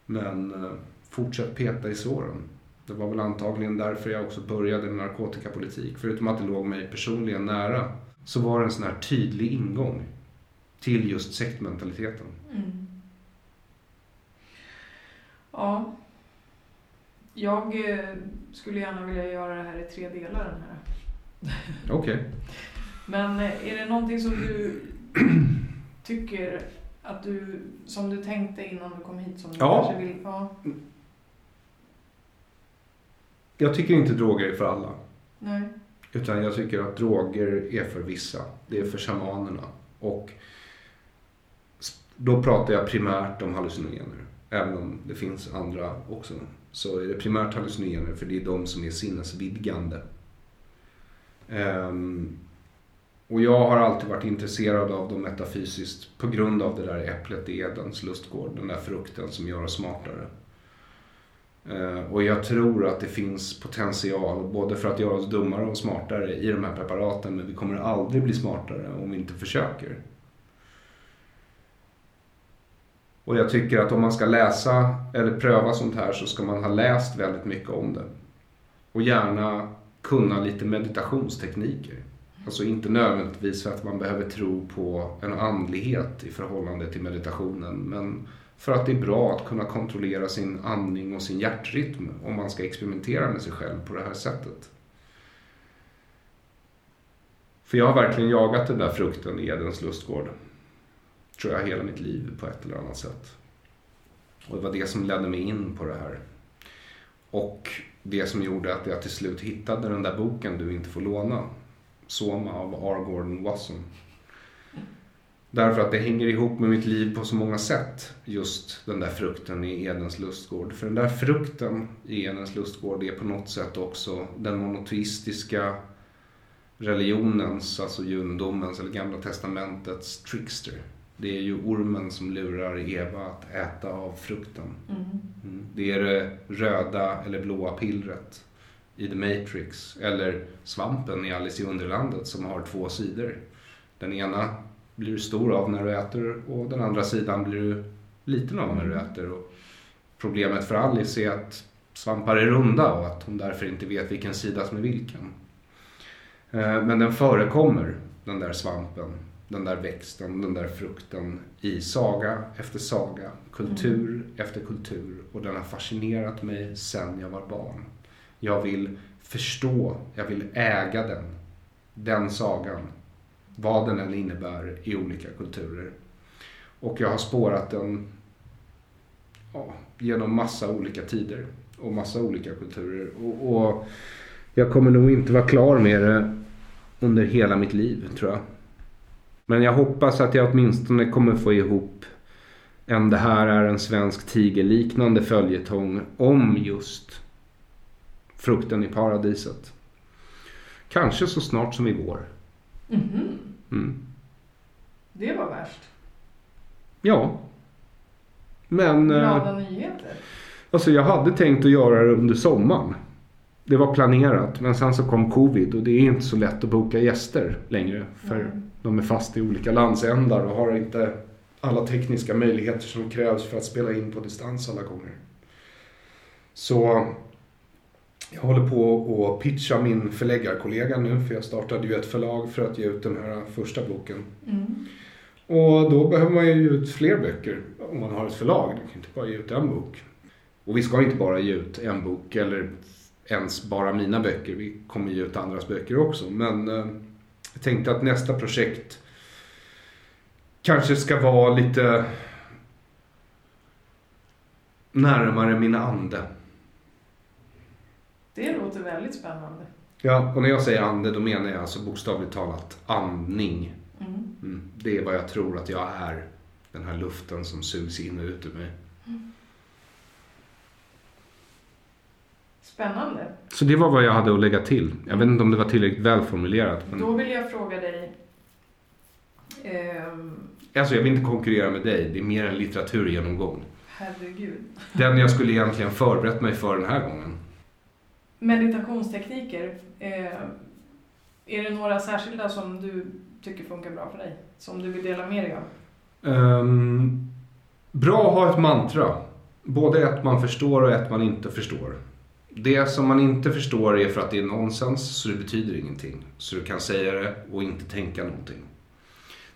Men fortsätt peta i såren. Det var väl antagligen därför jag också började med narkotikapolitik. Förutom att det låg mig personligen nära så var det en sån här tydlig ingång till just sektmentaliteten. Mm. Ja. Jag eh, skulle gärna vilja göra det här i tre delar. Den här. Okej. Okay. Men eh, är det någonting som du tycker att du, som du tänkte innan du kom hit? Som du ja. kanske vill, ja. Jag tycker inte droger är för alla. Nej. Utan jag tycker att droger är för vissa. Det är för shamanerna. Och då pratar jag primärt om hallucinogener. Även om det finns andra också. Så är det primärt hallucinogener för det är de som är sinnesvidgande. Um, och jag har alltid varit intresserad av dem metafysiskt på grund av det där äpplet i Edens lustgård. Den där frukten som gör oss smartare. Eh, och jag tror att det finns potential både för att göra oss dummare och smartare i de här preparaten men vi kommer aldrig bli smartare om vi inte försöker. Och jag tycker att om man ska läsa eller pröva sånt här så ska man ha läst väldigt mycket om det. Och gärna kunna lite meditationstekniker. Alltså inte nödvändigtvis för att man behöver tro på en andlighet i förhållande till meditationen. Men för att det är bra att kunna kontrollera sin andning och sin hjärtrytm om man ska experimentera med sig själv på det här sättet. För jag har verkligen jagat den där frukten i Edens lustgård tror jag, hela mitt liv på ett eller annat sätt. Och det var det som ledde mig in på det här. Och det som gjorde att jag till slut hittade den där boken Du inte får låna. Soma av R. Gordon Wasson. Därför att det hänger ihop med mitt liv på så många sätt. Just den där frukten i Edens lustgård. För den där frukten i Edens lustgård är på något sätt också den monoteistiska religionens, alltså judendomens eller gamla testamentets trickster. Det är ju ormen som lurar Eva att äta av frukten. Mm. Mm. Det är det röda eller blåa pillret i The Matrix. Eller svampen i Alice i Underlandet som har två sidor. Den ena blir du stor av när du äter och den andra sidan blir du liten av när du mm. äter. Och problemet för Alice är att svampar är runda och att hon därför inte vet vilken sida som är vilken. Eh, men den förekommer, den där svampen den där växten, den där frukten i saga efter saga, kultur mm. efter kultur och den har fascinerat mig sedan jag var barn. Jag vill förstå, jag vill äga den, den sagan, vad den än innebär i olika kulturer. Och jag har spårat den ja, genom massa olika tider och massa olika kulturer. Och, och jag kommer nog inte vara klar med det under hela mitt liv tror jag. Men jag hoppas att jag åtminstone kommer få ihop en Det här är en svensk tigerliknande följetong om just frukten i paradiset. Kanske så snart som i vår. Mm. Mm. Det var värst. Ja. Men... Glada eh, nyheter. Alltså jag hade tänkt att göra det under sommaren. Det var planerat men sen så kom covid och det är inte så lätt att boka gäster längre. För mm de är fast i olika landsändar och har inte alla tekniska möjligheter som krävs för att spela in på distans alla gånger. Så Jag håller på att pitcha min förläggarkollega nu för jag startade ju ett förlag för att ge ut den här första boken. Mm. Och då behöver man ju ge ut fler böcker om man har ett förlag. Du kan inte bara ge ut en bok. Och vi ska inte bara ge ut en bok eller ens bara mina böcker. Vi kommer ge ut andras böcker också. Men eh, jag tänkte att nästa projekt kanske ska vara lite närmare min ande. Det låter väldigt spännande. Ja, och när jag säger ande då menar jag alltså bokstavligt talat andning. Mm. Mm. Det är vad jag tror att jag är. Den här luften som sugs in och ut ur mig. Spännande. Så det var vad jag hade att lägga till. Jag vet inte om det var tillräckligt välformulerat. Men... Då vill jag fråga dig. ehm, Alltså jag vill inte konkurrera med dig. Det är mer en litteraturgenomgång. herregud. Den jag skulle egentligen förberett mig för den här gången. Meditationstekniker. Eh, är det några särskilda som du tycker funkar bra för dig? Som du vill dela med dig av? Um, bra att ha ett mantra. Både ett man förstår och ett man inte förstår. Det som man inte förstår är för att det är nonsens, så det betyder ingenting. Så du kan säga det och inte tänka någonting.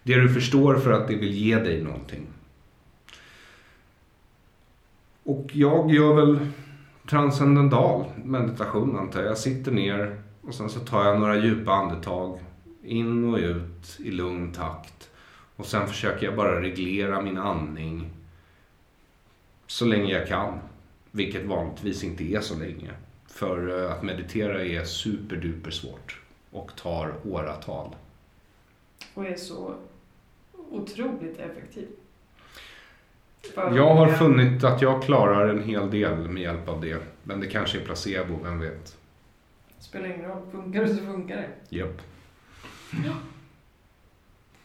Det du förstår för att det vill ge dig någonting. Och jag gör väl transcendental meditation antar jag. Jag sitter ner och sen så tar jag några djupa andetag. In och ut i lugn takt. Och sen försöker jag bara reglera min andning så länge jag kan. Vilket vanligtvis inte är så länge. För eh, att meditera är superduper svårt och tar åratal. Och är så otroligt effektivt. Jag har funnit att jag klarar en hel del med hjälp av det. Men det kanske är placebo, vem vet? Spelar ingen roll. Funkar det så funkar det. Japp.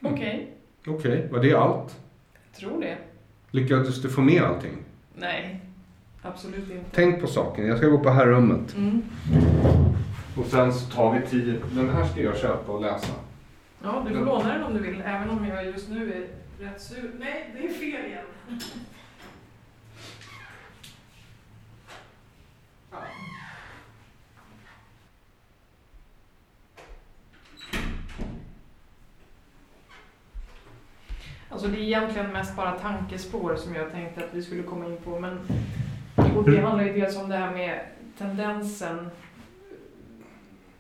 Okej, Okej, var det allt? jag tror det. Lyckades du få med allting? Nej, absolut inte. Tänk på saken, jag ska gå på här rummet. Mm. Och sen så tar vi tio. Den här ska jag köpa och läsa. Ja, du får låna den om du vill, även om jag just nu är rätt sur. Nej, det är fel igen. Ja. Alltså det är egentligen mest bara tankespår som jag tänkte att vi skulle komma in på. Men, och det handlar ju dels om det här med tendensen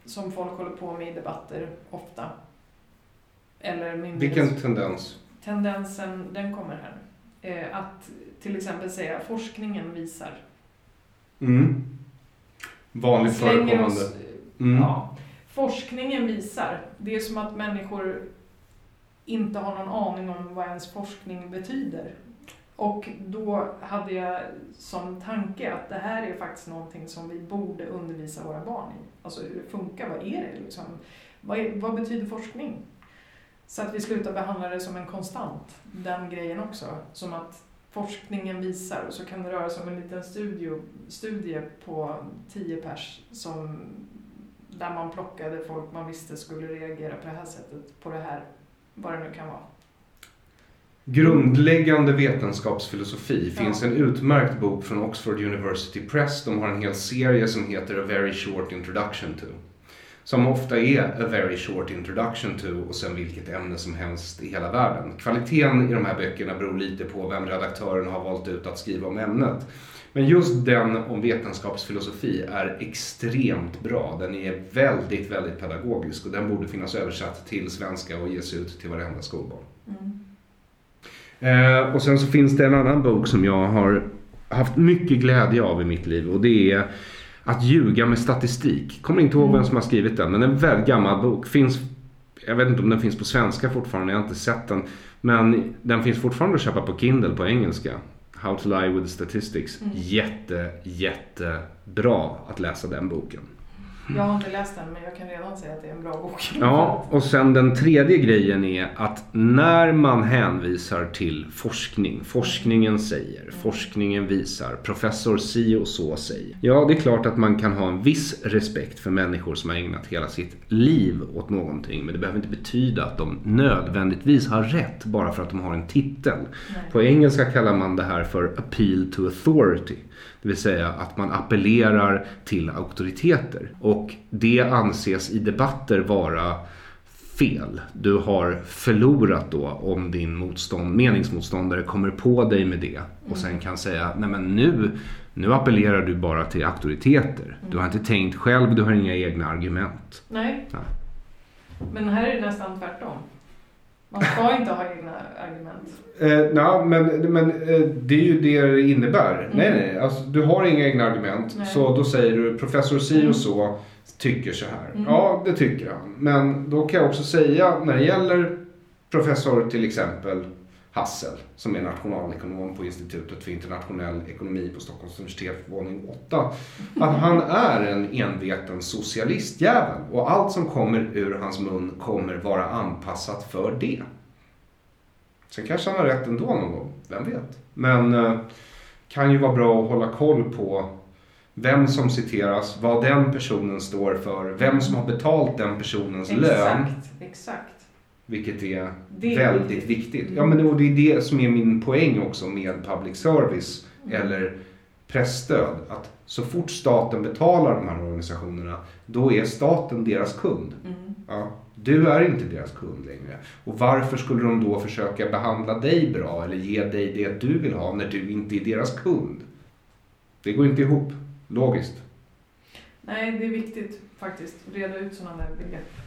som folk håller på med i debatter ofta. Eller myndighets- Vilken tendens? tendensen, den kommer här. Eh, att till exempel säga forskningen visar. Mm. Vanligt förekommande. Mm. ja, forskningen visar. Det är som att människor inte har någon aning om vad ens forskning betyder. Och då hade jag som tanke att det här är faktiskt någonting som vi borde undervisa våra barn i. Alltså hur det funkar, vad är det liksom? Vad, är, vad betyder forskning? Så att vi slutar behandla det som en konstant, den grejen också. Som att forskningen visar och så kan det röra sig om en liten studio, studie på 10 pers som, där man plockade folk man visste skulle reagera på det här sättet, på det här, vad det nu kan vara. Grundläggande vetenskapsfilosofi Ja. finns en utmärkt bok från Oxford University Press. De har en hel serie som heter A Very Short Introduction to. Som ofta är A Very Short Introduction to och sen vilket ämne som helst i hela världen. Kvaliteten i de här böckerna beror lite på vem redaktören har valt ut att skriva om ämnet. Men just den om vetenskapsfilosofi är extremt bra. Den är väldigt, väldigt pedagogisk och den borde finnas översatt till svenska och ges ut till varenda skolbarn. Mm. Eh, och sen så finns det en annan bok som jag har haft mycket glädje av i mitt liv och det är Att ljuga med statistik. Kommer inte ihåg vem som har skrivit den men en väldigt gammal bok. Finns, jag vet inte om den finns på svenska fortfarande, jag har inte sett den. Men den finns fortfarande att köpa på Kindle på engelska. How to lie with statistics. Mm. Jätte, jättebra att läsa den boken. Jag har inte läst den men jag kan redan säga att det är en bra bok. Ja, och sen den tredje grejen är att när man hänvisar till forskning, forskningen säger, forskningen visar, professor si och så säger. Ja, det är klart att man kan ha en viss respekt för människor som har ägnat hela sitt liv åt någonting. Men det behöver inte betyda att de nödvändigtvis har rätt bara för att de har en titel. Nej. På engelska kallar man det här för appeal to authority. Det vill säga att man appellerar till auktoriteter. Och det anses i debatter vara fel. Du har förlorat då om din motstånd, meningsmotståndare kommer på dig med det och sen kan säga nej men nu, nu appellerar du bara till auktoriteter. Du har inte tänkt själv, du har inga egna argument. Nej. nej. Men här är det nästan tvärtom. Man ska inte ha egna argument. Eh, na, men men eh, det är ju det det innebär. Mm. Nej, nej. Alltså, du har inga egna argument. Nej. Så då säger du professor si och mm. så tycker så här. Mm. Ja, det tycker han. Men då kan jag också säga när det gäller professor till exempel Hassel som är nationalekonom på Institutet för internationell ekonomi på Stockholms universitet, våning 8. Att han är en enveten socialistjävel och allt som kommer ur hans mun kommer vara anpassat för det. Sen kanske han har rätt ändå någon gång, vem vet? Men eh, kan ju vara bra att hålla koll på vem som citeras, vad den personen står för, vem som har betalt den personens exakt, lön. Exakt. Vilket är, är väldigt viktigt. viktigt. Ja, men det är det som är min poäng också med public service mm. eller pressstöd. Att så fort staten betalar de här organisationerna, då är staten deras kund. Mm. Ja, du är inte deras kund längre. Och varför skulle de då försöka behandla dig bra eller ge dig det du vill ha när du inte är deras kund? Det går inte ihop, logiskt. Nej, det är viktigt faktiskt att reda ut sådana där begrepp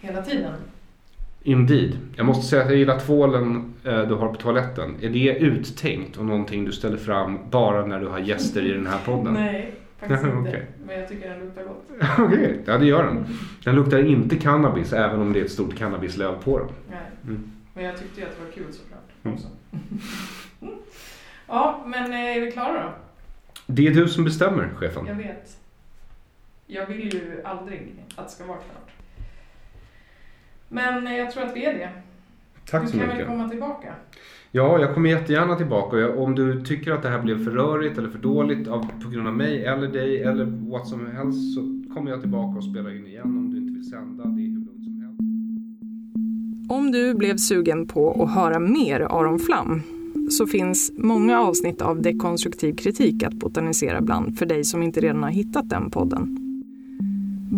hela tiden. Indeed. Jag måste säga att jag gillar tvålen eh, du har på toaletten. Är det uttänkt och någonting du ställer fram bara när du har gäster i den här podden? Nej, faktiskt inte. okay. Men jag tycker den luktar gott. Okej, okay. ja det gör den. Den luktar inte cannabis även om det är ett stort cannabislöv på den. Nej, mm. men jag tyckte ju att det var kul såklart. Mm. ja, men eh, är vi klara då? Det är du som bestämmer, chefen. Jag vet. Jag vill ju aldrig att det ska vara klart. Men jag tror att vi är det. Tack så mycket. Du kan väl komma tillbaka? Ja, jag kommer jättegärna tillbaka. Om du tycker att det här blev för rörigt eller för dåligt av, på grund av mig eller dig eller vad som helst så kommer jag tillbaka och spelar in igen om du inte vill sända. Det är hur lugnt som helst. Om du blev sugen på att höra mer Aron Flam så finns många avsnitt av dekonstruktiv kritik att botanisera bland för dig som inte redan har hittat den podden.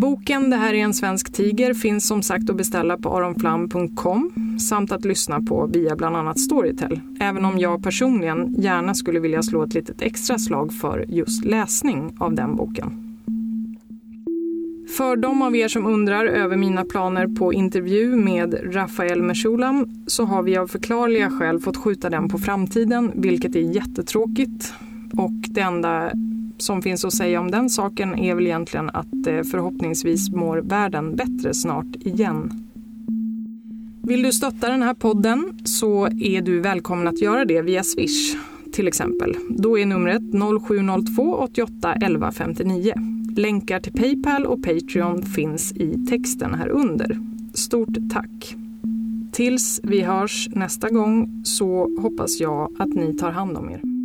Boken Det här är en svensk tiger finns som sagt att beställa på aronflam.com samt att lyssna på via bland annat Storytel. Även om jag personligen gärna skulle vilja slå ett litet extra slag för just läsning av den boken. För de av er som undrar över mina planer på intervju med Rafael Meshulam så har vi av förklarliga skäl fått skjuta den på framtiden, vilket är jättetråkigt. Och det enda som finns att säga om den saken är väl egentligen att eh, förhoppningsvis mår världen bättre snart igen. Vill du stötta den här podden så är du välkommen att göra det via Swish till exempel. Då är numret 0702 88 11 59. Länkar till Paypal och Patreon finns i texten här under. Stort tack! Tills vi hörs nästa gång så hoppas jag att ni tar hand om er.